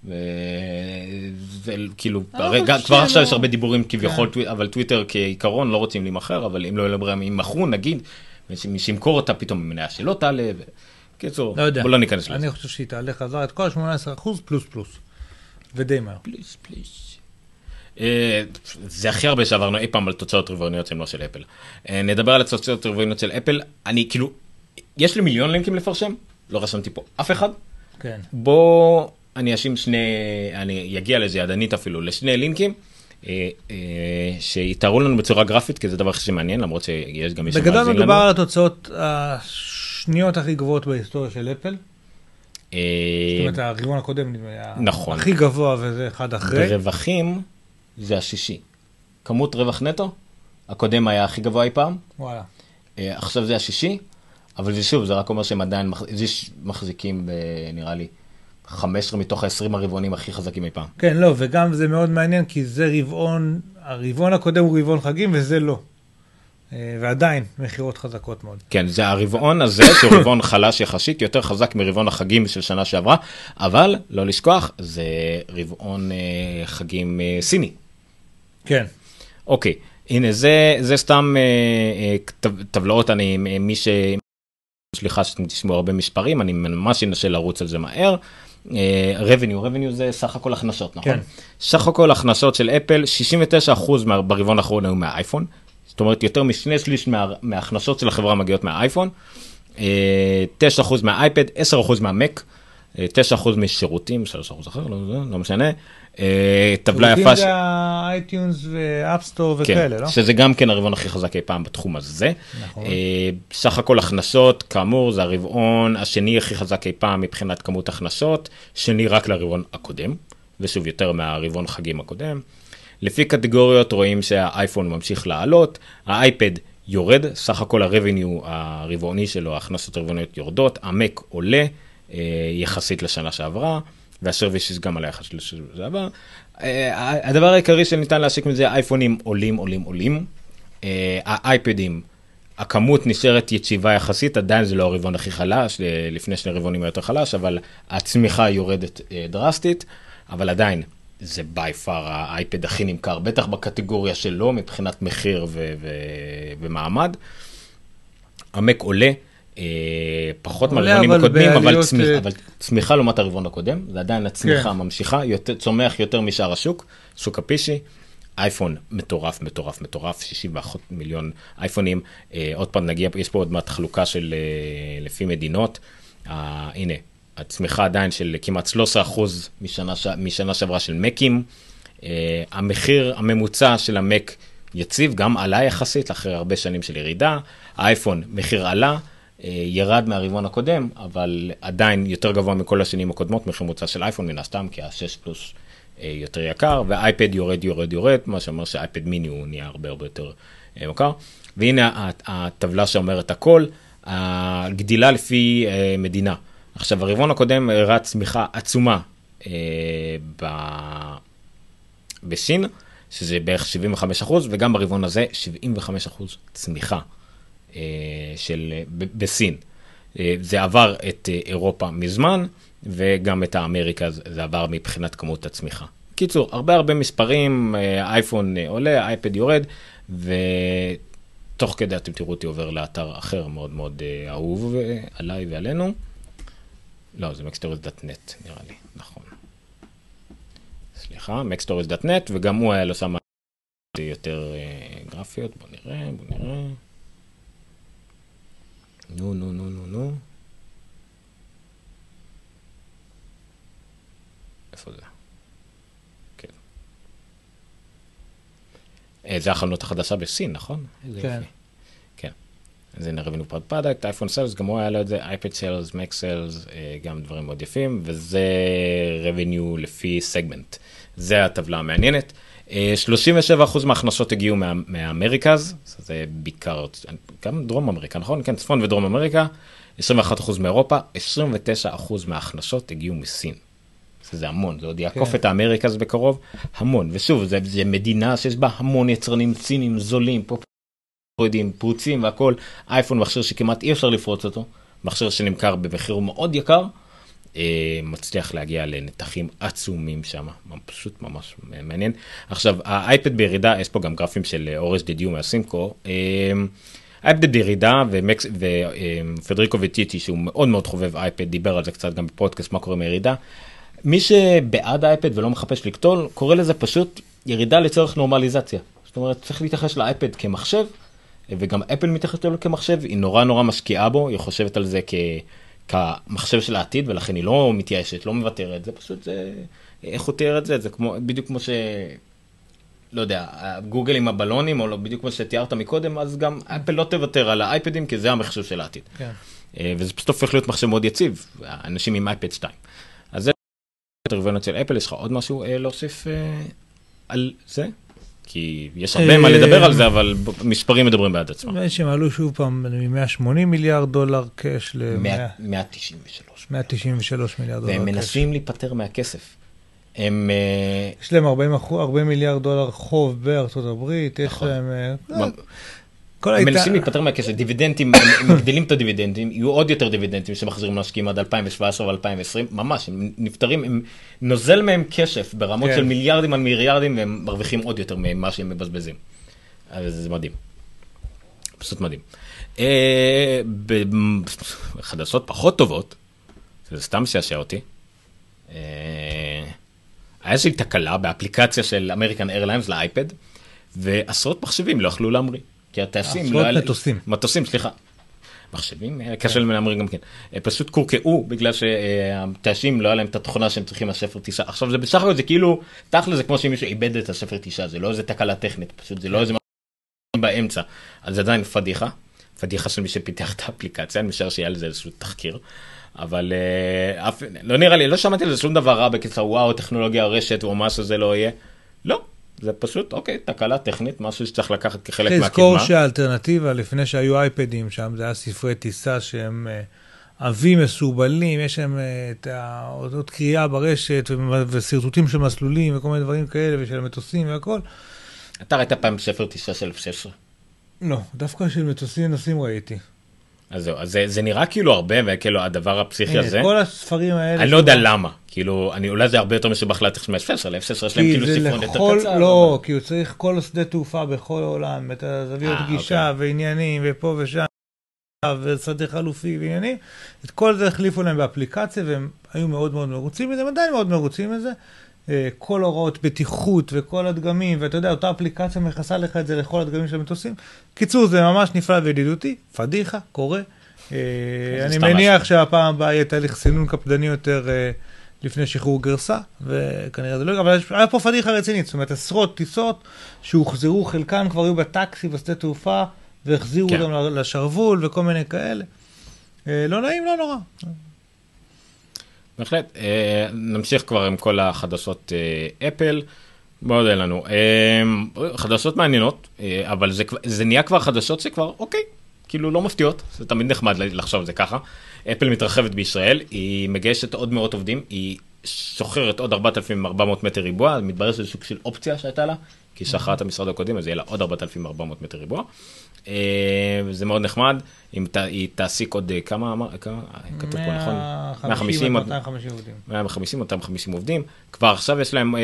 [SPEAKER 2] וזה כאילו, גם- כבר עכשיו יש הרבה דיבורים כביכול,
[SPEAKER 3] כן.
[SPEAKER 2] אבל טוויטר כעיקרון לא רוצים להימכר, אבל אם לא יהיה להם ברירה, אם ימכרו נגיד, מי שימכור אותה פתאום מניה שלא תעלה. ו- קיצור,
[SPEAKER 3] לא יודע.
[SPEAKER 2] בוא לא ניכנס לזה.
[SPEAKER 3] אני חושב שהיא תעלה חזרה את כל ה-18% פלוס פלוס. ודי מהר.
[SPEAKER 2] פליס פליס. אה, זה הכי הרבה שעברנו אי פעם על תוצאות רבעוניות שהן לא של אפל. אה, נדבר על התוצאות הרבעוניות של אפל. אני כאילו, יש לי מיליון לינקים לפרשם, לא רשמתי פה אף אחד.
[SPEAKER 3] כן.
[SPEAKER 2] בוא אני אשים שני, אני אגיע לזה ידנית אפילו, לשני לינקים. אה, אה, שיתארו לנו בצורה גרפית כי זה דבר שמעניין למרות שיש גם מי
[SPEAKER 3] בגדול
[SPEAKER 2] שמאזין
[SPEAKER 3] מדובר
[SPEAKER 2] לנו.
[SPEAKER 3] על התוצאות השניות הכי גבוהות בהיסטוריה של אפל.
[SPEAKER 2] אה,
[SPEAKER 3] זאת אומרת, הרבעון הקודם
[SPEAKER 2] נכון.
[SPEAKER 3] הכי גבוה וזה אחד אחרי.
[SPEAKER 2] ברווחים זה השישי. כמות רווח נטו, הקודם היה הכי גבוה אי פעם,
[SPEAKER 3] וואלה.
[SPEAKER 2] עכשיו זה השישי, אבל זה שוב, זה רק אומר שהם עדיין מחזיקים נראה לי 15 מתוך ה-20 הרבעונים הכי חזקים אי פעם.
[SPEAKER 3] כן, לא, וגם זה מאוד מעניין, כי זה רבעון, הרבעון הקודם הוא רבעון חגים וזה לא. אה, ועדיין, מכירות חזקות מאוד.
[SPEAKER 2] כן, זה הרבעון הזה, שהוא רבעון חלש יחסית, יותר חזק מרבעון החגים של שנה שעברה, אבל לא לשכוח, זה רבעון אה, חגים אה, סיני.
[SPEAKER 3] כן.
[SPEAKER 2] אוקיי, הנה זה, זה סתם אה, אה, טב- טבלאות, אני, מי ש... סליחה שאתם תשמעו הרבה מספרים, אני ממש אנסה לרוץ על זה מהר. אה, revenue, revenue זה סך הכל הכנסות, נכון?
[SPEAKER 3] כן.
[SPEAKER 2] סך הכל הכנסות של אפל, 69% מה, ברבעון האחרון היו מהאייפון, זאת אומרת יותר משני שליש מה, מההכנסות של החברה מגיעות מהאייפון, אה, 9% מהאייפד, 10% מהמק, אה, 9% משירותים, 3% אחר, לא, לא משנה. אה, טבלה יפה, ש-
[SPEAKER 3] זה ה iTunes
[SPEAKER 2] ו App Store
[SPEAKER 3] וכאלה, לא?
[SPEAKER 2] שזה גם כן הרבעון הכי חזק אי פעם בתחום הזה.
[SPEAKER 3] נכון.
[SPEAKER 2] אה, סך הכל הכנסות, כאמור, זה הרבעון השני הכי חזק אי פעם מבחינת כמות הכנסות, שני רק לרבעון הקודם, ושוב יותר מהרבעון חגים הקודם. לפי קטגוריות רואים שהאייפון ממשיך לעלות, האייפד יורד, סך הכל ה-revenue הרבעוני שלו, ההכנסות הרבעוניות יורדות, המק עולה אה, יחסית לשנה שעברה, והסרוויסס גם עלה יחסית לשנה שעברה. אה, הדבר העיקרי שניתן להסיק מזה, האייפונים עולים, עולים, עולים. אה, האייפדים, הכמות נשארת יציבה יחסית, עדיין זה לא הרבעון הכי חלש, אה, לפני שני רבעונים היה יותר חלש, אבל הצמיחה יורדת אה, דרסטית, אבל עדיין, זה בי פאר האייפד הכי נמכר, בטח בקטגוריה שלו מבחינת מחיר ו- ו- ומעמד. המק עולה, פחות
[SPEAKER 3] עולה,
[SPEAKER 2] מהרבעונים הקודמים, אבל, צמיח,
[SPEAKER 3] אה,
[SPEAKER 2] אבל צמיחה לעומת הרבעון הקודם, זה עדיין הצמיחה
[SPEAKER 3] כן.
[SPEAKER 2] ממשיכה, יותר, צומח יותר משאר השוק, שוק הפישי. אייפון מטורף, מטורף, מטורף, 61 מיליון אייפונים. אה, עוד פעם נגיע, יש פה עוד מעט חלוקה של אה, לפי מדינות. אה, הנה, הצמיחה עדיין של כמעט 13 אחוז משנה, ש- משנה שעברה של מקים. אה, המחיר הממוצע של המק יציב, גם עלה יחסית אחרי הרבה שנים של ירידה. האייפון, מחיר עלה, אה, ירד מהרבעון הקודם, אבל עדיין יותר גבוה מכל השנים הקודמות, מחיר ממוצע של אייפון מן הסתם, כי ה-6 פלוס אה, יותר יקר, והאייפד יורד, יורד, יורד, מה שאומר שהאייפד מיני הוא נהיה הרבה הרבה יותר אה, יקר. והנה הטבלה שאומרת הכל, הגדילה לפי אה, מדינה. עכשיו, הרבעון הקודם הראה צמיחה עצומה אה, ב- בסין, שזה בערך 75 אחוז, וגם ברבעון הזה 75 אחוז צמיחה אה, של, ב- בסין. אה, זה עבר את אה, אירופה מזמן, וגם את האמריקה זה עבר מבחינת כמות הצמיחה. קיצור, הרבה הרבה מספרים, אה, אייפון אה, עולה, אייפד יורד, ותוך כדי אתם תראו אותי עובר לאתר אחר מאוד מאוד אה, אהוב אה, עליי ועלינו. לא, זה maxstories.net נראה לי, נכון. סליחה, maxstories.net, וגם הוא היה לו שם יותר אה, גרפיות, בוא נראה, בוא נראה. נו, נו, נו, נו, נו. איפה זה? כן. אה, זה החנות החדשה בסין, נכון?
[SPEAKER 3] כן.
[SPEAKER 2] כן. אז הנה revenue per product, iPhone sales, גם הוא היה לו את זה, iPad sales, Mac sales, גם דברים מאוד יפים, וזה revenue לפי סגמנט. זה הטבלה המעניינת. אה, 37% מההכנסות הגיעו מה- מה Americas, זה בעיקר, גם דרום אמריקה, נכון? כן, צפון ודרום אמריקה, 21% מאירופה, 29% מההכנסות הגיעו מסין. זה המון, זה עוד יעקוף
[SPEAKER 3] כן.
[SPEAKER 2] את האמריקז בקרוב, המון. ושוב, זה, זה מדינה שיש בה המון יצרנים סינים זולים, פופוידים, פרוצים והכל. אייפון מכשיר שכמעט אי אפשר לפרוץ אותו, מכשיר שנמכר במחיר מאוד יקר, אה, מצליח להגיע לנתחים עצומים שם, פשוט ממש מעניין. עכשיו, האייפד בירידה, יש פה גם גרפים של אה, אורש דידיו מהסימקו. אה, אייפד בירידה, ומקס- ופדריקו וטיטי, שהוא מאוד מאוד חובב אייפד, דיבר על זה קצת גם בפודקאסט, מה קורה עם הירידה. מי שבעד האייפד ולא מחפש לקטול, קורא לזה פשוט ירידה לצורך נורמליזציה. זאת אומרת, צריך להתייחס לאייפד כמחשב, וגם אפל מתייחסת אליו כמחשב, היא נורא נורא משקיעה בו, היא חושבת על זה כ... כמחשב של העתיד, ולכן היא לא מתייאשת, לא מוותרת, זה פשוט, זה... איך הוא תיאר את זה? זה כמו, בדיוק כמו ש... לא יודע, גוגל עם הבלונים, או לא, בדיוק כמו שתיארת מקודם, אז גם אפל לא תוותר על האייפדים, כי זה המחשב של העתיד.
[SPEAKER 3] כן.
[SPEAKER 2] אה, וזה פשוט הופך להיות מחשב מאוד יציב, אנשים עם אייפד 2. אז זה הרבעונות של אפל, יש לך עוד משהו אה, להוסיף אה, על זה? כי יש הרבה מה
[SPEAKER 3] אה,
[SPEAKER 2] לדבר על זה, אבל מספרים מדברים בעד עצמם.
[SPEAKER 3] נדמה לי שהם עלו שוב פעם מ-180 מיליארד דולר קאש
[SPEAKER 2] מאה- 193.
[SPEAKER 3] ל-193 מיליארד דולר
[SPEAKER 2] והם
[SPEAKER 3] קאש.
[SPEAKER 2] מנסים להיפטר מהכסף. הם... אה,
[SPEAKER 3] יש להם 40, אחו- 40 מיליארד דולר חוב בארצות הברית, יש
[SPEAKER 2] נכון.
[SPEAKER 3] להם...
[SPEAKER 2] מה-
[SPEAKER 3] כל
[SPEAKER 2] הם
[SPEAKER 3] הייתה...
[SPEAKER 2] מנסים להיפטר מהכסף, דיבידנדים, מגדילים את הדיבידנדים, יהיו עוד יותר דיבידנדים שמחזירים למשקיעים עד 2017 ו-2020, ממש, הם נפטרים, הם נוזל מהם כסף ברמות
[SPEAKER 3] כן.
[SPEAKER 2] של מיליארדים על מיליארדים, והם מרוויחים עוד יותר ממה שהם מבזבזים. אז זה מדהים. פשוט מדהים. אה, בחדשות פחות טובות, זה סתם משעשע אותי, אה, היה איזושהי תקלה באפליקציה של אמריקן איירליינס לאייפד, ועשרות מחשבים לא יכלו להמריא. כי הטייסים
[SPEAKER 3] עשרות
[SPEAKER 2] לא היה...
[SPEAKER 3] מטוסים.
[SPEAKER 2] מטוסים, סליחה. מחשבים, אה, קשה להם להמריא גם כן. אה, פשוט קורקעו בגלל שהטייסים לא היה להם את התוכנה שהם צריכים לספר טיסה. עכשיו זה בסך הכל זה כאילו, תכל'ס זה כמו שמישהו איבד את הספר טיסה, זה לא איזה תקלה טכנית, פשוט זה לא איזה משהו באמצע. אז זה עדיין פדיחה, פדיחה של מי שפיתח את האפליקציה, אני משער שיהיה לזה איזשהו תחקיר. אבל אה, אף, לא נראה לי, לא שמעתי על זה שום דבר רע בקיצור, וואו, טכנולוגיה רשת או מה שזה לא יהיה. לא, זה פשוט, אוקיי, תקלה טכנית, משהו שצריך לקחת כחלק
[SPEAKER 3] צריך
[SPEAKER 2] מהקדמה.
[SPEAKER 3] לזכור שהאלטרנטיבה, לפני שהיו אייפדים שם, זה היה ספרי טיסה שהם אה, עבים מסורבלים, יש להם אה, את האותות קריאה ברשת, ושרטוטים של מסלולים, וכל מיני דברים כאלה, ושל המטוסים והכל.
[SPEAKER 2] אתה ראית פעם ספר טיסה של 16?
[SPEAKER 3] לא, דווקא של מטוסים נוסעים ראיתי.
[SPEAKER 2] אז זהו, אז זה, זה נראה כאילו הרבה, וכאילו הדבר הפסיכי הזה,
[SPEAKER 3] כל הספרים האלה...
[SPEAKER 2] אני לא יודע למה, כאילו, אני, אולי זה הרבה יותר מסובך להתחיל מ-F16, ל-F16 יש להם כאילו ספרון יותר קצר.
[SPEAKER 3] לא, כי הוא צריך כל שדה תעופה בכל העולם, את הזוויות
[SPEAKER 2] אה,
[SPEAKER 3] גישה ועניינים ופה ושם, ושדה חלופי ועניינים. את כל זה החליפו להם באפליקציה והם היו מאוד מאוד מרוצים מזה, הם עדיין מאוד מרוצים מזה. אה, כל הוראות בטיחות וכל הדגמים, ואתה יודע, אותה אפליקציה מכסה לך את זה לכל הדגמים של המטוסים. קיצור, זה ממש נפלא וידידותי, פדיחה, קורה. אה,
[SPEAKER 2] זה
[SPEAKER 3] אני מניח. שהפעם הבאה יהיה תהליך סינון קפדני יותר אה, לפני שחרור גרסה, וכנראה זה לא, אבל היה פה פדיחה רצינית, זאת אומרת עשרות טיסות שהוחזרו, חלקן כבר היו בטקסי בשדה תעופה, והחזירו
[SPEAKER 2] כן.
[SPEAKER 3] אותם ל- לשרוול וכל מיני כאלה. לא נעים, לא נורא.
[SPEAKER 2] בהחלט. אה, נמשיך כבר עם כל החדשות אה, אפל. מאוד אין לנו. אה, חדשות מעניינות, אה, אבל זה, זה נהיה כבר חדשות שכבר, אוקיי, כאילו לא מפתיעות, זה תמיד נחמד לחשוב על זה ככה. אפל מתרחבת בישראל, היא מגייסת עוד מאות עובדים, היא שוכרת עוד 4,400 מטר ריבוע, מתברר שזה סוג של אופציה שהייתה לה, כי שכרה את המשרד הקודם, אז יהיה לה עוד 4,400 מטר ריבוע. אה, זה מאוד נחמד, אם ת- היא תעסיק עוד אה, כמה, כמה, כתוב פה נכון?
[SPEAKER 3] 150
[SPEAKER 2] עד-
[SPEAKER 3] עד 250 עובדים.
[SPEAKER 2] 150 250 עובדים כבר עכשיו יש להם אה,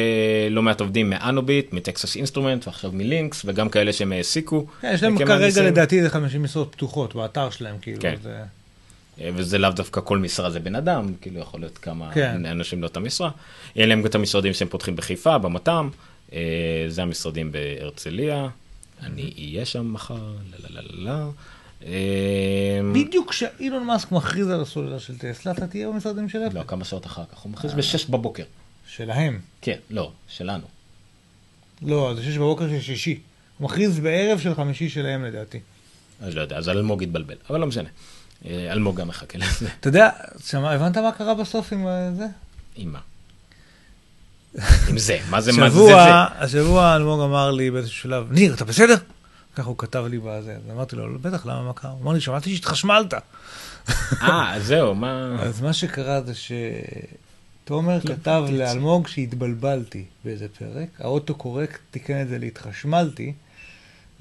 [SPEAKER 2] לא מעט עובדים מ Anobit מ Texas Instruments ועכשיו מ LinX וגם כאלה שהם העסיקו.
[SPEAKER 3] כן, יש להם
[SPEAKER 2] אה,
[SPEAKER 3] כרגע. לדעתי איזה 50 משרות פתוחות באתר שלהם, כאילו.
[SPEAKER 2] כן.
[SPEAKER 3] זה...
[SPEAKER 2] אה, וזה לאו דווקא כל משרה זה בן אדם כאילו יכול להיות כמה
[SPEAKER 3] כן.
[SPEAKER 2] אנשים לאותה משרה. יהיה להם גם את המשרדים שהם פותחים בחיפה במת"ם אה, זה המשרדים בהרצליה. אני אהיה שם מחר. לה לה לה לה לה. אה,
[SPEAKER 3] בדיוק כשאילון מאסק מכריז על הסוללה של טסלה, אתה תהיה במשרדים של אפל.
[SPEAKER 2] לא כמה שעות אחר כך הוא מכריז בשש בבוקר.
[SPEAKER 3] שלהם.
[SPEAKER 2] כן לא שלנו.
[SPEAKER 3] לא, זה שש בבוקר של שישי. הוא מכריז בערב של חמישי שלהם לדעתי.
[SPEAKER 2] אז לא יודע אז אלמוג התבלבל אבל לא משנה. אה, אלמוג גם מחכה לזה.
[SPEAKER 3] אתה יודע, הבנת מה קרה בסוף עם אה, זה?
[SPEAKER 2] עם מה? עם זה, מה זה, מה זה זה?
[SPEAKER 3] שבוע, השבוע אלמוג אמר לי באיזשהו שלב, ניר, אתה בסדר? ככה הוא כתב לי בזה, אז אמרתי לו, "לא, בטח, למה, מה קרה? הוא אמר לי, שמעתי שהתחשמלת.
[SPEAKER 2] אה, זהו, מה...
[SPEAKER 3] אז מה שקרה זה שתומר כתב לאלמוג שהתבלבלתי באיזה פרק, האוטו קורקט תיקן את זה להתחשמלתי,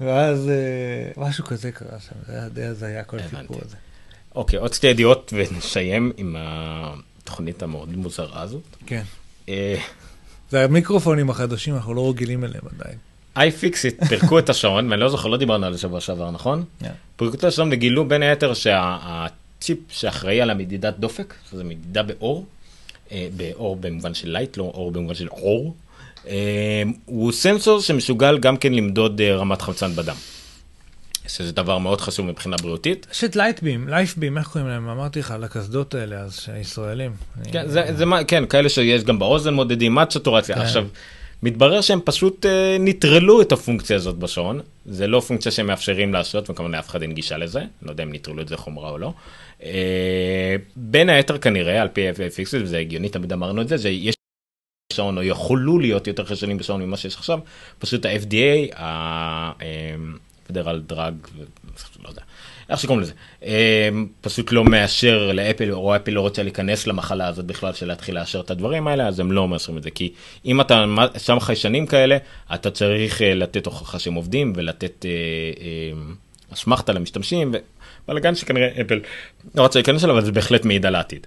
[SPEAKER 3] ואז אה, משהו כזה קרה שם, זה היה די הזיה כל. הסיפור הזה.
[SPEAKER 2] אוקיי, עוד שתי ידיעות ונסיים עם התוכנית המאוד מוזרה הזאת.
[SPEAKER 3] כן. זה המיקרופונים החדשים, אנחנו לא רגילים אליהם עדיין.
[SPEAKER 2] iFixit פירקו את השעון, ואני לא זוכר, לא דיברנו על זה שבוע שעבר, נכון?
[SPEAKER 3] כן.
[SPEAKER 2] פירקו את השעון וגילו בין היתר שהצ'יפ שאחראי על המדידת דופק, שזה מדידה באור, אה, באור במובן של light, לא עור במובן של עור, אה, הוא סנסור שמסוגל גם כן למדוד אה, רמת חמצן בדם. שזה דבר מאוד חשוב מבחינה בריאותית.
[SPEAKER 3] יש את LightBeam, LifeBEAM, איך קוראים להם? אמרתי לך, על הקסדות האלה, אז הישראלים.
[SPEAKER 2] כן, זה, זה מה, כן, כאלה שיש גם באוזן מודדים, מה סטורציה.
[SPEAKER 3] כן.
[SPEAKER 2] עכשיו, מתברר שהם פשוט אה, נטרלו את הפונקציה הזאת בשעון. זה לא פונקציה שהם מאפשרים לעשות, וכמובן לאף אחד אין גישה לזה. לא יודע אם נטרלו את זה חומרה או לא. אה, בין היתר כנראה, על פי FXL, וזה הגיוני, תמיד אמרנו את זה, זה יש שעון, או יכולו להיות יותר חשנים בשעון ממה שיש עכשיו, פשוט ה-FDA, ה-Federal Drug, לא יודע, איך שקוראים לזה, אה, פשוט לא מאשר לאפל, או אפל לא רוצה להיכנס למחלה הזאת בכלל של להתחיל לאשר את הדברים האלה, אז הם לא מאשרים את זה, כי אם אתה שם חיישנים כאלה, אתה צריך אה, לתת הוכחה שהם עובדים, ולתת אה, אה, אסמכתה למשתמשים, ובלאגן שכנראה אפל לא רוצה להיכנס אליו, אבל זה בהחלט מעיד על העתיד.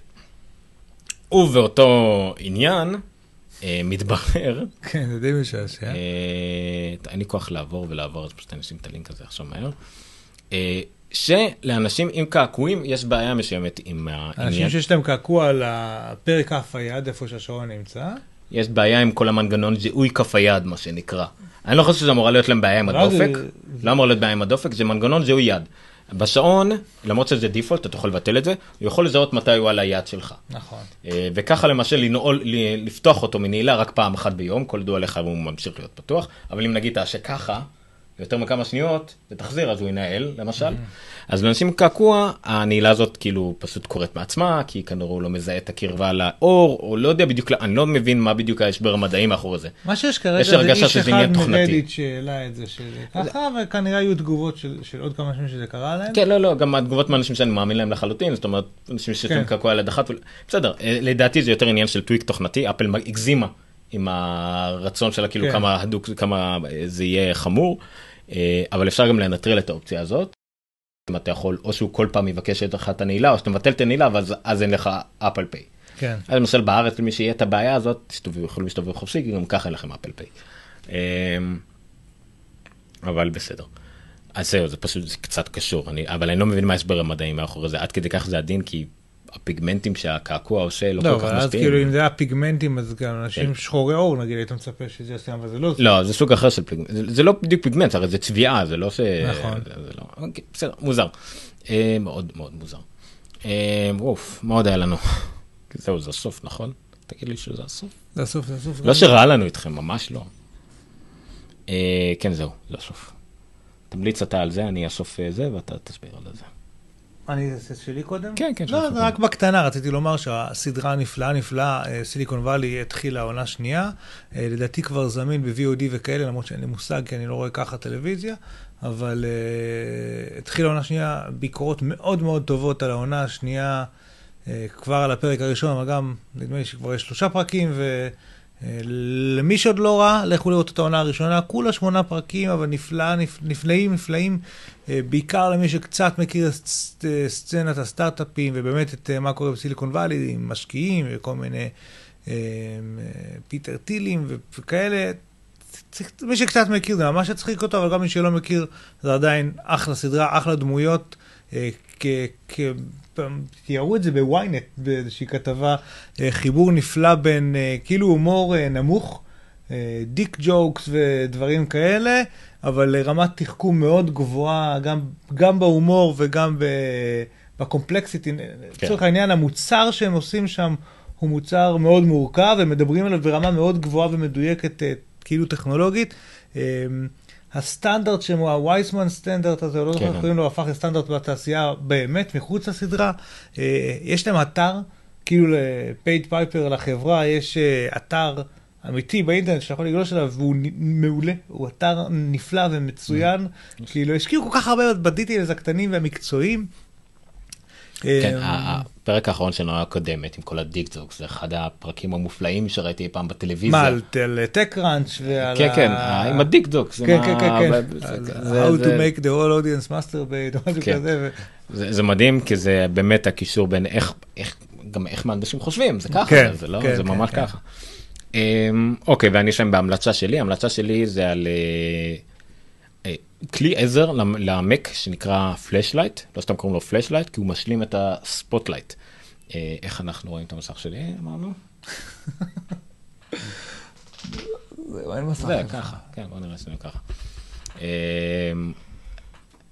[SPEAKER 2] ובאותו עניין, מתברר,
[SPEAKER 3] כן, זה די משעשע.
[SPEAKER 2] אה, אין לי כוח לעבור ולעבור, אז פשוט אני אשים את הלינק הזה עכשיו מהר. אה, שלאנשים עם קעקועים יש בעיה מסוימת עם
[SPEAKER 3] אנשים
[SPEAKER 2] העניין.
[SPEAKER 3] שיש להם קעקוע על הפרק כף היד, איפה שהשעון נמצא.
[SPEAKER 2] יש בעיה עם כל המנגנון זיהוי כף היד, מה שנקרא. אני לא חושב שזה אמורה להיות להם בעיה עם הדופק. לא אמור להיות בעיה עם הדופק, זה מנגנון זיהוי יד. בשעון, למרות שזה דיפולט, אתה יכול לבטל את זה, הוא יכול לזהות מתי הוא על היד שלך.
[SPEAKER 3] נכון.
[SPEAKER 2] אה, וככה למשל לנעול, לפתוח אותו מנעילה רק פעם אחת ביום, כל דו עליך הוא ממשיך להיות פתוח, אבל אם נגיד תעשה ככה, יותר מכמה שניות, ותחזיר אז הוא ינהל למשל. אז לאנשים קעקוע, הנעילה הזאת כאילו פשוט קורית מעצמה, כי כנראה הוא לא מזהה את הקרבה לאור, או לא יודע בדיוק, אני לא מבין מה בדיוק ההסבר המדעי מאחורי זה.
[SPEAKER 3] מה שיש כרגע
[SPEAKER 2] יש
[SPEAKER 3] זה איש אחד. מרדיט שהעלה את זה שזה ככה, וכנראה היו תגובות של של עוד כמה אנשים שזה קרה להם.
[SPEAKER 2] כן, לא, לא, גם התגובות מאנשים שאני מאמין להם לחלוטין, זאת אומרת, אנשים שיש
[SPEAKER 3] כן.
[SPEAKER 2] קעקוע על יד אחת, בסדר, אה, לדעתי זה יותר עניין של טוויק תוכנתי, אפל הגזימה עם הרצון שלה, כאילו
[SPEAKER 3] כן.
[SPEAKER 2] כמה הדוק, כמה אה, זה יהיה חמור. אה, אבל אפשר גם לנטרל את האופציה הזאת. אם אתה יכול, או שהוא כל פעם יבקש לך את הנעילה, או שאתה מבטל את הנעילה, ואז אז אין לך אפל פיי.
[SPEAKER 3] כן.
[SPEAKER 2] אז למשל בארץ למי שיהיה את הבעיה הזאת, תסתובבו, יכולים להסתובב חופשי, כי גם ככה אין לכם אפל פיי. אמ, אבל בסדר. אז זהו, זה פשוט זה קצת קשור, אני, אבל אני לא מבין מה ההסבר המדעי מאחורי זה, עד כדי כך זה עדין, כי הפיגמנטים שהקעקוע עושה לא,
[SPEAKER 3] לא,
[SPEAKER 2] כל כך
[SPEAKER 3] אבל אז. כאילו אם זה היה פיגמנטים, אז גם אנשים
[SPEAKER 2] כן.
[SPEAKER 3] שחורי עור, נגיד, היית מצפה שזה יעשה, אבל זה לא זה.
[SPEAKER 2] לא, זה סוג אחר של פיגמנט, זה, זה לא בדיוק פיגמנט, הרי זה צביעה, זה לא ש...
[SPEAKER 3] נכון.
[SPEAKER 2] זה, זה לא... אוקיי, בסדר, מוזר. אה, מאוד מאוד מוזר. אה, אוף, מה עוד היה לנו? (laughs) זהו, זה הסוף, נכון? תגיד לי שזה הסוף.
[SPEAKER 3] זה הסוף, זה הסוף.
[SPEAKER 2] לא שרע לנו איתכם, ממש לא. אה, כן, זהו, זה הסוף. תמליץ אתה על זה, אני אאסוף אה, זה, ואתה תסביר על זה.
[SPEAKER 3] אני אעשה שלי קודם?
[SPEAKER 2] כן, כן,
[SPEAKER 3] לא, זה רק בקטנה, רציתי לומר שהסדרה הנפלאה נפלאה, אה, סיליקון וואלי, התחילה עונה שנייה. אה, לדעתי כבר זמין ב-VOD וכאלה, למרות שאין לי מושג, כי אני לא רואה ככה טלוויזיה, אבל uh, התחילה עונה שנייה, ביקורות מאוד מאוד טובות על העונה השנייה, uh, כבר על הפרק הראשון, אבל גם, נדמה לי שכבר יש שלושה פרקים, ו... אה, למי שעוד לא ראה, לכו לראות את העונה הראשונה, כולה שמונה פרקים, אבל נפלא, נפ, נפלאים, נפלאים, אה, בעיקר למי שקצת מכיר את אה, סצנת הסטארט-אפים, ובאמת את מה קורה בסיליקון וואלי, עם משקיעים וכל מיני פיטר טילים וכאלה. מי שקצת מכיר זה ממש יצחיק אותו, אבל גם מי שלא מכיר זה עדיין אחלה סדרה, אחלה דמויות. כ- כ- פעם תיארו את זה בוויינט, באיזושהי כתבה, אה, חיבור נפלא בין אה, כאילו הומור אה, נמוך, דיק ג'וקס ודברים כאלה, אבל לרמת תחכום מאוד גבוהה, גם, גם בהומור וגם בקומפלקסיטי. לצורך העניין, המוצר שהם עושים שם הוא מוצר מאוד מורכב, הם מדברים עליו ברמה מאוד גבוהה ומדויקת, כאילו טכנולוגית. הסטנדרט שהם, ה-Weissman standard הזה, לא זוכר
[SPEAKER 2] כן.
[SPEAKER 3] איך קוראים לו, הפך לסטנדרט בתעשייה באמת מחוץ לסדרה. אה, יש להם אתר, כאילו ל Pied Piper לחברה, יש אה, אתר אמיתי באינטרנט שאתה יכול לגלוש עליו, והוא מעולה, הוא אתר נפלא ומצוין. כאילו, השקיעו כל כך הרבה ב details הקטנים והמקצועיים.
[SPEAKER 2] כן,
[SPEAKER 3] אה,
[SPEAKER 2] הפרק האחרון של העונה הקודמת עם כל ה dick talks, זה אחד הפרקים המופלאים שראיתי אי פעם בטלוויזיה.
[SPEAKER 3] מה, על על TechCrunch ועל
[SPEAKER 2] כן, כן,
[SPEAKER 3] ה-
[SPEAKER 2] עם ה
[SPEAKER 3] dick talks. כן, כן, כן,
[SPEAKER 2] כן.
[SPEAKER 3] How to make the whole audience masturbate, או משהו
[SPEAKER 2] כן.
[SPEAKER 3] כזה.
[SPEAKER 2] זה, מדהים כי זה באמת הקישור בין איך, גם איך מהנדסים חושבים זה ככה
[SPEAKER 3] כן,
[SPEAKER 2] זה לא
[SPEAKER 3] כן,
[SPEAKER 2] זה
[SPEAKER 3] כן,
[SPEAKER 2] ממש
[SPEAKER 3] כן.
[SPEAKER 2] ככה. אמ, אוקיי ואני אסיים בהמלצה שלי המלצה שלי זה על אה, כלי עזר למ- למק שנקרא Flashlight לא סתם קוראים לו Flashlight כי הוא משלים את ה Spotlight. אה, איך אנחנו רואים את המסך שלי אמרנו? זה ככה כן בוא נראה שזה ככה. אמ,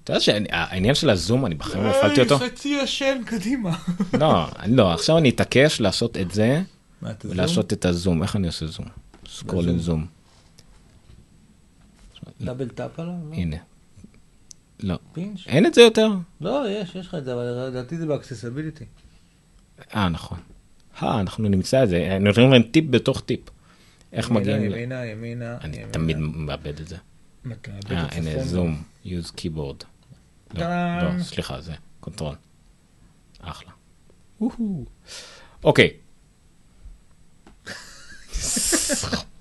[SPEAKER 2] אתה יודע שהעניין של הזום אני בחיים לא הפעלתי אותו.
[SPEAKER 3] חצי ישן קדימה. (laughs)
[SPEAKER 2] לא, לא, עכשיו אני אתעקש לעשות את זה? ולעשות את הזום. איך אני עושה זום? scroll עם zoom.
[SPEAKER 3] double tap עליו?
[SPEAKER 2] הנה. לא.
[SPEAKER 3] pinch?
[SPEAKER 2] אין את זה יותר?
[SPEAKER 3] לא, יש, יש לך את זה, אבל לדעתי זה ב accessibility.
[SPEAKER 2] אה, נכון. אה, אנחנו נמצא את זה. נותנים להם טיפ בתוך טיפ. איך מגיעים.
[SPEAKER 3] ימינה, ימינה.
[SPEAKER 2] אני. תמיד מאבד את זה. אה, הנה. zoom. use keyboard. לא. לא, סליחה, זה control. אחלה. אוקיי. (laughs)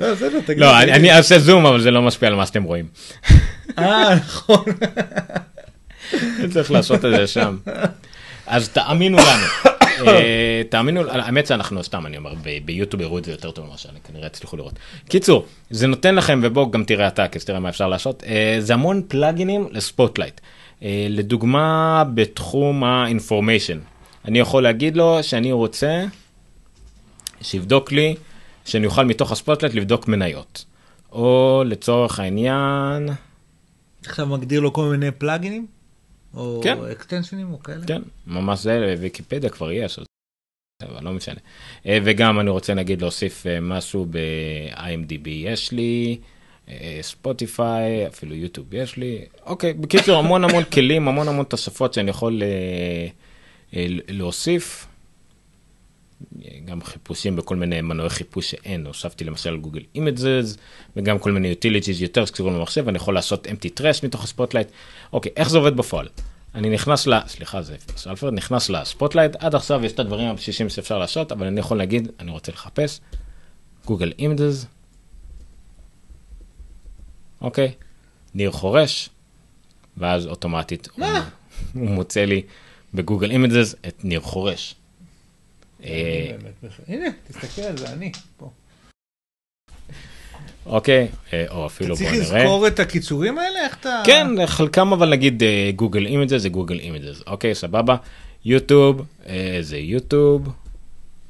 [SPEAKER 2] חפ"ק.
[SPEAKER 3] לא.
[SPEAKER 2] אני- אעשה זום, אבל זה לא משפיע על מה שאתם רואים.
[SPEAKER 3] אה, נכון.
[SPEAKER 2] צריך לעשות את זה שם. אז תאמינו לנו. אה, תאמינו, האמת שאנחנו סתם אני אומר ביוטיוב יראו את זה יותר טוב ממה שאני כנראה יצליחו לראות. קיצור זה נותן לכם ובוא גם תראה אתה כי תראה מה אפשר לעשות אה, זה המון פלאגינים לספוטלייט. אה, לדוגמה בתחום ה information אני יכול להגיד לו שאני רוצה שיבדוק לי שאני אוכל מתוך הספוטלייט לבדוק מניות. או לצורך העניין
[SPEAKER 3] עכשיו מגדיר לו כל מיני פלאגינים? או
[SPEAKER 2] כן.
[SPEAKER 3] extensionים או כאלה?
[SPEAKER 2] כן, ממש זה, ויקיפדיה כבר יש, אז אבל לא משנה. אה, וגם אני רוצה נגיד להוסיף אה, משהו ב-IMDB יש לי, אה, ספוטיפיי, אפילו יוטיוב יש לי. אוקיי, בקיצור המון המון כלים, המון המון תוספות שאני יכול אה, אה, להוסיף. גם חיפושים בכל מיני מנועי חיפוש שאין, הוספתי למשל Google Images, וגם כל מיני utilities יותר שקשורים למחשב, אני יכול לעשות empty trash מתוך הספוטלייט. אוקיי, איך זה עובד בפועל? אני נכנס ל... סליחה, זה אלפרד, נכנס לספוטלייט, עד עכשיו יש את הדברים הבסיסיים שאפשר לעשות, אבל אני יכול להגיד, אני רוצה לחפש, Google Images, אוקיי? ניר חורש, ואז אוטומטית הוא, הוא מוצא לי ב Google Images את ניר חורש. אה,
[SPEAKER 3] הנה, תסתכל על זה, אני פה.
[SPEAKER 2] אוקיי, אה, או אפילו
[SPEAKER 3] צריך
[SPEAKER 2] בוא נראה.
[SPEAKER 3] לזכור את הקיצורים האלה? איך אתה...
[SPEAKER 2] כן, חלקם אבל נגיד Google Images זה Google Images, אוקיי, סבבה. יוטיוב אה, זה יוטיוב,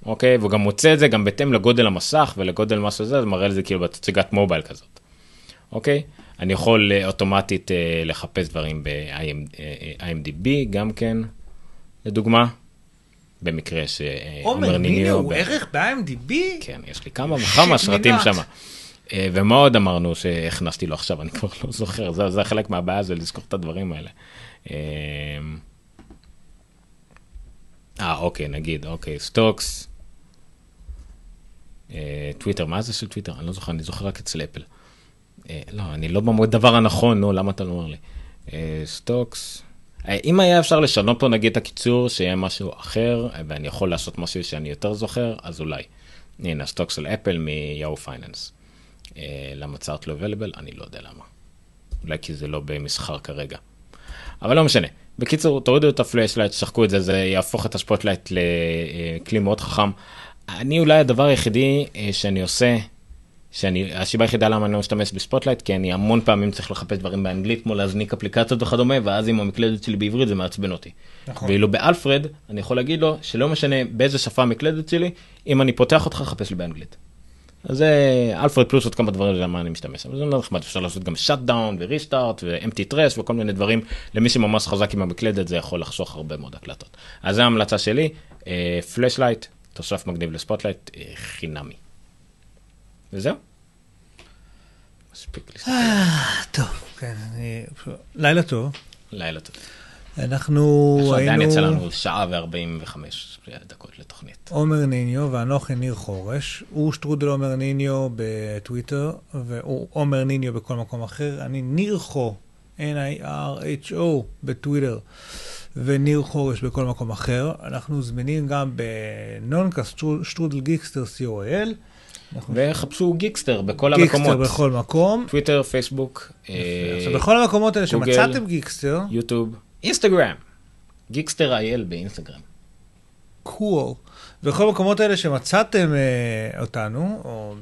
[SPEAKER 2] אוקיי, והוא גם מוצא את זה גם בהתאם לגודל המסך ולגודל מה שזה, זה מראה לזה כאילו בתצוגת mobile כזאת, אוקיי? אני יכול אה, אוטומטית אה, לחפש דברים ב-IMDb גם כן, לדוגמה, במקרה שעומר
[SPEAKER 3] עומר ניניו
[SPEAKER 2] ניניו,
[SPEAKER 3] הוא
[SPEAKER 2] ב-
[SPEAKER 3] ערך ב-IMDb?
[SPEAKER 2] כן, יש לי כמה וכמה סרטים. שם. אה, ומה עוד אמרנו שהכנסתי לו עכשיו, (laughs) אני כבר לא זוכר, זה, זה חלק מהבעיה, זה לזכור את הדברים האלה. אה, אה, אוקיי, נגיד, אוקיי, stocks, אה, טוויטר, מה זה של טוויטר? אני לא זוכר, אני זוכר רק אצל אפל. אה, לא, אני לא בדבר הנכון, נו, למה אתה לא אומר לי? אה, stocks. אה, אם היה אפשר לשנות פה נגיד את הקיצור, שיהיה משהו אחר, אה, ואני יכול לעשות משהו שאני יותר זוכר, אז אולי. הנה, ה stocks של אפל מ Yahoo Finance. אה, למה chart לא available? אני לא יודע למה. אולי כי זה לא במסחר כרגע. אבל לא משנה. בקיצור, תורידו את הפלאשלייט, תשחקו את זה, זה יהפוך את הספוטלייט לכלי מאוד חכם. אני אולי הדבר היחידי אה, שאני עושה, שאני, הסיבה היחידה למה אני לא משתמש בספוטלייט, כי אני המון פעמים צריך לחפש דברים באנגלית, כמו להזניק אפליקציות וכדומה, ואז עם המקלדת שלי בעברית זה מעצבן אותי.
[SPEAKER 3] נכון.
[SPEAKER 2] ואילו באלפרד, אני יכול להגיד לו שלא משנה באיזה שפה המקלדת שלי, אם אני פותח אותך, חפש לי באנגלית. אז זה אלפרד פלוס עוד כמה דברים למה אני משתמש, אבל זה מאוד נחמד, אפשר לעשות גם shut down ו restart ו empty trash וכל מיני דברים, למי שממש חזק עם המקלדת זה יכול לחסוך הרבה מאוד הקלדות. אז זו ההמלצה שלי, פלאשלייט, תוסף מגניב לספוטלייט, אה, חינמי. וזהו. מספיק להסתכל.
[SPEAKER 3] טוב, כן, אני... לילה טוב.
[SPEAKER 2] לילה טוב.
[SPEAKER 3] אנחנו
[SPEAKER 2] עכשיו עדיין
[SPEAKER 3] היינו
[SPEAKER 2] יצא לנו שעה ו-45 דקות לתוכנית.
[SPEAKER 3] עומר ניניו ואנוכי ניר חורש. הוא שטרודל עומר ניניו בטוויטר, והוא עומר ניניו בכל מקום אחר. אני ניר חו, N-I-R-H-O בטוויטר, וניר חורש בכל מקום אחר. אנחנו זמינים גם בנונקאסט שטרודל גיקסטר.co.il. אנחנו
[SPEAKER 2] וחפשו גיקסטר בכל
[SPEAKER 3] גיקסטר
[SPEAKER 2] המקומות.
[SPEAKER 3] בכל מקום.
[SPEAKER 2] טוויטר, פייסבוק, אה,
[SPEAKER 3] עכשיו, בכל המקומות האלה
[SPEAKER 2] גוגל.
[SPEAKER 3] שמצאתם גיקסטר,
[SPEAKER 2] יוטיוב, אינסטגרם. גיקסטר IL באינסטגרם.
[SPEAKER 3] cool. בכל המקומות האלה שמצאתם אה, אותנו, או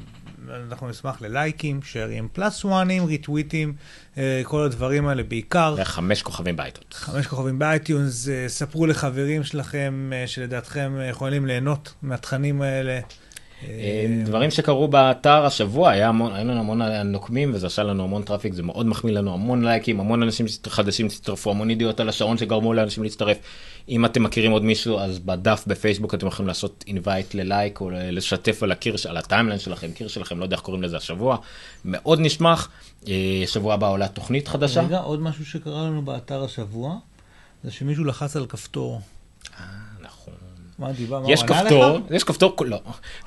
[SPEAKER 3] אנחנו נשמח ללייקים, shareים, plus oneים, ריטוויטים, אה, כל הדברים האלה בעיקר.
[SPEAKER 2] וחמש כוכבים באייטיונס.
[SPEAKER 3] חמש כוכבים באייטיונס, אה, ספרו לחברים שלכם אה, שלדעתכם אה, יכולים ליהנות מהתכנים האלה.
[SPEAKER 2] אה, דברים שקרו באתר השבוע, היה המון, היו לנו המון נוקמים וזה עשה לנו המון טראפיק, זה מאוד מחמיא לנו, המון לייקים, המון אנשים חדשים הצטרפו, המון ידיעות על השעון שגרמו לאנשים להצטרף. אם אתם מכירים עוד מישהו, אז בדף בפייסבוק אתם יכולים לעשות invite ללייק או לשתף על הקיר, על ה timeline שלכם, קיר שלכם, לא יודע איך קוראים לזה השבוע. מאוד נשמח. אה, שבוע הבא עולה תוכנית חדשה.
[SPEAKER 3] רגע, עוד משהו שקרה לנו באתר השבוע, זה שמישהו לחץ על כפתור. מה דיבר? מה
[SPEAKER 2] יש
[SPEAKER 3] הוא ענה
[SPEAKER 2] כפתור,
[SPEAKER 3] לך?
[SPEAKER 2] יש כפתור, לא.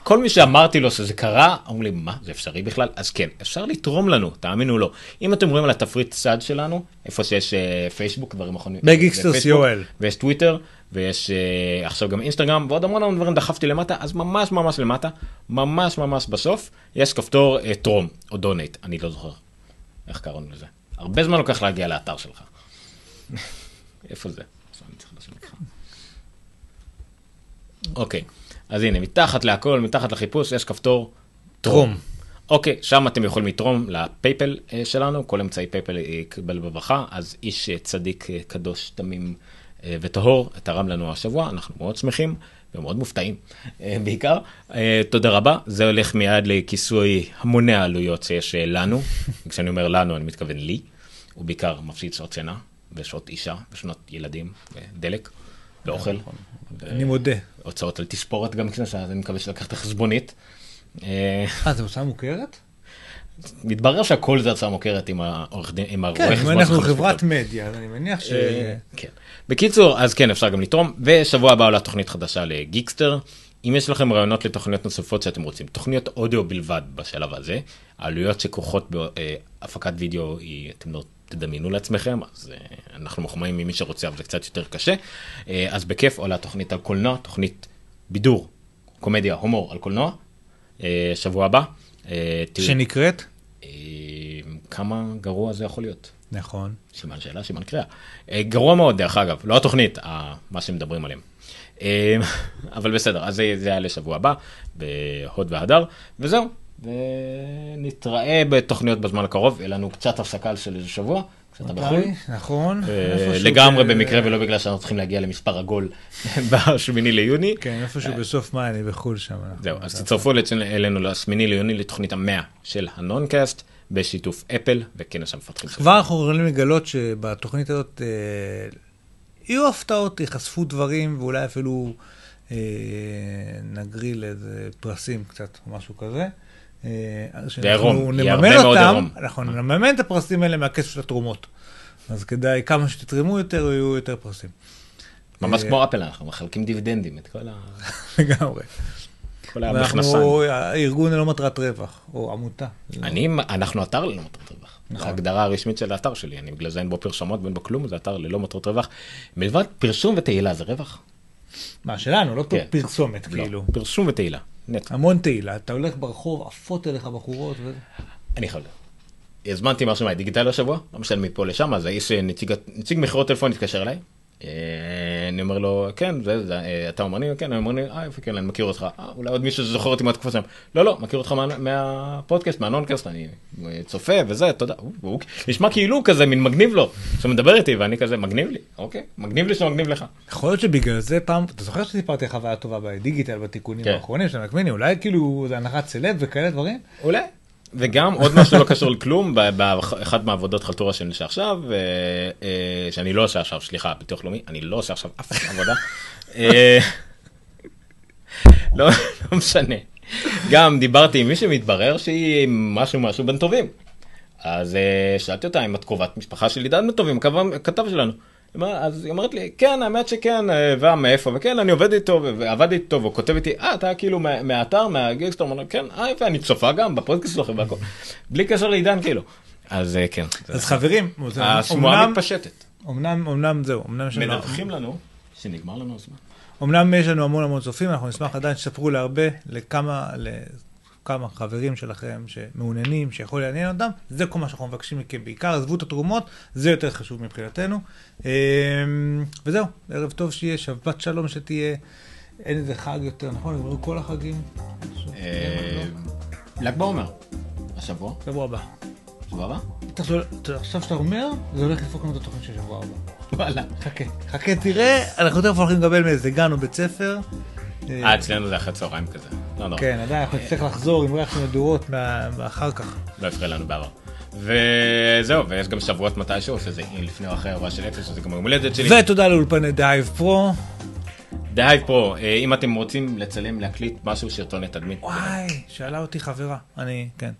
[SPEAKER 2] כל מי שאמרתי לו שזה קרה, אמרו לי, מה, זה אפשרי בכלל? אז כן, אפשר לתרום לנו, תאמינו לו. אם אתם רואים על התפריט צד שלנו, איפה שיש אה, פייסבוק, דברים אחרונים.
[SPEAKER 3] בגיקסטר
[SPEAKER 2] בפייסבוק,
[SPEAKER 3] COL.
[SPEAKER 2] ויש טוויטר, ויש אה, עכשיו גם אינסטגרם, ועוד המון המון דברים דחפתי למטה, אז ממש ממש למטה, ממש ממש בסוף, יש כפתור אה, תרום, או donate, אני לא זוכר איך קראנו לזה. הרבה זמן לוקח להגיע לאתר שלך. (laughs) איפה זה? עכשיו אני צריך לשבת לך. אוקיי, אז הנה, מתחת להכל, מתחת לחיפוש, יש כפתור
[SPEAKER 3] תרום.
[SPEAKER 2] אוקיי, שם אתם יכולים לתרום ל PayPal אה, שלנו, כל אמצעי PayPal יקבל בברכה, אז איש אה, צדיק, אה, קדוש, תמים וטהור תרם לנו השבוע, אנחנו מאוד שמחים ומאוד מופתעים בעיקר. תודה רבה, זה הולך מיד לכיסוי המוני העלויות שיש לנו, (laughs) כשאני אומר לנו אני מתכוון לי, הוא בעיקר מפסיד שעות שינה ושעות אישה ושנות ילדים ודלק ואוכל.
[SPEAKER 3] אני מודה.
[SPEAKER 2] הוצאות על תספורת גם כן, שאני מקווה שלקחת חשבונית. אה,
[SPEAKER 3] אה, זו הוצאה מוכרת?
[SPEAKER 2] מתברר שהכל זה הצעה מוכרת עם העורך דין, עם הרואה
[SPEAKER 3] כן, אם
[SPEAKER 2] חשבון
[SPEAKER 3] אנחנו חברת מדיה, אז אני מניח ש...
[SPEAKER 2] אה, כן. בקיצור, אז כן, אפשר גם לתרום, ושבוע הבא עולה תוכנית חדשה לגיקסטר. אם יש לכם רעיונות לתוכניות נוספות שאתם רוצים, תוכניות אודיו בלבד בשלב הזה, העלויות שכרוכות בהפקת וידאו, אתם לא תדמיינו לעצמכם, אז אה, אנחנו מחומאים ממי שרוצה, אבל זה קצת יותר קשה. אה, אז בכיף עולה תוכנית על קולנוע, תוכנית בידור, קומדיה, הומור על קולנוע, אה, שבוע הבא.
[SPEAKER 3] שנקראת?
[SPEAKER 2] כמה גרוע זה יכול להיות.
[SPEAKER 3] נכון.
[SPEAKER 2] סימן שאלה, סימן קריאה. אה, גרוע מאוד, דרך אגב, לא התוכנית, מה שמדברים עליהם. (laughs) אבל בסדר, אז זה זה היה לשבוע הבא, בהוד והדר, וזהו. ונתראה בתוכניות בזמן הקרוב, יהיה לנו קצת הפסקה של איזה שבוע, קצת בחו"ל.
[SPEAKER 3] מתי? נכון.
[SPEAKER 2] אה, לגמרי במקרה ולא בגלל שאנחנו צריכים להגיע למספר עגול (laughs) בשמיני ליוני.
[SPEAKER 3] כן, איפשהו בסוף מאי אני בחו"ל שם.
[SPEAKER 2] זהו, אז תצטרפו אלינו לשמיני ליוני לתוכנית המאה של הנונקאסט, בשיתוף אפל וכנס המפתחים.
[SPEAKER 3] כבר אנחנו יכולים לגלות שבתוכנית הזאת אה, יהיו הפתעות, ייחשפו דברים, ואולי אפילו אה, נגריל איזה פרסים קצת, משהו כזה. אה, שאנחנו נממן אותם. אנחנו נממן את הפרסים האלה מהכסף של התרומות. אז כדאי כמה שתתרמו יותר, יהיו יותר פרסים.
[SPEAKER 2] ממש כמו אפל, אנחנו מחלקים דיבידנדים, את כל ה- (laughs)
[SPEAKER 3] לגמרי.
[SPEAKER 2] כל המכנסיים.
[SPEAKER 3] אנחנו הארגון ללא מטרת רווח, או עמותה.
[SPEAKER 2] אני, אנחנו אתר ללא מטרת רווח.
[SPEAKER 3] נכון.
[SPEAKER 2] ההגדרה הרשמית של האתר שלי, אני בגלל זה אין בו פרשמות ואין בו כלום, זה אתר ללא מטרות רווח. מלבד פרסום ותהילה זה רווח?
[SPEAKER 3] מה, שלנו, לא
[SPEAKER 2] כן.
[SPEAKER 3] פרסומת,
[SPEAKER 2] לא,
[SPEAKER 3] כאילו.
[SPEAKER 2] פרסום ותהילה, נטו.
[SPEAKER 3] המון תהילה, אתה הולך ברחוב, עפות אליך בחורות, וזה.
[SPEAKER 2] אני חייב. הזמנתי משהו מהדיגיטל השבוע, לא משנה מפה לשם, אז האיש, נציג מכירות טלפון התקשר אליי. אה, אני אומר לו, כן, זה, אה, אתה אומר לי, כן, הוא אומר לי, אה, יופי, כן, אני מכיר אותך. אה, אולי עוד מישהו שזוכר אותי מהתקופה שלהם. לא, לא, מכיר אותך מה, מהפודקאסט, מהנונקאסט, אני צופה וזה, תודה. הוא, הוא נשמע כאילו כזה, מין מגניב לו, שמדבר איתי, ואני כזה, מגניב לי, אוקיי, מגניב לי שמגניב לך.
[SPEAKER 3] יכול להיות שבגלל זה פעם, אתה זוכר שסיפרתי חוויה טובה בדיגיטל בתיקונים
[SPEAKER 2] כן.
[SPEAKER 3] האחרונים של המקמיני, אולי כאילו זה הנחת סלב וכאלה דברים?
[SPEAKER 2] אולי. וגם עוד משהו לא קשור לכלום, ב- באחד מהעבודות חלטורה שאני עושה עכשיו, אה, אה, שאני לא עושה עכשיו, סליחה, ביטוח לאומי, אני לא עושה עכשיו אף עבודה. אה, לא לא משנה. גם דיברתי עם מישהו, מתברר שהיא משהו משהו בין טובים. אז שאלתי אותה אם את קרובת משפחה של עידן בן טובים, הכתב שלנו. אז היא אומרת לי, כן, האמת שכן, אה, ומאיפה, וכן, אני עובד איתו, ועבד איתו, והוא כותב איתי, אה, אתה כאילו מה- מהאתר, מהגיקסטור, אמרנו, כן, אה, יפה, אני צופה גם בפודקאסט שלכם והכל. (laughs) בלי קשר לעידן, כאילו. אז אה, כן.
[SPEAKER 3] אז חברים,
[SPEAKER 2] השמועה מתפשטת.
[SPEAKER 3] אמנם, אמנם זהו, אמנם יש לנו,
[SPEAKER 2] מדווחים לנו שנגמר לנו הזמן.
[SPEAKER 3] אמנם יש לנו המון המון צופים, אנחנו נשמח עדיין שתספרו להרבה, לכמה, לכמה חברים שלכם שמעוניינים, שיכול לעניין אותם, זה כל מה שאנחנו מבקשים מכם, בעיקר עזבו את התרומות, זה יותר חשוב מבחינתנו. אמ, וזהו, ערב טוב שיהיה, שבת שלום שתהיה, אין איזה חג יותר, נכון? נגמרו כל החגים.
[SPEAKER 2] אה, ל"ג בעומר. השבוע,
[SPEAKER 3] שבוע הבא.
[SPEAKER 2] שבוע הבא?
[SPEAKER 3] עכשיו שאתה אומר, זה הולך לדפוק לנו את התוכנית של שבוע הבא.
[SPEAKER 2] וואלה.
[SPEAKER 3] חכה, חכה, תראה, אנחנו תכף הולכים לקבל מאיזה גן או בית ספר.
[SPEAKER 2] אה, אצלנו זה אחרי צהריים כזה. לא נורא.
[SPEAKER 3] כן, עדיין אנחנו נצטרך לחזור עם ריח מדורות מאחר כך.
[SPEAKER 2] לא הפריע לנו בעבר. וזהו, ויש גם שבועות מתישהו, שזה לפני או אחרי האירוע של אפס, שזה גם היום הולדת שלי.
[SPEAKER 3] ותודה לאולפני דייב פרו.
[SPEAKER 2] דהייב פרו, אה, אם אתם רוצים לצלם, להקליט משהו, סרטוני תדמית.
[SPEAKER 3] וואי, שאלה אותי חברה. אני, כן.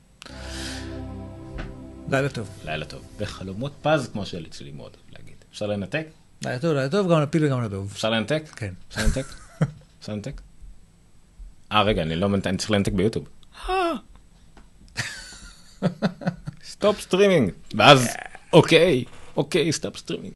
[SPEAKER 3] לילה טוב.
[SPEAKER 2] לילה טוב. וחלומות פז, כמו של אצלי מאוד להגיד. אפשר לנתק?
[SPEAKER 3] לילה טוב, לילה טוב, גם לפיל וגם לדוב.
[SPEAKER 2] אפשר לנתק?
[SPEAKER 3] כן.
[SPEAKER 2] אפשר לנתק? לנתק? אה, רגע, אני לא מנתק, אני צריך לנתק ביוטיוב. (laughs) stop streaming. ואז, אוקיי, אוקיי, stop streaming.